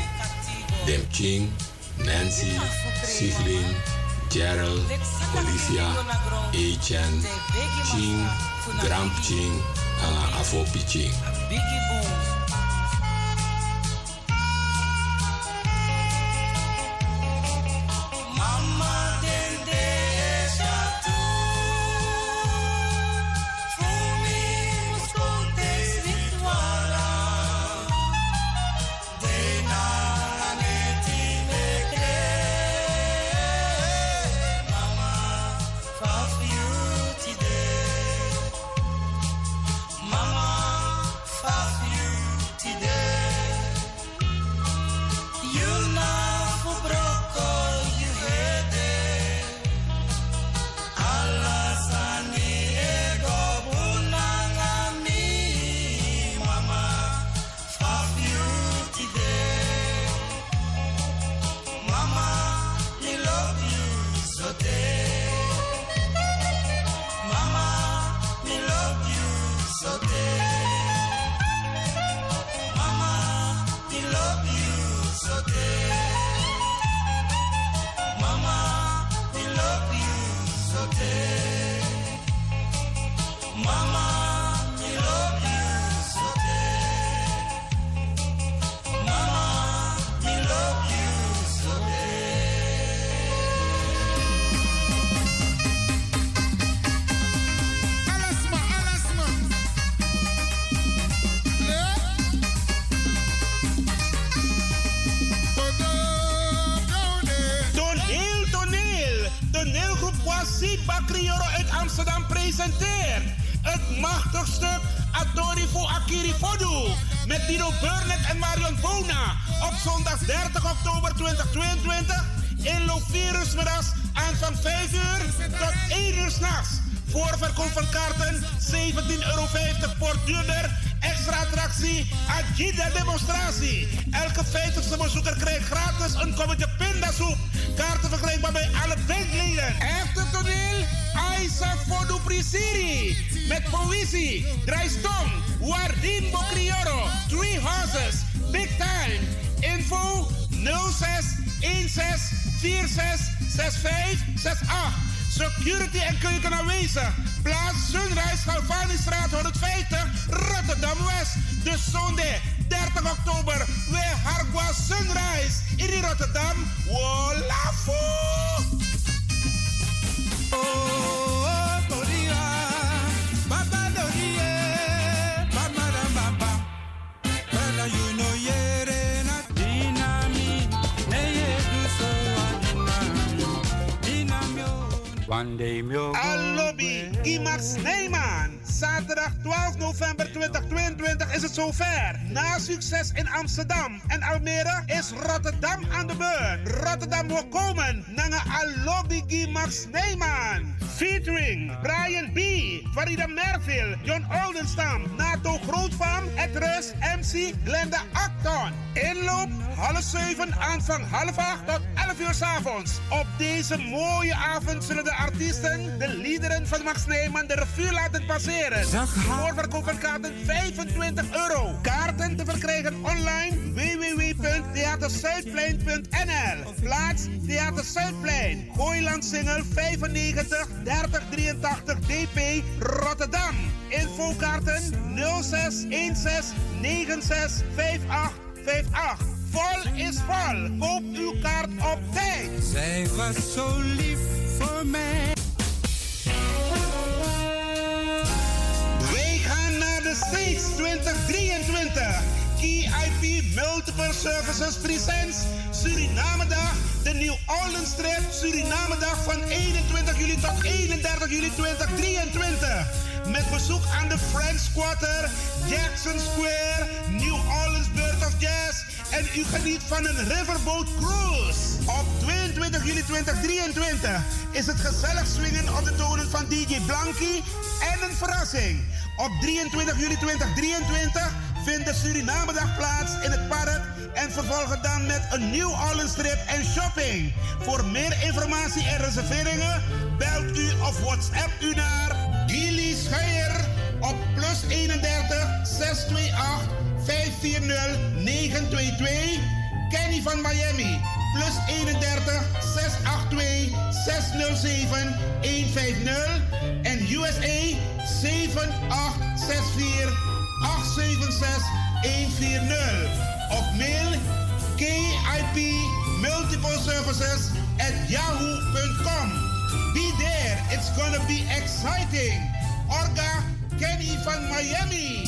Demching, Nancy, Siglin, Gerald, Olivia, Echen, Ching, Gramp Ching, en Afopi Bakrioro uit Amsterdam presenteert het machtig stuk Adorifo Akiri Fodu met Dino Burnett en Marion Bona op zondag 30 oktober 2022 in Lovirus aan van 5 uur tot 1 uur s'nachts. Voorverkoop van kaarten 17,50 euro voor duurder. Extra attractie, Agida demonstratie. Elke 50ste bezoeker krijgt gratis een kommetje pindasoep. Kaarten verkrijgbaar bij alle bandleden. Echte toneel, Aisa Fodu Prisiri. Met poëzie, Draistom, Wardin Bocrioro, Three Horses, Big Time. Info 06 16 46 65 68. Security en keuken aanwezig. Plaats Sunrise, Galvanistraat 150, Rotterdam West. De zondag 30 oktober. We Hargwa Sunrise. In Rotterdam. Wolafo! Allobi Imax Neyman. Zaterdag 12 november 2022 is het zover. Na succes in Amsterdam en Almere is Rotterdam aan de beurt. Rotterdam wil komen naar Allobi Imax Neyman. Featuring Brian B., Farida Merville, John Oldenstam, Nato Ed Rus, MC Glenda Acton. Inloop half zeven, aanvang half acht tot 11 uur 's avonds. Op deze mooie avond zullen de artiesten de liederen van Max Neyman de revue laten passeren. Voorverkoop van kaarten 25 euro. Kaarten te verkrijgen online www.theaterzuidplein.nl Plaats Theater Zuidplein. Gooiland Singel 95 30 83 DP Rotterdam. Infokaarten 06 16 96 58 58. Vol is vol. Koop uw kaart op tijd. Zij was zo lief voor mij. States 2023. KIP Multiple Services Presents Suriname Dag, de New Orleans Trip Suriname Dag van 21 juli tot 31 juli 2023. Met bezoek aan de French Quarter, Jackson Square, New Orleans Bird of Jazz en u geniet van een riverboat cruise. Op 22 juli 2023 is het gezellig swingen op de tonen van DJ Blanky en een verrassing. Op 23 juli 2023 vindt de Surinamedag plaats in het park en vervolgen dan met een New Orleans trip en shopping. Voor meer informatie en reserveringen belt u of WhatsApp u naar Gilly Scheier op plus 31 628 540 922. Kenny van Miami plus 31 682 607 150 en USA 7864 876 140 of mail KIP Multiple Services at yahoo.com. Be there, it's gonna be exciting. Orga Kenny van Miami.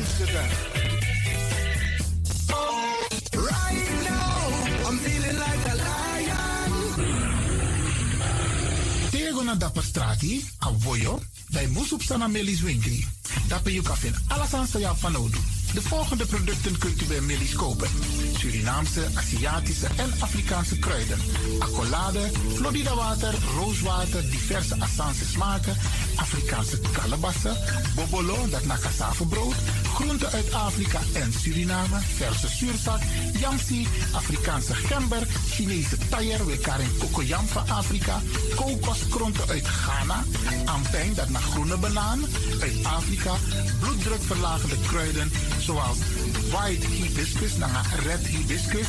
Amsterdam. Right now, I'm feeling like a lion. Na dapper strati, a voyo, bij Moesop Sana Melis Winkri. You kafin alles aan van nodu. De volgende producten kunt u bij Melis kopen. Surinaamse, Aziatische en Afrikaanse kruiden. Accolade, Florida water, rooswater, diverse Assange smaken, Afrikaanse kalebassen, bobolo, dat na cassavebrood, groenten uit Afrika en Suriname, verse zuurzak, yamsi, Afrikaanse gember, Chinese taier, wekaring kokoyam van Afrika, kokoskronten uit Ghana, ampeng, dat naar groene banaan, uit Afrika, bloeddrukverlagende kruiden zoals white hibiscus, naar red hibiscus,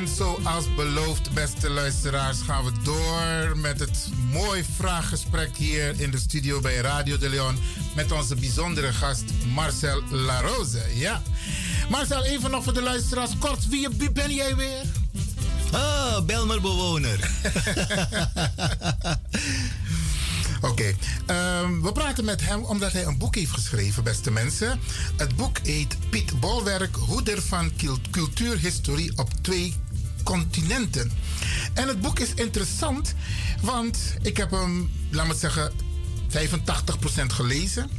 En zoals beloofd, beste luisteraars, gaan we door met het mooi vraaggesprek hier in de studio bij Radio de Leon met onze bijzondere gast Marcel Larose. Ja. Marcel, even nog voor de luisteraars. Kort, wie, ben jij weer? Ah, Belmerbewoner. Oké, ehm, we praten met hem omdat hij een boek heeft geschreven, beste mensen. Het boek heet Piet Bolwerk, Hoeder van Cul- Cultuurhistorie op twee continenten. En het boek is interessant, want ik heb hem, laat me zeggen, 85% gelezen.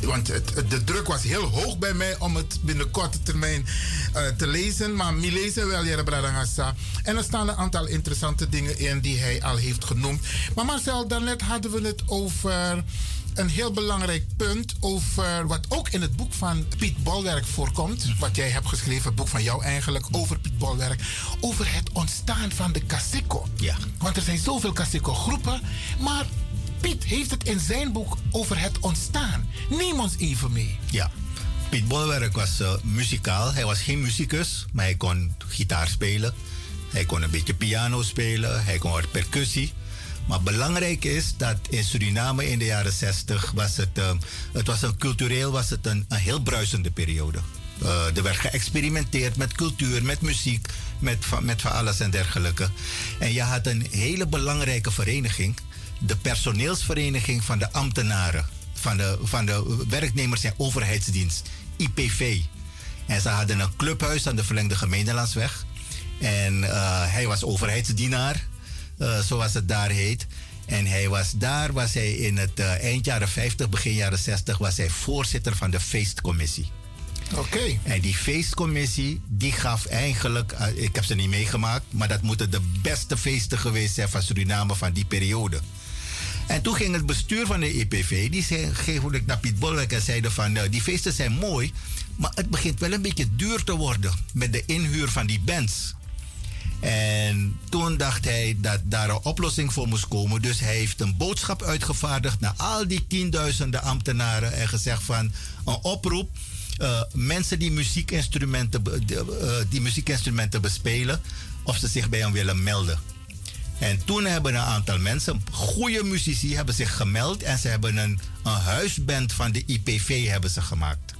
Want het, de druk was heel hoog bij mij om het binnen korte termijn eh, te lezen. Maar mi lezen wel, Jere Bradangasa. En er staan een aantal interessante dingen in die hij al heeft genoemd. Maar Marcel, daarnet hadden we het over een heel belangrijk punt. Over wat ook in het boek van Piet Bolwerk voorkomt. Wat jij hebt geschreven, het boek van jou eigenlijk, over Piet Bolwerk. Over het ontstaan van de Kasiko. Ja. Want er zijn zoveel Kasiko-groepen. Maar Piet heeft het in zijn boek over het ontstaan. Neem ons even mee. Ja. Piet Bolwerk was eh, muzikaal. Hij was geen muzikus, maar hij kon gitaar spelen. Hij kon een beetje piano spelen. Hij kon wat percussie. Maar belangrijk is dat in Suriname in de jaren 60 was het, eh, het was een cultureel was het een, een heel bruisende periode. Eh, er werd geëxperimenteerd met cultuur, met muziek, met, met van alles en dergelijke. En je had een hele belangrijke vereniging, de personeelsvereniging van de ambtenaren, van de, van de werknemers en overheidsdienst, IPV. En ze hadden een clubhuis aan de verlengde gemeentelandsweg. En eh, hij was overheidsdienaar, eh, zoals het daar heet. En hij was daar, was hij in het eh, eind jaren 50, begin jaren 60, was hij voorzitter van de feestcommissie. Oké. En die feestcommissie, die gaf eigenlijk, eh, ik heb ze niet meegemaakt, maar dat moeten de beste feesten geweest zijn van Suriname van die periode. En toen ging het bestuur van de EPV, die zei, ging naar Piet Bolwerk en zeiden van, eh, die feesten zijn mooi, maar het begint wel een beetje duur te worden met de inhuur van die bands. En toen dacht hij dat daar een oplossing voor moest komen. Dus hij heeft een boodschap uitgevaardigd naar al die tienduizenden ambtenaren en gezegd van een oproep. Eh, mensen die muziekinstrumenten, eh, die muziekinstrumenten bespelen, of ze zich bij hem willen melden. En toen hebben een aantal mensen, goede muzici, hebben zich gemeld en ze hebben een, een huisband van de IPV hebben ze gemaakt.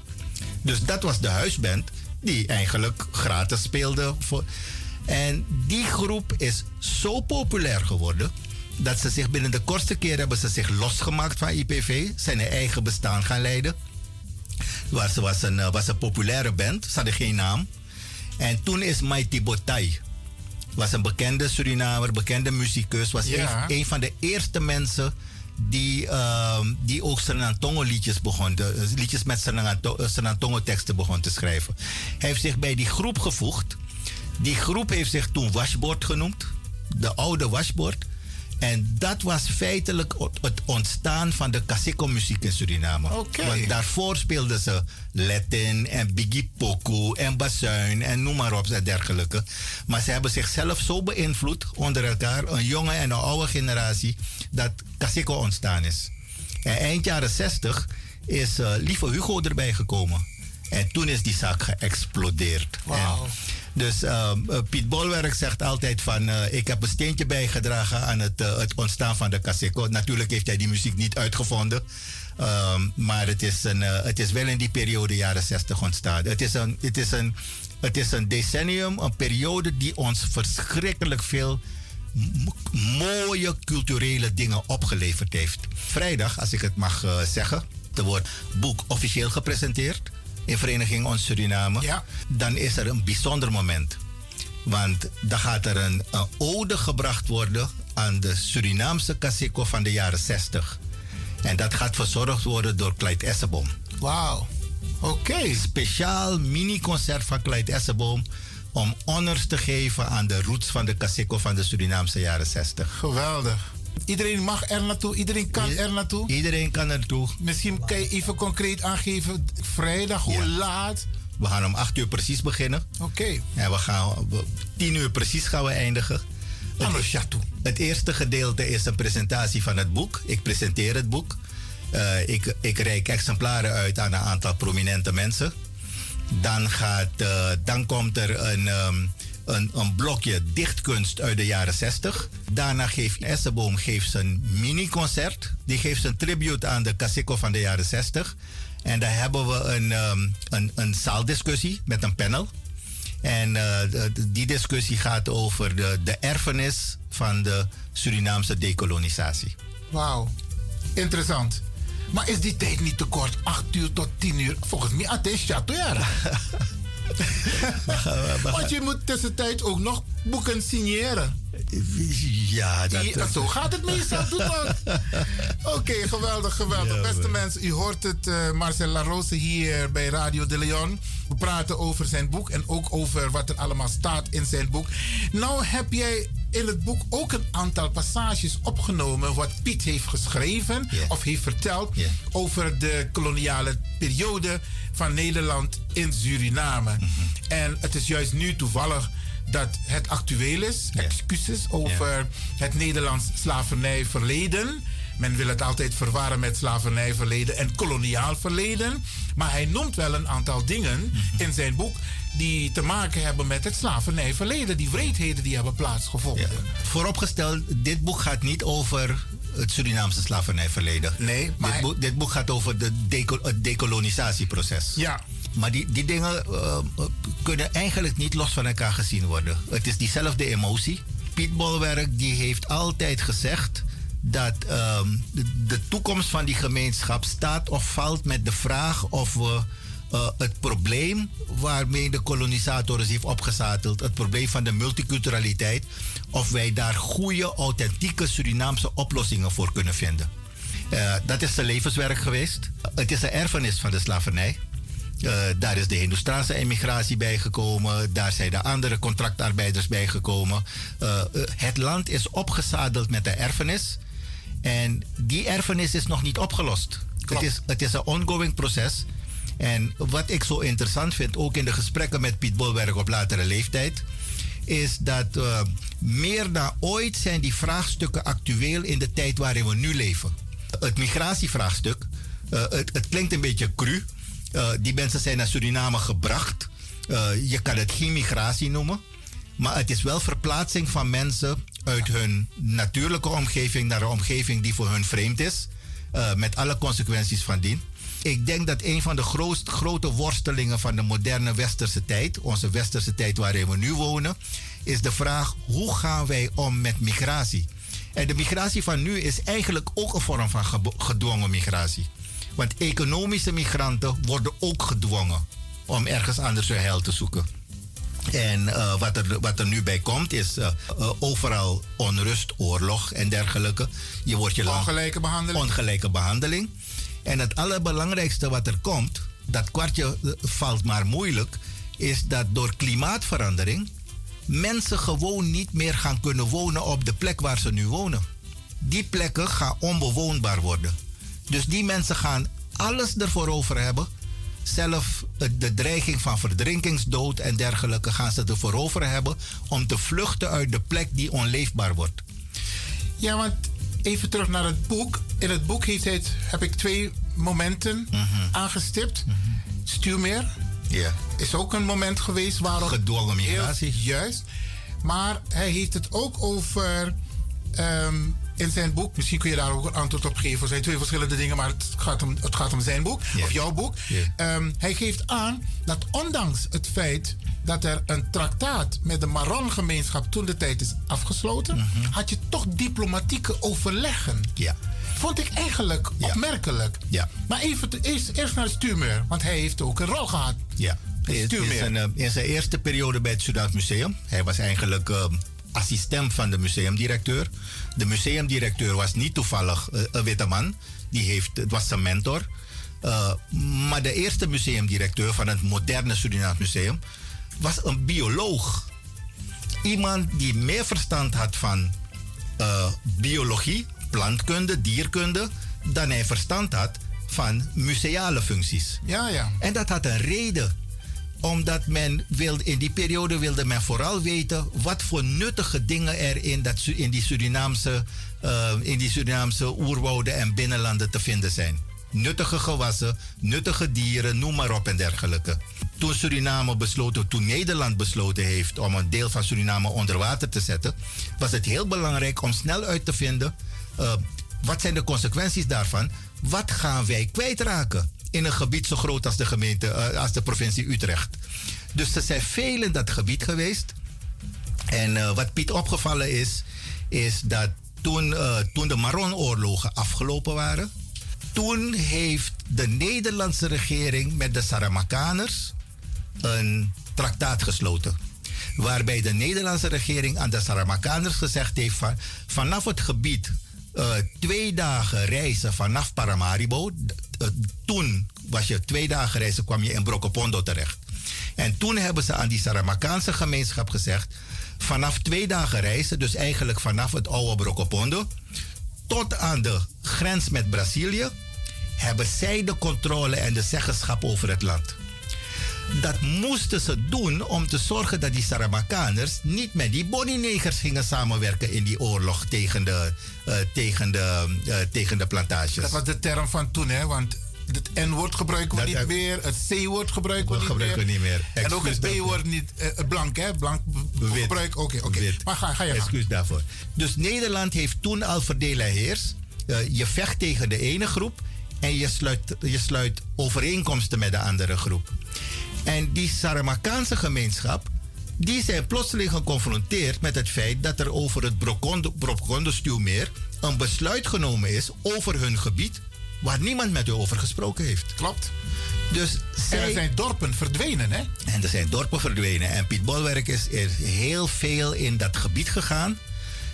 Dus dat was de huisband die eigenlijk gratis speelde. Voor, en die groep is zo populair geworden dat ze zich binnen de kortste keer hebben ze zich losgemaakt van IPV, zijn eigen bestaan gaan leiden. Was, was, een, eh, was een populaire band, ze hadden geen naam. En toen is Mighty Botai, was een bekende Surinamer, bekende muzikus, was Ja. een, een van de eerste mensen die, ehm, die ook Senantongo liedjes begon, de, eh, liedjes met Senantongo teksten begon te schrijven. Hij heeft zich bij die groep gevoegd. Die groep heeft zich toen Washboard genoemd, de oude Washboard. En dat was feitelijk het- ontstaan van de Kasiko-muziek in Suriname. Want daarvoor speelden ze Latin en Biggie Poku en Bazuin en noem maar op en dergelijke. Maar ze hebben zichzelf zo beïnvloed onder elkaar, een jonge en een oude generatie, dat Kasiko ontstaan is. En eind jaren 60 is eh, Lieve Hugo erbij gekomen. En toen is die zaak geëxplodeerd. En dus ehm, eh, Piet Bolwerk zegt altijd van... eh, ik heb een steentje bijgedragen aan het, eh, het ontstaan van de Kaseko. Natuurlijk heeft hij die muziek niet uitgevonden. Ehm, maar het is, een, het is wel in die periode, jaren 60, ontstaan. Het is, een, het, is een, het is een decennium, een periode die ons verschrikkelijk veel mooie culturele dingen opgeleverd heeft. Vrijdag, als ik het mag zeggen, er wordt boek officieel gepresenteerd in Vereniging Ons Suriname. Dan is er een bijzonder moment. Want dan gaat er een, een ode gebracht worden aan de Surinaamse Kasiko van de jaren 60. En dat gaat verzorgd worden door Clyde Esseboom. Wauw. Oké. Speciaal mini-concert van Clyde Esseboom om honors te geven aan de roots van de Kasiko van de Surinaamse jaren 60. Geweldig. Iedereen mag er naartoe, iedereen kan er naartoe. Iedereen kan er naartoe. Misschien kan je even concreet aangeven, vrijdag, hoe laat? We gaan om 8 uur precies beginnen. Oké. En we gaan we- 10 uur precies gaan we eindigen. Het, het eerste gedeelte is een presentatie van het boek. Ik presenteer het boek. Eh, ik, ik reik exemplaren uit aan een aantal prominente mensen. Dan, gaat, eh, dan komt er een, ehm, een, een blokje dichtkunst uit de jaren 60. Daarna geeft Esseboom geeft zijn mini-concert. Die geeft zijn tribute aan de Kasiko van de jaren 60. En daar hebben we een, ehm, een, een zaaldiscussie met een panel. En eh, de- die discussie gaat over de, de erfenis van de Surinaamse dekolonisatie. Wauw, interessant. Maar is die tijd niet te kort? 8 uur tot 10 uur? Volgens mij, het is Chatoyara. Want je moet tussentijd ook nog boeken signeren. Ja, dat... Die- zo gaat het meestal. Doe dat. Oké, geweldig, geweldig. Ja, Beste mensen, u hoort het. eh, Marcel Larose hier bij Radio de Leon. We praten over zijn boek en ook over wat er allemaal staat in zijn boek. Nou heb jij in het boek ook een aantal passages opgenomen... wat Piet heeft geschreven of heeft verteld... over de koloniale periode van Nederland in Suriname. En het is juist nu toevallig dat het actueel is. Excuses over het Nederlands slavernijverleden. Men wil het altijd verwarren met slavernijverleden en koloniaal verleden. Maar hij noemt wel een aantal dingen in zijn boek die te maken hebben met het slavernijverleden. Die wreedheden die hebben plaatsgevonden. Vooropgesteld, dit boek gaat niet over het Surinaamse slavernijverleden. Nee, maar... Dit, boek, dit boek gaat over de deco- het decolonisatieproces. Ja. Maar die, die dingen eh, kunnen eigenlijk niet los van elkaar gezien worden. Het is diezelfde emotie. Piet Bolwerk die heeft altijd gezegd dat ehm, de, de toekomst van die gemeenschap staat of valt met de vraag of we eh, het probleem waarmee de kolonisator ons heeft opgezadeld, het probleem van de multiculturaliteit, of wij daar goede, authentieke Surinaamse oplossingen voor kunnen vinden. Eh, dat is zijn levenswerk geweest. Het is een erfenis van de slavernij. Eh, daar is de Hindoestaanse emigratie bijgekomen. Daar zijn de andere contractarbeiders bijgekomen. Eh, het land is opgezadeld met een erfenis. En die erfenis is nog niet opgelost. Het is, het is een ongoing proces. En wat ik zo interessant vind, ook in de gesprekken met Piet Bolwerk op latere leeftijd, is dat meer dan ooit zijn die vraagstukken actueel in de tijd waarin we nu leven. Het migratievraagstuk, het, het klinkt een beetje cru. Eh, die mensen zijn naar Suriname gebracht. Eh, je kan het geen migratie noemen. Maar het is wel verplaatsing van mensen uit hun natuurlijke omgeving naar een omgeving die voor hun vreemd is. eh, met alle consequenties van dien. Ik denk dat een van de grootst, grote worstelingen van de moderne westerse tijd, onze westerse tijd waarin we nu wonen, is de vraag hoe gaan wij om met migratie? En de migratie van nu is eigenlijk ook een vorm van gedwongen migratie. Want economische migranten worden ook gedwongen om ergens anders hun heil te zoeken. En eh, wat, er, wat er nu bij komt is eh, eh, overal onrust, oorlog en dergelijke. Je wordt je lang- Ongelijke behandeling. Ongelijke behandeling. En het allerbelangrijkste wat er komt, dat kwartje valt maar moeilijk, is dat door klimaatverandering mensen gewoon niet meer gaan kunnen wonen op de plek waar ze nu wonen. Die plekken gaan onbewoonbaar worden. Dus die mensen gaan alles ervoor over hebben. Zelf de dreiging van verdrinkingsdood en dergelijke gaan ze ervoor over hebben om te vluchten uit de plek die onleefbaar wordt. Ja, want even terug naar het boek. In het boek heeft hij het, heb ik twee momenten aangestipt. Stuurmeer Ja. is ook een moment geweest waarop... Gedwongen migratie. Juist. Maar hij heeft het ook over... ehm, in zijn boek, misschien kun je daar ook een antwoord op geven. Er zijn twee verschillende dingen, maar het gaat om, het gaat om zijn boek, of jouw boek. Ehm, hij geeft aan dat ondanks het feit dat er een traktaat met de Maron-gemeenschap toen de tijd is afgesloten, had je toch diplomatieke overleggen. Ja. Vond ik eigenlijk opmerkelijk. Ja. Maar even eerst, eerst naar Stuurmeer, want hij heeft ook een rol gehad. Ja. In, in zijn, in zijn eerste periode bij het Sudaans Museum. Hij was eigenlijk eh, assistent van de museumdirecteur. De museumdirecteur was niet toevallig eh, een witte man. Die heeft, het was zijn mentor. Eh, maar de eerste museumdirecteur van het moderne Surinaams Museum was een bioloog. Iemand die meer verstand had van eh, biologie, plantkunde, dierkunde, dan hij verstand had van museale functies. Ja, ja. En dat had een reden. Omdat men wilde, in die periode wilde men vooral weten wat voor nuttige dingen er in, dat, in, die, Surinaamse, eh, in die Surinaamse oerwouden en binnenlanden te vinden zijn. Nuttige gewassen, nuttige dieren, noem maar op en dergelijke. toen Suriname besloten, toen Nederland besloten heeft om een deel van Suriname onder water te zetten, was het heel belangrijk om snel uit te vinden eh, wat zijn de consequenties daarvan. Wat gaan wij kwijtraken in een gebied zo groot als de gemeente, eh, als de provincie Utrecht. Dus er zijn veel in dat gebied geweest. En eh, wat Piet opgevallen is, is dat toen, eh, toen de Maronoorlogen afgelopen waren, toen heeft de Nederlandse regering met de Saramakaners een traktaat gesloten. Waarbij de Nederlandse regering aan de Saramakaners gezegd heeft van vanaf het gebied eh, twee dagen reizen vanaf Paramaribo. eh, toen was je twee dagen reizen, kwam je in Brokopondo terecht. En toen hebben ze aan die Saramakaanse gemeenschap gezegd: vanaf twee dagen reizen, dus eigenlijk vanaf het oude Brokopondo, tot aan de grens met Brazilië, hebben zij de controle en de zeggenschap over het land. Dat moesten ze doen om te zorgen dat die Saramakaners niet met die Boninegers gingen samenwerken in die oorlog tegen de, eh, tegen de, eh, tegen de plantages. Dat was de term van toen, hè? Want het N-woord gebruiken we Dat- niet meer, het C-woord gebruiken we We niet gebruiken meer. niet meer. En ook het. B-woord niet, eh, blank, hè? Blank Wit. gebruiken, oké, oké. Maar ga, ga je. Excuus daarvoor. Dus Nederland heeft toen al verdeel en heers. Je vecht tegen de ene groep en je sluit, je sluit overeenkomsten met de andere groep. En die Saramakaanse gemeenschap, die zijn plotseling geconfronteerd met het feit dat er over het Brokondo-stuwmeer een besluit genomen is over hun gebied waar niemand met u over gesproken heeft. Klopt. Dus En er zijn dorpen verdwenen, hè? en er zijn dorpen verdwenen. En Piet Bolwerk is, is heel veel in dat gebied gegaan.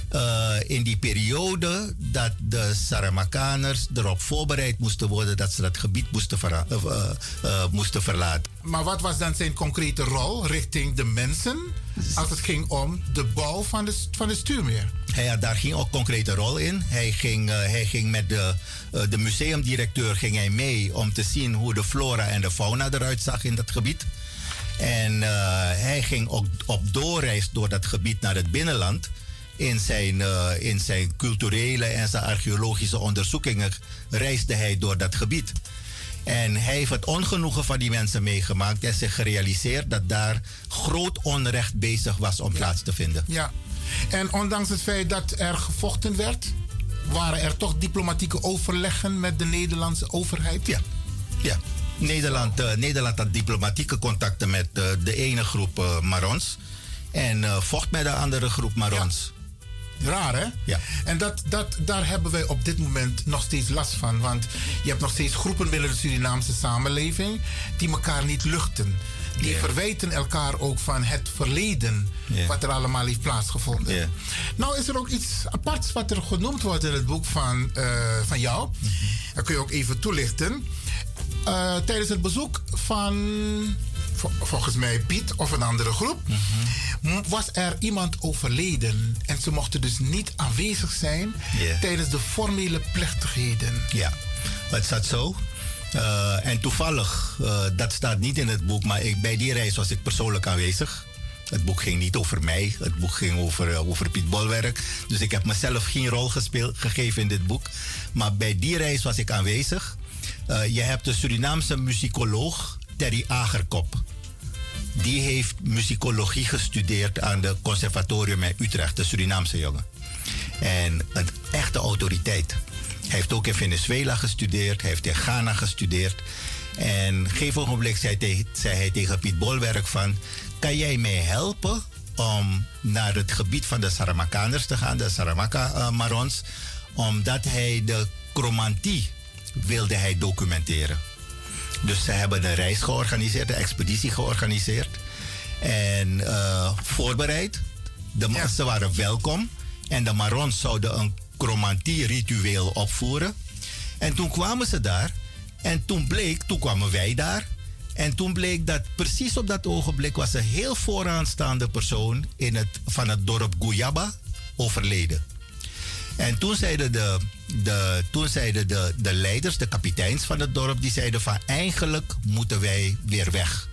Eh, in die periode dat de Saramakaners erop voorbereid moesten worden dat ze dat gebied moesten, eh, eh, moesten verlaten. Maar wat was dan zijn concrete rol richting de mensen als het ging om de bouw van de, van de stuurmeer? Hij had daar geen ook concrete rol in. Hij ging, hij ging met de, de museumdirecteur ging hij mee om te zien hoe de flora en de fauna eruit zag in dat gebied. En hij ging ook op doorreis door dat gebied naar het binnenland. In zijn, eh, in zijn culturele en zijn archeologische onderzoekingen reisde hij door dat gebied. En hij heeft het ongenoegen van die mensen meegemaakt en zich gerealiseerd dat daar groot onrecht bezig was om plaats te vinden. Ja. En ondanks het feit dat er gevochten werd, waren er toch diplomatieke overleggen met de Nederlandse overheid? Ja. Ja. Nederland, eh, Nederland had diplomatieke contacten met eh, de ene groep Marons. En vocht met de andere groep Marons. Raar, hè? Ja. En dat, dat, daar hebben wij op dit moment nog steeds last van. Want je hebt nog steeds groepen binnen de Surinaamse samenleving die elkaar niet luchten. Die verwijten elkaar ook van het verleden, wat er allemaal heeft plaatsgevonden. Nou is er ook iets aparts wat er genoemd wordt in het boek van, eh, van jou. Dat kun je ook even toelichten. Eh, tijdens het bezoek van, volgens mij Piet of een andere groep, m- was er iemand overleden. En ze mochten dus niet aanwezig zijn tijdens de formele plechtigheden. Ja, het staat zo. Eh, en toevallig, eh, dat staat niet in het boek, maar ik, bij die reis was ik persoonlijk aanwezig. Het boek ging niet over mij, het boek ging over, eh, over Piet Bolwerk. Dus ik heb mezelf geen rol gespeeld, gegeven in dit boek. Maar bij die reis was ik aanwezig. Je hebt de Surinaamse muzikoloog Terry Agerkop. Die heeft muzikologie gestudeerd aan de conservatorium in Utrecht, de Surinaamse jongen. En een echte autoriteit. Hij heeft ook in Venezuela gestudeerd, hij heeft in Ghana gestudeerd. En op een gegeven ogenblik zei, zei hij tegen Piet Bolwerk van... kan jij mij helpen om naar het gebied van de Saramakaners te gaan, de Saramaka-Marons... omdat hij de chromantie wilde hij documenteren. Dus ze hebben een reis georganiseerd, een expeditie georganiseerd. En eh, voorbereid. De, Ze waren welkom. En de Marons zouden een chromantie-ritueel opvoeren. En toen kwamen ze daar. En toen bleek, toen kwamen wij daar. En toen bleek dat precies op dat ogenblik was een heel vooraanstaande persoon in het, van het dorp Guyaba overleden. En toen zeiden, de, de, toen zeiden de, de leiders, de kapiteins van het dorp, die zeiden van eigenlijk moeten wij weer weg.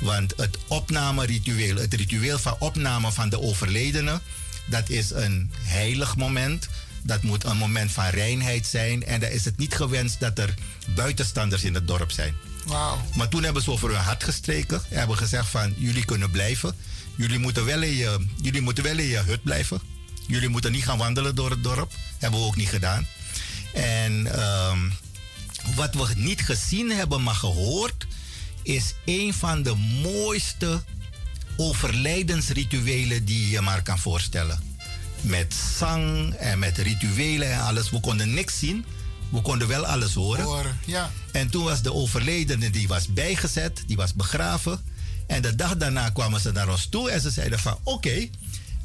Want het opnameritueel, het ritueel van opname van de overledene, dat is een heilig moment. Dat moet een moment van reinheid zijn. En dan is het niet gewenst dat er buitenstanders in het dorp zijn. Maar toen hebben ze over hun hart gestreken. Hebben gezegd van, jullie kunnen blijven. Jullie moeten wel in je, jullie moeten wel in je hut blijven. Jullie moeten niet gaan wandelen door het dorp. Hebben we ook niet gedaan. En ehm, wat we niet gezien hebben, maar gehoord, is een van de mooiste overlijdensrituelen die je maar kan voorstellen. Met zang en met rituelen en alles. We konden niks zien. We konden wel alles horen. Horen, ja. En toen was de overledene, die was bijgezet, die was begraven. En de dag daarna kwamen ze naar ons toe en ze zeiden van oké,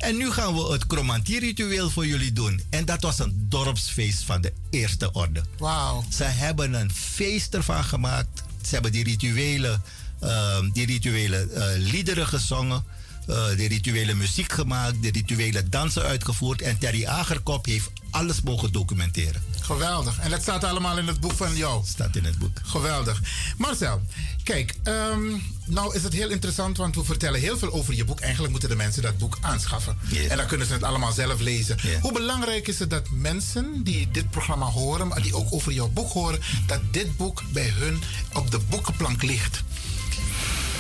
en nu gaan we het chromantierritueel voor jullie doen. En dat was een dorpsfeest van de eerste orde. Wauw. Ze hebben een feest ervan gemaakt. Ze hebben die rituele, ehm, die rituele eh, liederen gezongen. Eh, de rituele muziek gemaakt, de rituele dansen uitgevoerd. En Terry Agerkop heeft alles mogen documenteren. Geweldig. En dat staat allemaal in het boek van jou. Staat in het boek. Geweldig. Marcel, kijk, ehm, nou is het heel interessant, want we vertellen heel veel over je boek. Eigenlijk moeten de mensen dat boek aanschaffen. En dan kunnen ze het allemaal zelf lezen. Hoe belangrijk is het dat mensen die dit programma horen, maar die ook over jouw boek horen, dat dit boek bij hun op de boekenplank ligt?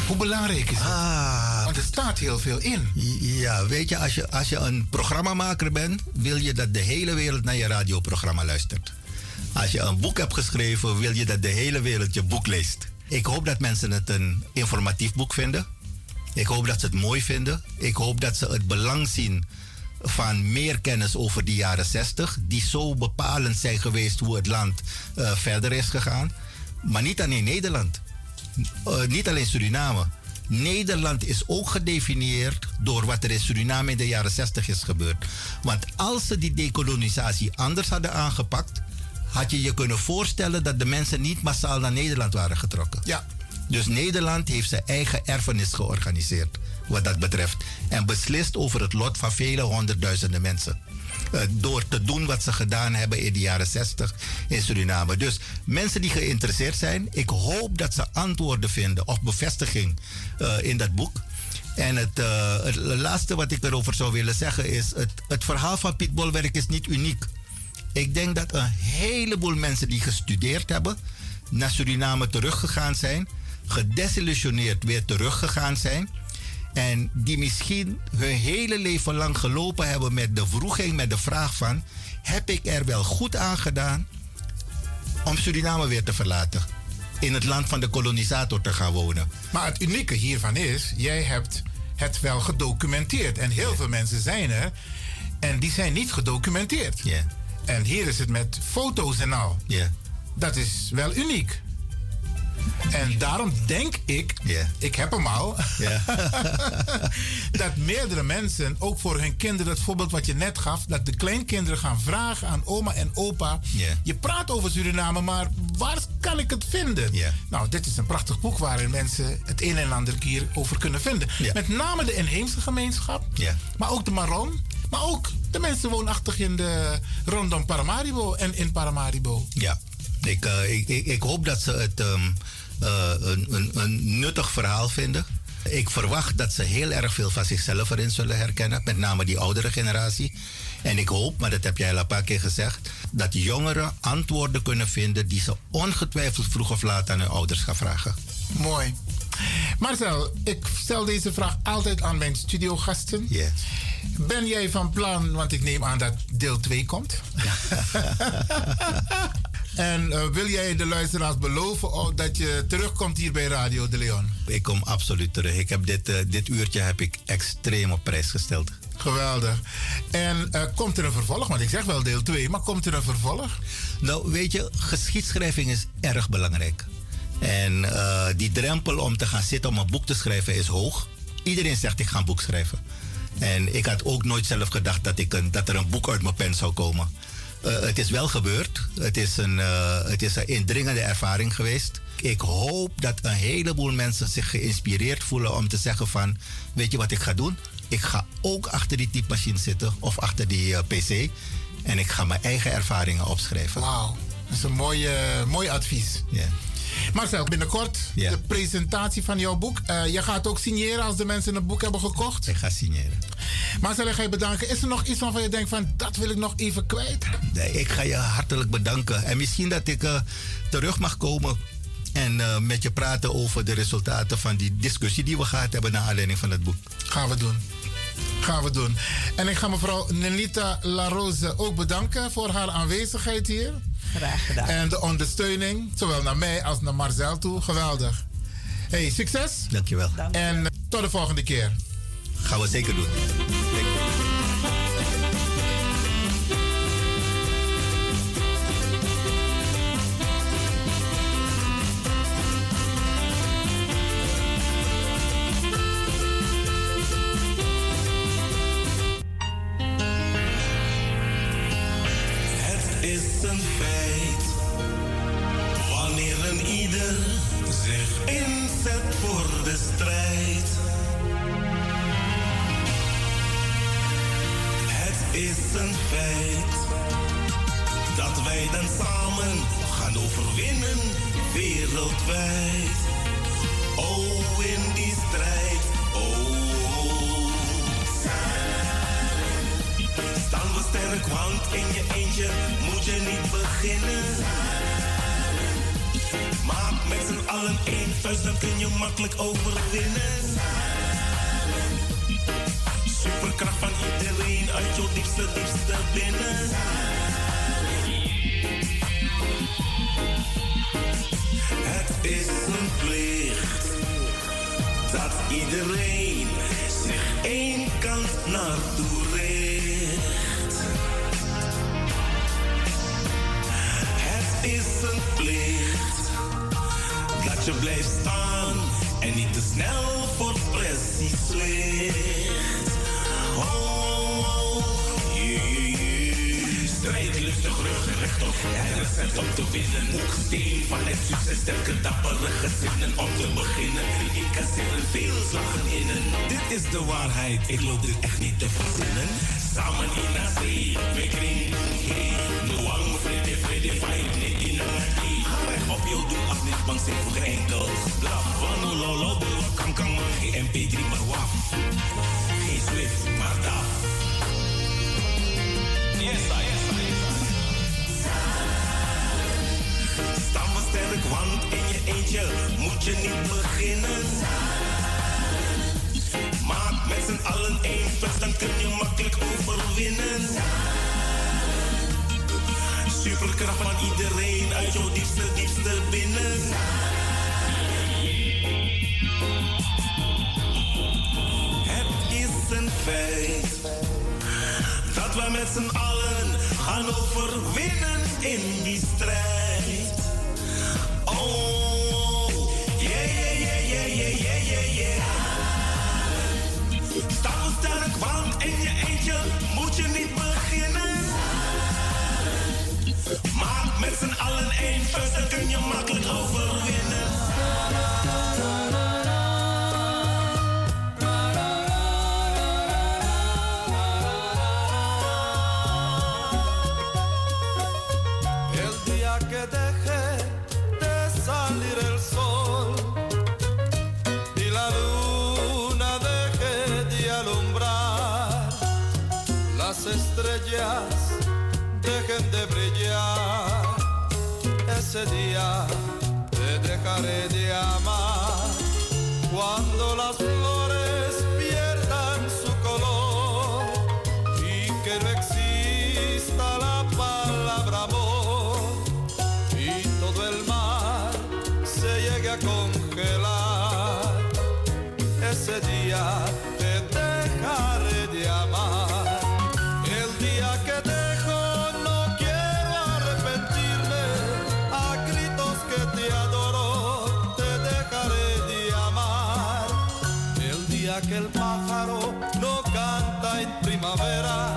Hoe belangrijk is het? Want er staat heel veel in. Ja, weet je als, je, als je een programmamaker bent, wil je dat de hele wereld naar je radioprogramma luistert. Als je een boek hebt geschreven, wil je dat de hele wereld je boek leest. Ik hoop dat mensen het een informatief boek vinden. Ik hoop dat ze het mooi vinden. Ik hoop dat ze het belang zien van meer kennis over die jaren 60, die zo bepalend zijn geweest hoe het land eh, verder is gegaan. Maar niet alleen Nederland. Eh, niet alleen Suriname. Nederland is ook gedefinieerd door wat er in Suriname in de jaren 60 is gebeurd. Want als ze die dekolonisatie anders hadden aangepakt, had je je kunnen voorstellen dat de mensen niet massaal naar Nederland waren getrokken. Ja. Dus Nederland heeft zijn eigen erfenis georganiseerd wat dat betreft. En beslist over het lot van vele honderdduizenden mensen. Eh, door te doen wat ze gedaan hebben in de jaren 60 in Suriname. Dus mensen die geïnteresseerd zijn, ik hoop dat ze antwoorden vinden of bevestiging eh, in dat boek. En het, eh, het laatste wat ik erover zou willen zeggen is: het, het verhaal van Piet Bolwerk is niet uniek. Ik denk dat een heleboel mensen die gestudeerd hebben, naar Suriname teruggegaan zijn, gedesillusioneerd weer teruggegaan zijn. En die misschien hun hele leven lang gelopen hebben met de vroeging, met de vraag van... heb ik er wel goed aan gedaan om Suriname weer te verlaten? In het land van de kolonisator te gaan wonen. Maar het unieke hiervan is, jij hebt het wel gedocumenteerd. En heel veel mensen zijn er en die zijn niet gedocumenteerd. En hier is het met foto's en al. Dat is wel uniek. En daarom denk ik, ik heb hem al, dat meerdere mensen, ook voor hun kinderen, het voorbeeld wat je net gaf, dat de kleinkinderen gaan vragen aan oma en opa. Je praat over Suriname, maar waar kan ik het vinden? Nou, dit is een prachtig boek waarin mensen het een en ander keer over kunnen vinden. Met name de inheemse gemeenschap, maar ook de Maron. Maar ook de mensen woonachtig in de rondom Paramaribo en in Paramaribo. Ja, ik, eh, ik, ik, ik hoop dat ze het ehm, eh, een, een, een nuttig verhaal vinden. Ik verwacht dat ze heel erg veel van zichzelf erin zullen herkennen, met name die oudere generatie. En ik hoop, maar dat heb jij al een paar keer gezegd, dat jongeren antwoorden kunnen vinden die ze ongetwijfeld vroeg of laat aan hun ouders gaan vragen. Mooi. Marcel, ik stel deze vraag altijd aan mijn studiogasten. Ben jij van plan, want ik neem aan dat deel 2 komt. en eh, wil jij de luisteraars beloven oh, dat je terugkomt hier bij Radio de Leon? Ik kom absoluut terug. Ik heb dit, eh, dit uurtje heb ik extreem op prijs gesteld. Geweldig. En eh, komt er een vervolg? Want ik zeg wel deel 2, maar komt er een vervolg? Nou, weet je, geschiedschrijving is erg belangrijk. En die drempel om te gaan zitten om een boek te schrijven is hoog. Iedereen zegt ik ga een boek schrijven. En ik had ook nooit zelf gedacht dat, ik een, dat er een boek uit mijn pen zou komen. Eh, het is wel gebeurd. Het is, een, eh, het is een indringende ervaring geweest. Ik hoop dat een heleboel mensen zich geïnspireerd voelen om te zeggen van... weet je wat ik ga doen? Ik ga ook achter die typemachine zitten of achter die pc. En ik ga mijn eigen ervaringen opschrijven. Wauw, dat is een mooi, mooi advies. Ja. Marcel, binnenkort de presentatie van jouw boek. Eh, je gaat ook signeren als de mensen het boek hebben gekocht? Ik ga signeren. Marcel, ik ga je bedanken. Is er nog iets waarvan je denkt van, dat wil ik nog even kwijt? Nee, ik ga je hartelijk bedanken. En misschien dat ik eh, terug mag komen en eh, met je praten over de resultaten van die discussie die we gehad hebben naar aanleiding van het boek. Gaan we doen. Gaan we doen. En ik ga mevrouw Nelita Larose ook bedanken voor haar aanwezigheid hier. Graag gedaan. En de ondersteuning, zowel naar mij als naar Marcel toe, geweldig. Hey, succes. Dankjewel. Dankjewel. En eh, tot de volgende keer. Gaan we zeker doen. no canta en primavera.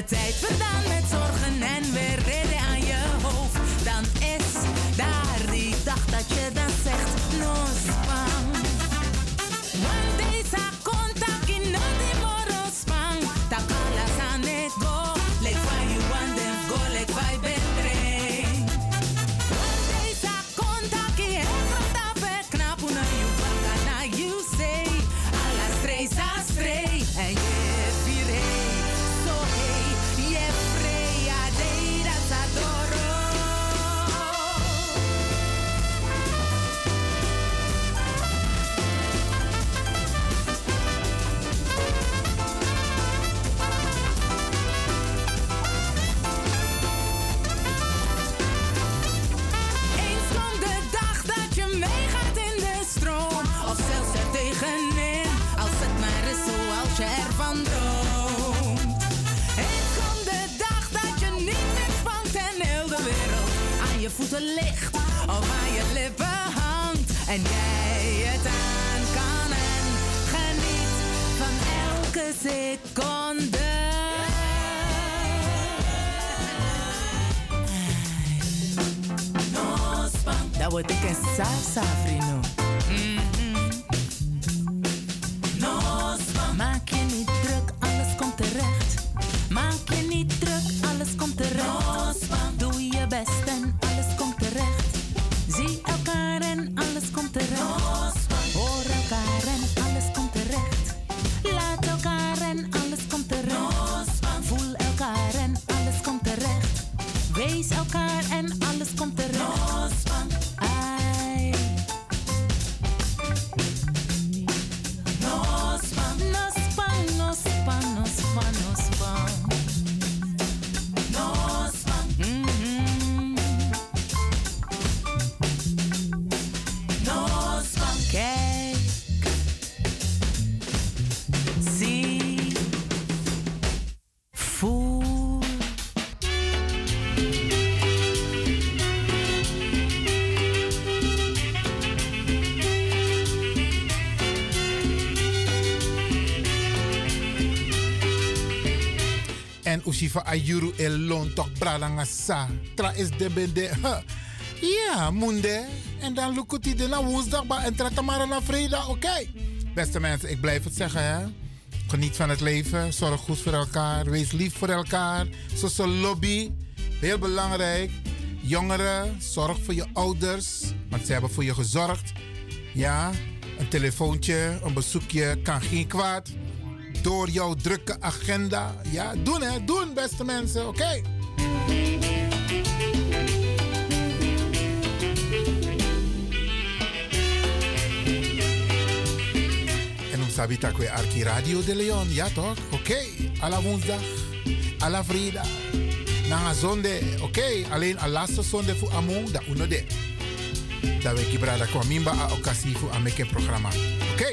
de tijd vandaan. usifa ayuru elon tok bralanga sa. Tra is de bende. Ja, yeah, munde. En dan lukuti de na woensdag ba en tratamara na vrijdag. Oké. Beste mensen, ik blijf het zeggen hè. Geniet van het leven. Zorg goed voor elkaar. Wees lief voor elkaar. Social lobby. Heel belangrijk. Jongeren, zorg voor je ouders. Want ze hebben voor je gezorgd. Ja, een telefoontje, een bezoekje kan geen kwaad door jouw drukke agenda. Ja, doen hè, doen beste mensen, oké. En ons sabita weer Arki Radio de Leon, ja toch? Oké, okay. alla woensdag, la vrijdag. Na zonde, oké, alleen a laatste zonde voor among, dat uno de. Dat we kibrada kwam mimba a occasie voor ameke programma. Oké.